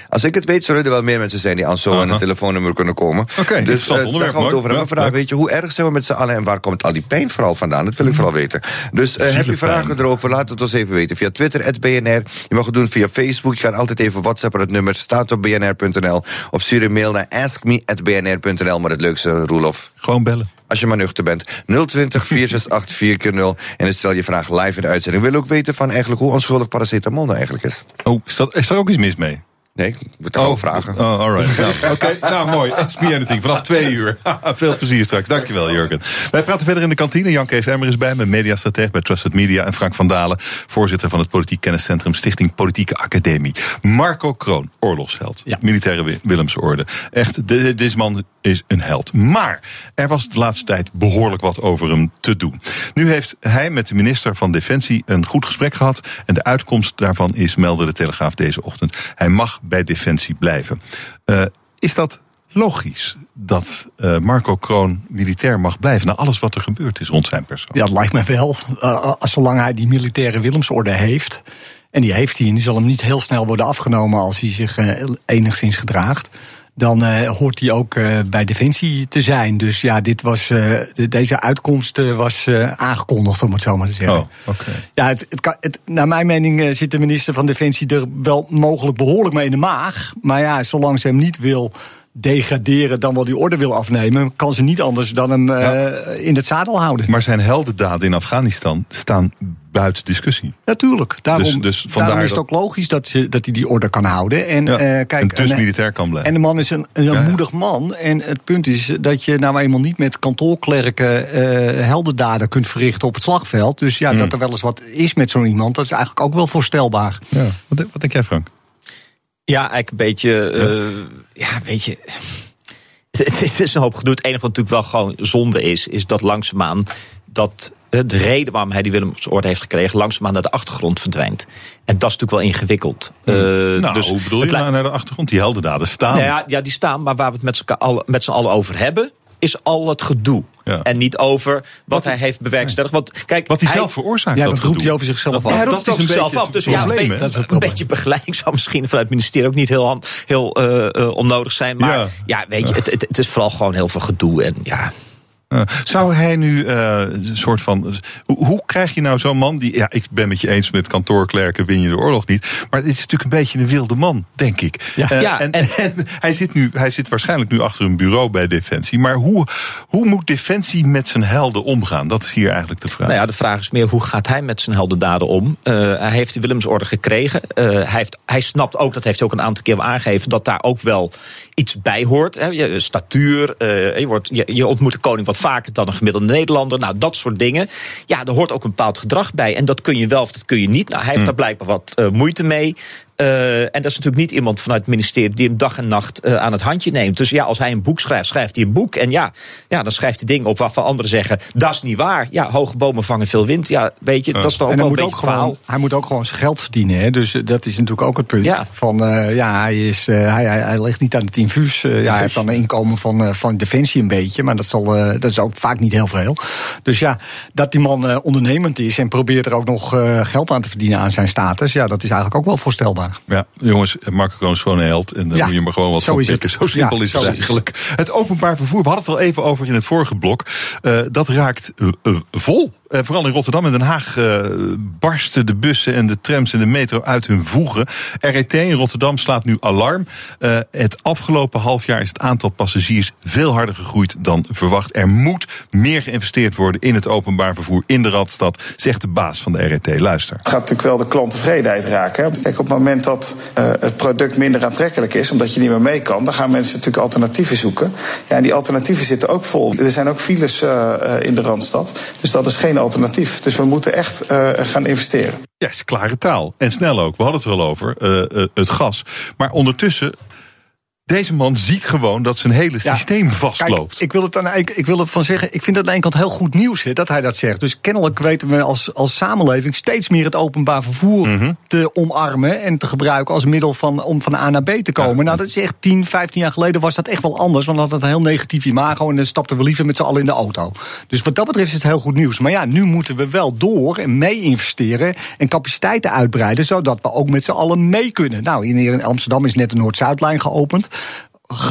Speaker 15: als ik het weet, zullen er wel meer mensen zijn die aan zo'n telefoonnummer kunnen komen.
Speaker 6: Oké,
Speaker 15: dus daar gaan we het over hebben. Vandaag, weet je, hoe erg zijn we met z'n allen en waar komt al die pijn vooral vandaan? Dat wil ik vooral weten. Dus eh, heb je vragen erover, laat het ons even weten. Via Twitter, BNR. Je mag het doen via Facebook. Je kan altijd even WhatsAppen. Het nummer staat op bnr.nl. Of stuur een mail naar askme.bnr.nl. Maar het leukste, Roelof.
Speaker 6: Gewoon bellen.
Speaker 15: Als je maar nuchter bent. 020 468 4 0 En dan stel je vraag live in de uitzending. We willen ook weten van eigenlijk hoe onschuldig paracetamol nou eigenlijk is.
Speaker 6: Oh, is, dat, is er ook iets mis mee?
Speaker 15: Nee, ik moet het gewoon vragen.
Speaker 6: Oh, alright. Nou, Oké, nou mooi. Ask me anything. Vanaf twee uur. Veel plezier straks. Dankjewel, Jurgen. Wij praten verder in de kantine. Jan Kees Emmer is bij me, mediastrateg bij Trusted Media. En Frank van Dalen, voorzitter van het Politiek Kenniscentrum Stichting Politieke Academie. Marco Kroon, oorlogsheld. Militaire Wi- Willemsorde. Echt, de- de- deze man is een held. Maar er was de laatste tijd behoorlijk wat over hem te doen. Nu heeft hij met de minister van Defensie een goed gesprek gehad. En de uitkomst daarvan is, meldde de Telegraaf deze ochtend. Hij mag bij Defensie blijven. Eh, is dat logisch dat eh, Marco Kroon militair mag blijven... na alles wat er gebeurd is rond zijn persoon?
Speaker 14: Ja, dat lijkt me wel. Uh, zolang hij die militaire Willemsorde heeft. En die heeft hij, en die zal hem niet heel snel worden afgenomen als hij zich enigszins gedraagt. Dan uh, hoort hij ook uh, bij Defensie te zijn. Dus ja, dit was, uh, de, deze uitkomst was aangekondigd, om het zo maar te zeggen.
Speaker 6: Oh, okay.
Speaker 14: Ja, het, het kan, het, naar mijn mening zit de minister van Defensie er wel mogelijk behoorlijk mee in de maag. Maar ja, zolang ze hem niet wil degraderen dan wel die orde wil afnemen, kan ze niet anders dan hem ja. in het zadel houden.
Speaker 6: Maar zijn heldendaden in Afghanistan staan buiten discussie.
Speaker 14: Natuurlijk. Daarom,
Speaker 6: dus, dus
Speaker 14: daarom is het ook logisch dat, ze, dat hij die orde kan houden. En,
Speaker 6: ja,
Speaker 14: uh, kijk,
Speaker 6: en dus
Speaker 14: en,
Speaker 6: militair kan blijven.
Speaker 14: En de man is een, een ja, moedig man. En het punt is dat je nou eenmaal niet met kantoorklerken uh, heldendaden kunt verrichten op het slagveld. Dus ja, mm. dat er wel eens wat is met zo'n iemand, dat is eigenlijk ook wel voorstelbaar.
Speaker 6: Ja. Wat, wat denk jij, Frank?
Speaker 11: Ja, eigenlijk een beetje. Ja, ja weet je. Het is een hoop gedoe. Het enige wat natuurlijk wel gewoon zonde is, is dat langzaamaan dat de reden waarom hij die Willemsorde heeft gekregen, langzaamaan naar de achtergrond verdwijnt. En dat is natuurlijk wel ingewikkeld.
Speaker 6: Uh, nou, dus hoe bedoel je nou naar de achtergrond? Die heldendaden staan.
Speaker 11: Nou ja, ja, die staan, maar waar we het met z'n allen, met allen over hebben, is al het gedoe. Ja. En niet over wat, wat hij heeft bewerkstelligd. Want kijk,
Speaker 6: wat hij, hij zelf veroorzaakt.
Speaker 14: Ja, dat,
Speaker 6: dat
Speaker 14: roept hij over zichzelf af.
Speaker 11: Hij roept het over zichzelf af. Dus ja, een, beetje, een beetje begeleiding zou misschien vanuit het ministerie ook niet heel, heel uh, uh, onnodig zijn. Maar ja, ja weet je, het, het, het, is vooral gewoon heel veel gedoe. En ja.
Speaker 6: Uh, zou hij nu uh, een soort van. Hoe, krijg je nou zo'n man die. Ja, ik ben met je eens met kantoorklerken win je de oorlog niet. Maar het is natuurlijk een beetje een wilde man, denk ik.
Speaker 11: Ja, ja
Speaker 6: en, en, en, hij, zit nu, hij zit waarschijnlijk nu achter een bureau bij Defensie. Maar hoe, hoe moet Defensie met zijn helden omgaan? Dat is hier eigenlijk de vraag.
Speaker 11: Nou ja, de vraag is meer hoe gaat hij met zijn heldendaden om? Hij heeft de Willemsorde gekregen. hij, heeft, hij snapt ook, dat heeft hij ook een aantal keer aangegeven, dat daar ook wel iets bij hoort. Hè? Je, statuur, je, wordt, je, je ontmoet de koning wat vaker dan een gemiddelde Nederlander. Nou, dat soort dingen. Ja, er hoort ook een bepaald gedrag bij. En dat kun je wel of dat kun je niet. Nou, hij heeft
Speaker 6: Hmm.
Speaker 11: daar blijkbaar wat uh, moeite mee. Uh, en dat is natuurlijk niet iemand vanuit het ministerie die hem dag en nacht uh, aan het handje neemt. Dus ja, als hij een boek schrijft, schrijft hij een boek. En ja, ja dan schrijft hij dingen op waarvan anderen zeggen: dat is niet waar. Ja, hoge bomen vangen veel wind. Ja, weet je, dat is toch ook
Speaker 14: en
Speaker 11: wel een beetje
Speaker 14: ook gewoon, Hij moet ook gewoon zijn geld verdienen. Hè? Dus dat is natuurlijk ook het punt.
Speaker 11: Ja.
Speaker 14: Van uh, ja, hij, is, hij, hij, hij, ligt niet aan het infuus. ja, hij heeft dan een inkomen van, van Defensie een beetje. Maar dat, zal, dat is ook vaak niet heel veel. Dus ja, dat die man ondernemend is en probeert er ook nog geld aan te verdienen aan zijn status. Ja, dat is eigenlijk ook wel voorstelbaar.
Speaker 6: Ja, jongens, Marco Kroon is gewoon een held. En dan
Speaker 14: ja,
Speaker 6: moet je maar gewoon wat
Speaker 14: zo
Speaker 6: van pikken. Zo simpel
Speaker 14: Ja,
Speaker 6: is het eigenlijk. Het openbaar vervoer, we hadden het al even over in het vorige blok. Uh, dat raakt uh, uh, vol. vooral in Rotterdam en Den Haag barsten de bussen en de trams en de metro uit hun voegen. RET in Rotterdam slaat nu alarm. Eh, het afgelopen half jaar is het aantal passagiers veel harder gegroeid dan verwacht. Er moet meer geïnvesteerd worden in het openbaar vervoer in de Radstad, zegt de baas van de RET. Luister.
Speaker 16: Het gaat natuurlijk wel de klanttevredenheid raken. Kijk, op het moment dat het product minder aantrekkelijk is, omdat je niet meer mee kan, dan gaan mensen natuurlijk alternatieven zoeken. Ja, en die alternatieven zitten ook vol. Er zijn ook files in de Randstad. Dus dat is geen alternatief. Dus we moeten echt uh, gaan investeren.
Speaker 6: Ja, is klare taal. En snel ook. We hadden het er al over, uh, uh, het gas. Maar ondertussen deze man ziet gewoon dat zijn hele systeem vastloopt.
Speaker 14: Kijk, ik wil het aan, ik, ik wil het van zeggen. Ik vind het aan de ene kant heel goed nieuws dat hij dat zegt. Dus kennelijk weten we als, als samenleving steeds meer het openbaar vervoer
Speaker 6: Mhm.
Speaker 14: te omarmen en te gebruiken als middel van, om van A naar B te komen. Nou, dat is echt 10, 15 jaar geleden was dat echt wel anders. Want dan had het een heel negatief imago en dan stapten we liever met z'n allen in de auto. Dus wat dat betreft is het heel goed nieuws. Maar ja, nu moeten we wel door en mee investeren en capaciteiten uitbreiden, zodat we ook met z'n allen mee kunnen. Nou, hier in Amsterdam is net de Noord-Zuidlijn geopend ge-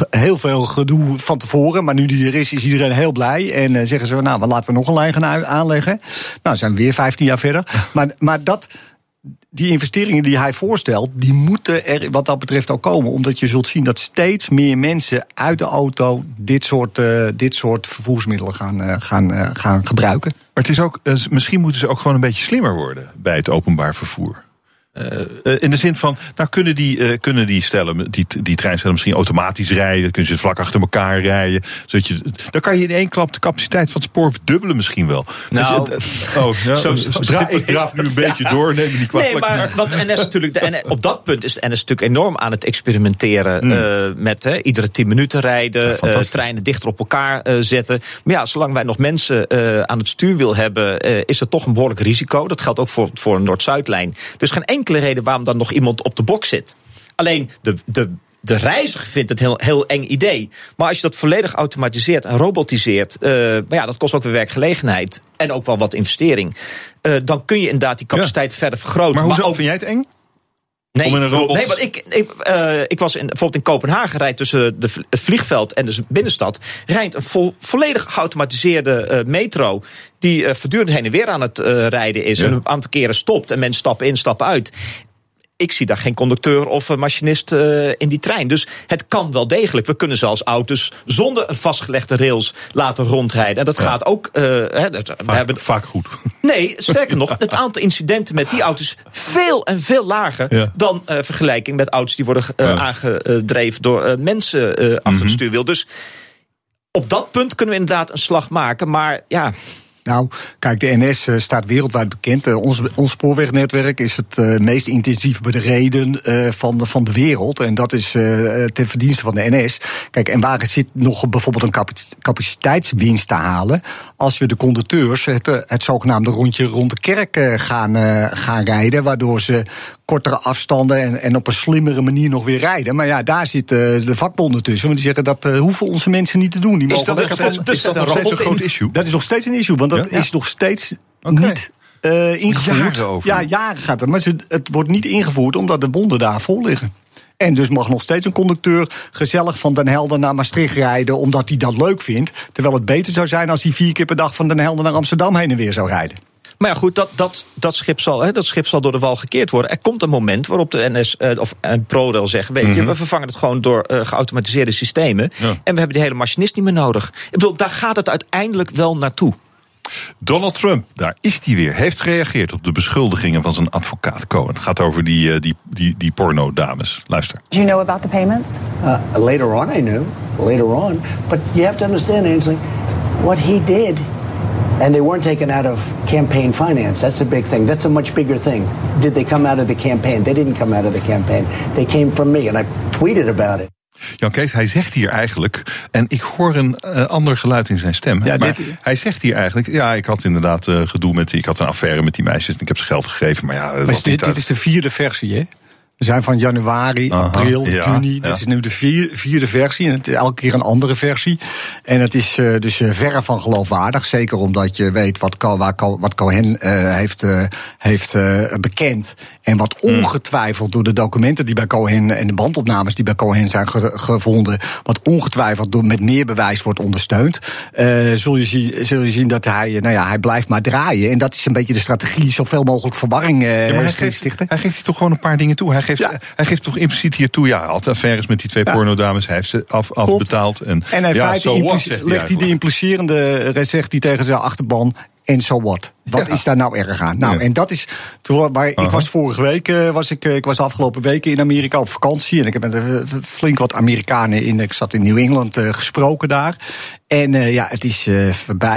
Speaker 14: heel veel gedoe van tevoren. Maar nu die er is, is iedereen heel blij. En eh, zeggen ze, nou, laten we nog een lijn gaan aanleggen. Nou, zijn we weer 15 jaar verder. Maar, maar dat, die investeringen die hij voorstelt, die moeten er wat dat betreft ook komen. Omdat je zult zien dat steeds meer mensen uit de auto dit soort, eh, dit soort vervoersmiddelen gaan, eh, gaan, gaan gebruiken.
Speaker 6: Maar het is ook, misschien moeten ze ook gewoon een beetje slimmer worden bij het openbaar vervoer. Eh, eh, in de zin van, nou kunnen die, eh, kunnen die stellen, die, die treinstellen misschien automatisch rijden, kunnen ze vlak achter elkaar rijden. Zodat je, dan kan je in één klap de capaciteit van het spoor verdubbelen misschien wel.
Speaker 11: Nou,
Speaker 6: Dus, oh, ja,
Speaker 11: zo- zo
Speaker 6: dra- ik draaf nu een beetje
Speaker 11: Ja.
Speaker 6: door, neem niet kwalijk.
Speaker 11: Nee, maar wat NS natuurlijk, de NS, op dat punt is de NS natuurlijk enorm aan het experimenteren eh, met hè, iedere 10 minuten rijden, eh, treinen dichter op elkaar zetten. Maar ja, zolang wij nog mensen aan het stuurwiel hebben, is er toch een behoorlijk risico. Dat geldt ook voor, voor een Noord-Zuidlijn. Dus geen enkele reden waarom dan nog iemand op de bok zit. Alleen de, de, de reiziger vindt het een heel, heel eng idee. Maar als je dat volledig automatiseert en robotiseert, eh, maar ja, dat kost ook weer werkgelegenheid en ook wel wat investering. Eh, dan kun je inderdaad die capaciteit verder vergroten.
Speaker 6: Maar hoezo
Speaker 11: ook,
Speaker 6: vind jij het eng?
Speaker 11: Nee,
Speaker 6: Om in een robot-
Speaker 11: nee want ik, ik, eh, ik was in, bijvoorbeeld in Kopenhagen, rijdt tussen de, het vliegveld en de binnenstad, rijdt een vol, volledig geautomatiseerde eh, metro. Die eh, voortdurend heen en weer aan het rijden is.
Speaker 6: Ja.
Speaker 11: En een aantal keren stopt en mensen stappen in, stappen uit. Ik zie daar geen conducteur of eh, machinist eh, in die trein. Dus het kan wel degelijk. We kunnen zelfs auto's zonder een vastgelegde rails laten rondrijden. En dat gaat ook. hè, dat- we hebben,
Speaker 6: vaak goed.
Speaker 11: Nee, sterker nog, het aantal incidenten met die auto's veel en veel lager
Speaker 6: Ja.
Speaker 11: dan vergelijking met auto's die worden aangedreven door mensen achter
Speaker 6: Mhm.
Speaker 11: het stuurwiel. Dus op dat punt kunnen we inderdaad een slag maken. Maar ja.
Speaker 14: Nou, kijk, de NS eh, staat wereldwijd bekend. Eh, ons, ons spoorwegnetwerk is het eh, meest intensief bereden van, de, van de wereld. En dat is ten verdienste van de NS. Kijk, en waar zit nog bijvoorbeeld een capaci- capaciteitswinst te halen... als we de conducteurs het, het zogenaamde rondje rond de kerk gaan, gaan rijden... waardoor ze kortere afstanden en, en op een slimmere manier nog weer rijden. Maar ja, daar zitten de vakbonden tussen. Want die zeggen dat eh, hoeven onze mensen niet te doen. Die
Speaker 6: Is
Speaker 14: mogen
Speaker 6: dat steeds-
Speaker 14: van-
Speaker 6: is dat nog steeds een groot issue?
Speaker 14: Dat is nog steeds een issue, want dat
Speaker 6: Ja?
Speaker 14: is nog steeds niet eh, ingevoerd.
Speaker 6: Jaren over.
Speaker 14: Ja, jaren gaat het. Maar het wordt niet ingevoerd omdat de bonden daar vol liggen. En dus mag nog steeds een conducteur gezellig van Den Helder naar Maastricht rijden... omdat hij dat leuk vindt. Terwijl het beter zou zijn als hij vier keer per dag van Den Helder naar Amsterdam heen en weer zou rijden.
Speaker 11: Maar ja, goed, dat, dat, dat, schip zal, hè, dat schip zal door de wal gekeerd worden. Er komt een moment waarop de NS eh, of eh, ProRail zeggen... weet je,
Speaker 6: Mhm.
Speaker 11: we vervangen het gewoon door eh, geautomatiseerde systemen...
Speaker 6: Ja.
Speaker 11: en we hebben die hele machinist niet meer nodig. Ik bedoel, daar gaat het uiteindelijk wel naartoe.
Speaker 6: Donald Trump, daar is hij weer, heeft gereageerd op de beschuldigingen van zijn advocaat Cohen. Het gaat over die, die, die, die porno-dames. Luister.
Speaker 9: Do you know about the payments?
Speaker 17: Uh, later on, I knew. Later on, but you have to understand, Ainsley, what he did, and they weren't taken out of campaign finance. That's a big thing. That's a much bigger thing. Did they come out of the campaign? They didn't come out of the campaign. They came from me, and I tweeted about it.
Speaker 6: Jan Kees, hij zegt hier eigenlijk, en ik hoor een eh, ander geluid in zijn stem.
Speaker 14: Ja,
Speaker 6: maar
Speaker 14: dit-
Speaker 6: hij zegt hier eigenlijk, ja, ik had inderdaad eh, gedoe met, ik had een affaire met die meisjes en ik heb ze geld gegeven, maar ja, het
Speaker 14: Maar
Speaker 6: was
Speaker 14: dit, dit
Speaker 6: uit.
Speaker 14: is de vierde versie, hè? We zijn van januari,
Speaker 6: Aha,
Speaker 14: april,
Speaker 6: ja,
Speaker 14: juni.
Speaker 6: ja.
Speaker 14: Dit is nu de vier- vierde versie. En het is elke keer een andere versie. En het is eh, dus eh, verre van geloofwaardig. Zeker omdat je weet wat, wat Cohen eh, heeft, heeft bekend. En wat
Speaker 6: Hmm.
Speaker 14: ongetwijfeld door de documenten die bij Cohen en de bandopnames die bij Cohen zijn ge- gevonden. Wat ongetwijfeld door met meer bewijs wordt ondersteund. eh, zul, je zien, zul je zien dat hij, eh, nou ja, hij blijft maar draaien. En dat is een beetje de strategie. Zoveel mogelijk verwarring eh
Speaker 6: Ja, maar hij geeft,
Speaker 14: stichten.
Speaker 6: hij geeft hier toch gewoon een paar dingen toe. Hij geeft, hij geeft toch impliciet hier toe, ja, had affaires met die twee pornodames, hij heeft ze af, afbetaald. En,
Speaker 14: En in
Speaker 6: ja,
Speaker 14: feite
Speaker 6: so
Speaker 14: legt hij
Speaker 6: eigenlijk.
Speaker 14: implicerende, zegt hij tegen zijn achterban, en so what. Wat is daar nou erg aan? Nou, en dat is. Maar ik was vorige week, uh, was ik, ik was afgelopen weken in Amerika op vakantie. En ik heb met uh, flink wat Amerikanen in. Ik zat in New England uh, gesproken daar. En uh, ja, het is uh,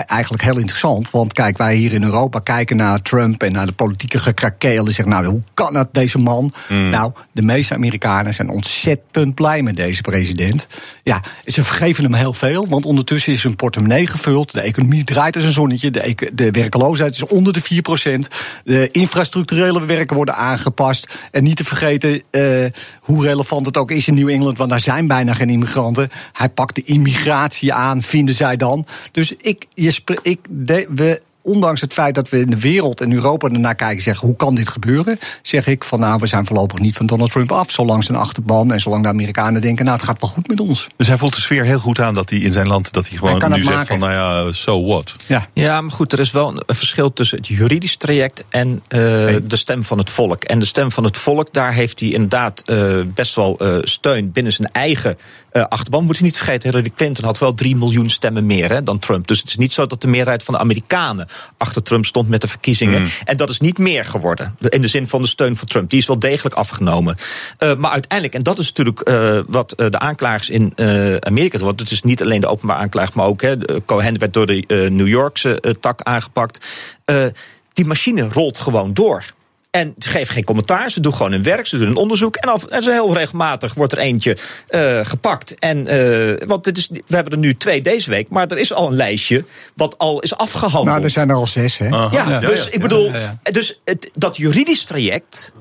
Speaker 14: eigenlijk heel interessant. Want kijk, wij hier in Europa kijken naar Trump en naar de politieke gekrakeel. En zeggen, nou, hoe kan dat, deze man? Mm. Nou, de meeste Amerikanen zijn ontzettend blij met deze president. Ja, ze vergeven hem heel veel, want ondertussen is zijn portemonnee gevuld. De economie draait als een zonnetje. De, de werkloosheid is onder de 4%. De infrastructurele werken worden aangepast. En niet te vergeten uh, hoe relevant het ook is in New England, want daar zijn bijna geen immigranten. Hij pakt de immigratie aan, vinden zij dan. Dus ik, je ik de, we ondanks het feit dat we in de wereld en Europa ernaar kijken, zeggen hoe kan dit gebeuren, zeg ik van nou, we zijn voorlopig niet van Donald Trump af, zolang zijn achterban en zolang de Amerikanen denken, nou, het gaat wel goed met ons.
Speaker 6: Dus hij voelt de sfeer heel goed aan dat hij in zijn land dat hij gewoon hij nu zegt van nou ja, so what.
Speaker 11: Ja. ja, maar goed, er is wel een verschil tussen het juridisch traject en uh, nee. de stem van het volk. En de stem van het volk, daar heeft hij inderdaad uh, best wel uh, steun binnen zijn eigen uh, achterban. Moet je niet vergeten, Hillary Clinton had wel 3 miljoen stemmen meer hè, dan Trump. Dus het is niet zo dat de meerderheid van de Amerikanen achter Trump stond met de verkiezingen. Mm. En dat is niet meer geworden. In de zin van de steun voor Trump. Die is wel degelijk afgenomen. Uh, maar uiteindelijk, en dat is natuurlijk uh, wat de aanklagers in Amerika. Want het is niet alleen de openbaar aanklager, maar ook hè, Cohen werd door de New Yorkse tak aangepakt. die machine rolt gewoon door. En ze geven geen commentaar. Ze doen gewoon hun werk. Ze doen een onderzoek. En, af, en zo heel regelmatig wordt er eentje uh, gepakt. En, uh, want dit is, we hebben er nu twee deze week. Maar er is al een lijstje wat al is afgehandeld.
Speaker 14: Nou, er zijn er al zes, hè?
Speaker 11: Ja, ja, dus ik bedoel, ja, dus het, dat juridisch traject.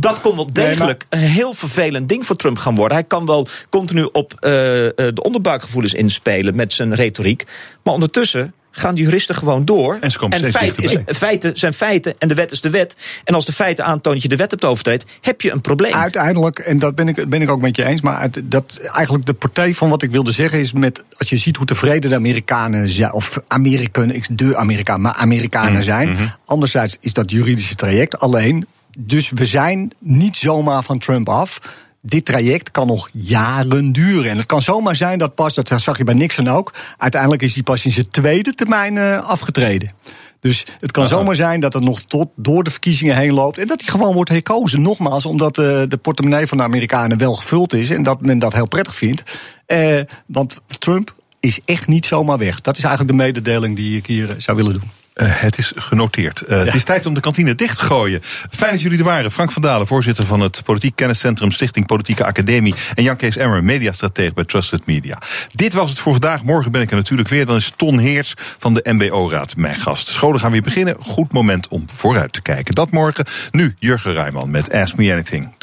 Speaker 11: Dat kon wel degelijk een heel vervelend ding voor Trump gaan worden. Hij kan wel continu op uh, de onderbuikgevoelens inspelen met zijn retoriek. Maar ondertussen gaan de juristen gewoon door.
Speaker 6: En,
Speaker 11: en feit is, feiten zijn feiten en de wet is de wet. En als de feiten aantonen dat je de wet hebt overtreed, heb je een probleem.
Speaker 14: Uiteindelijk, en dat ben ik, ben ik ook met je eens, maar dat, eigenlijk de partij van wat ik wilde zeggen is met, als je ziet hoe tevreden de Amerikanen zijn, of Amerikanen, de Amerikanen, maar Amerikanen mm, zijn. Mm-hmm. Anderzijds is dat juridische traject alleen. Dus we zijn niet zomaar van Trump af dit traject kan nog jaren duren. En het kan zomaar zijn dat pas, dat zag je bij Nixon ook, uiteindelijk is hij pas in zijn tweede termijn uh, afgetreden. Dus het kan zomaar zijn dat het nog tot door de verkiezingen heen loopt. En dat hij gewoon wordt herkozen. Nogmaals, omdat uh, de portemonnee van de Amerikanen wel gevuld is. En dat men dat heel prettig vindt. Uh, want Trump is echt niet zomaar weg. Dat is eigenlijk de mededeling die ik hier zou willen doen.
Speaker 6: Uh, het is genoteerd. Uh, ja. Het is tijd om de kantine dicht te gooien. Fijn dat jullie er waren. Frank van Dalen, voorzitter van het Politiek Kenniscentrum Stichting Politieke Academie. En Jan Kees Emmer, mediastratege bij Trusted Media. Dit was het voor vandaag. Morgen ben ik er natuurlijk weer. Dan is Ton Heers van de MBO-raad mijn gast. De scholen gaan weer beginnen. Goed moment om vooruit te kijken. Dat morgen. Nu Jurgen Rijman met Ask Me Anything.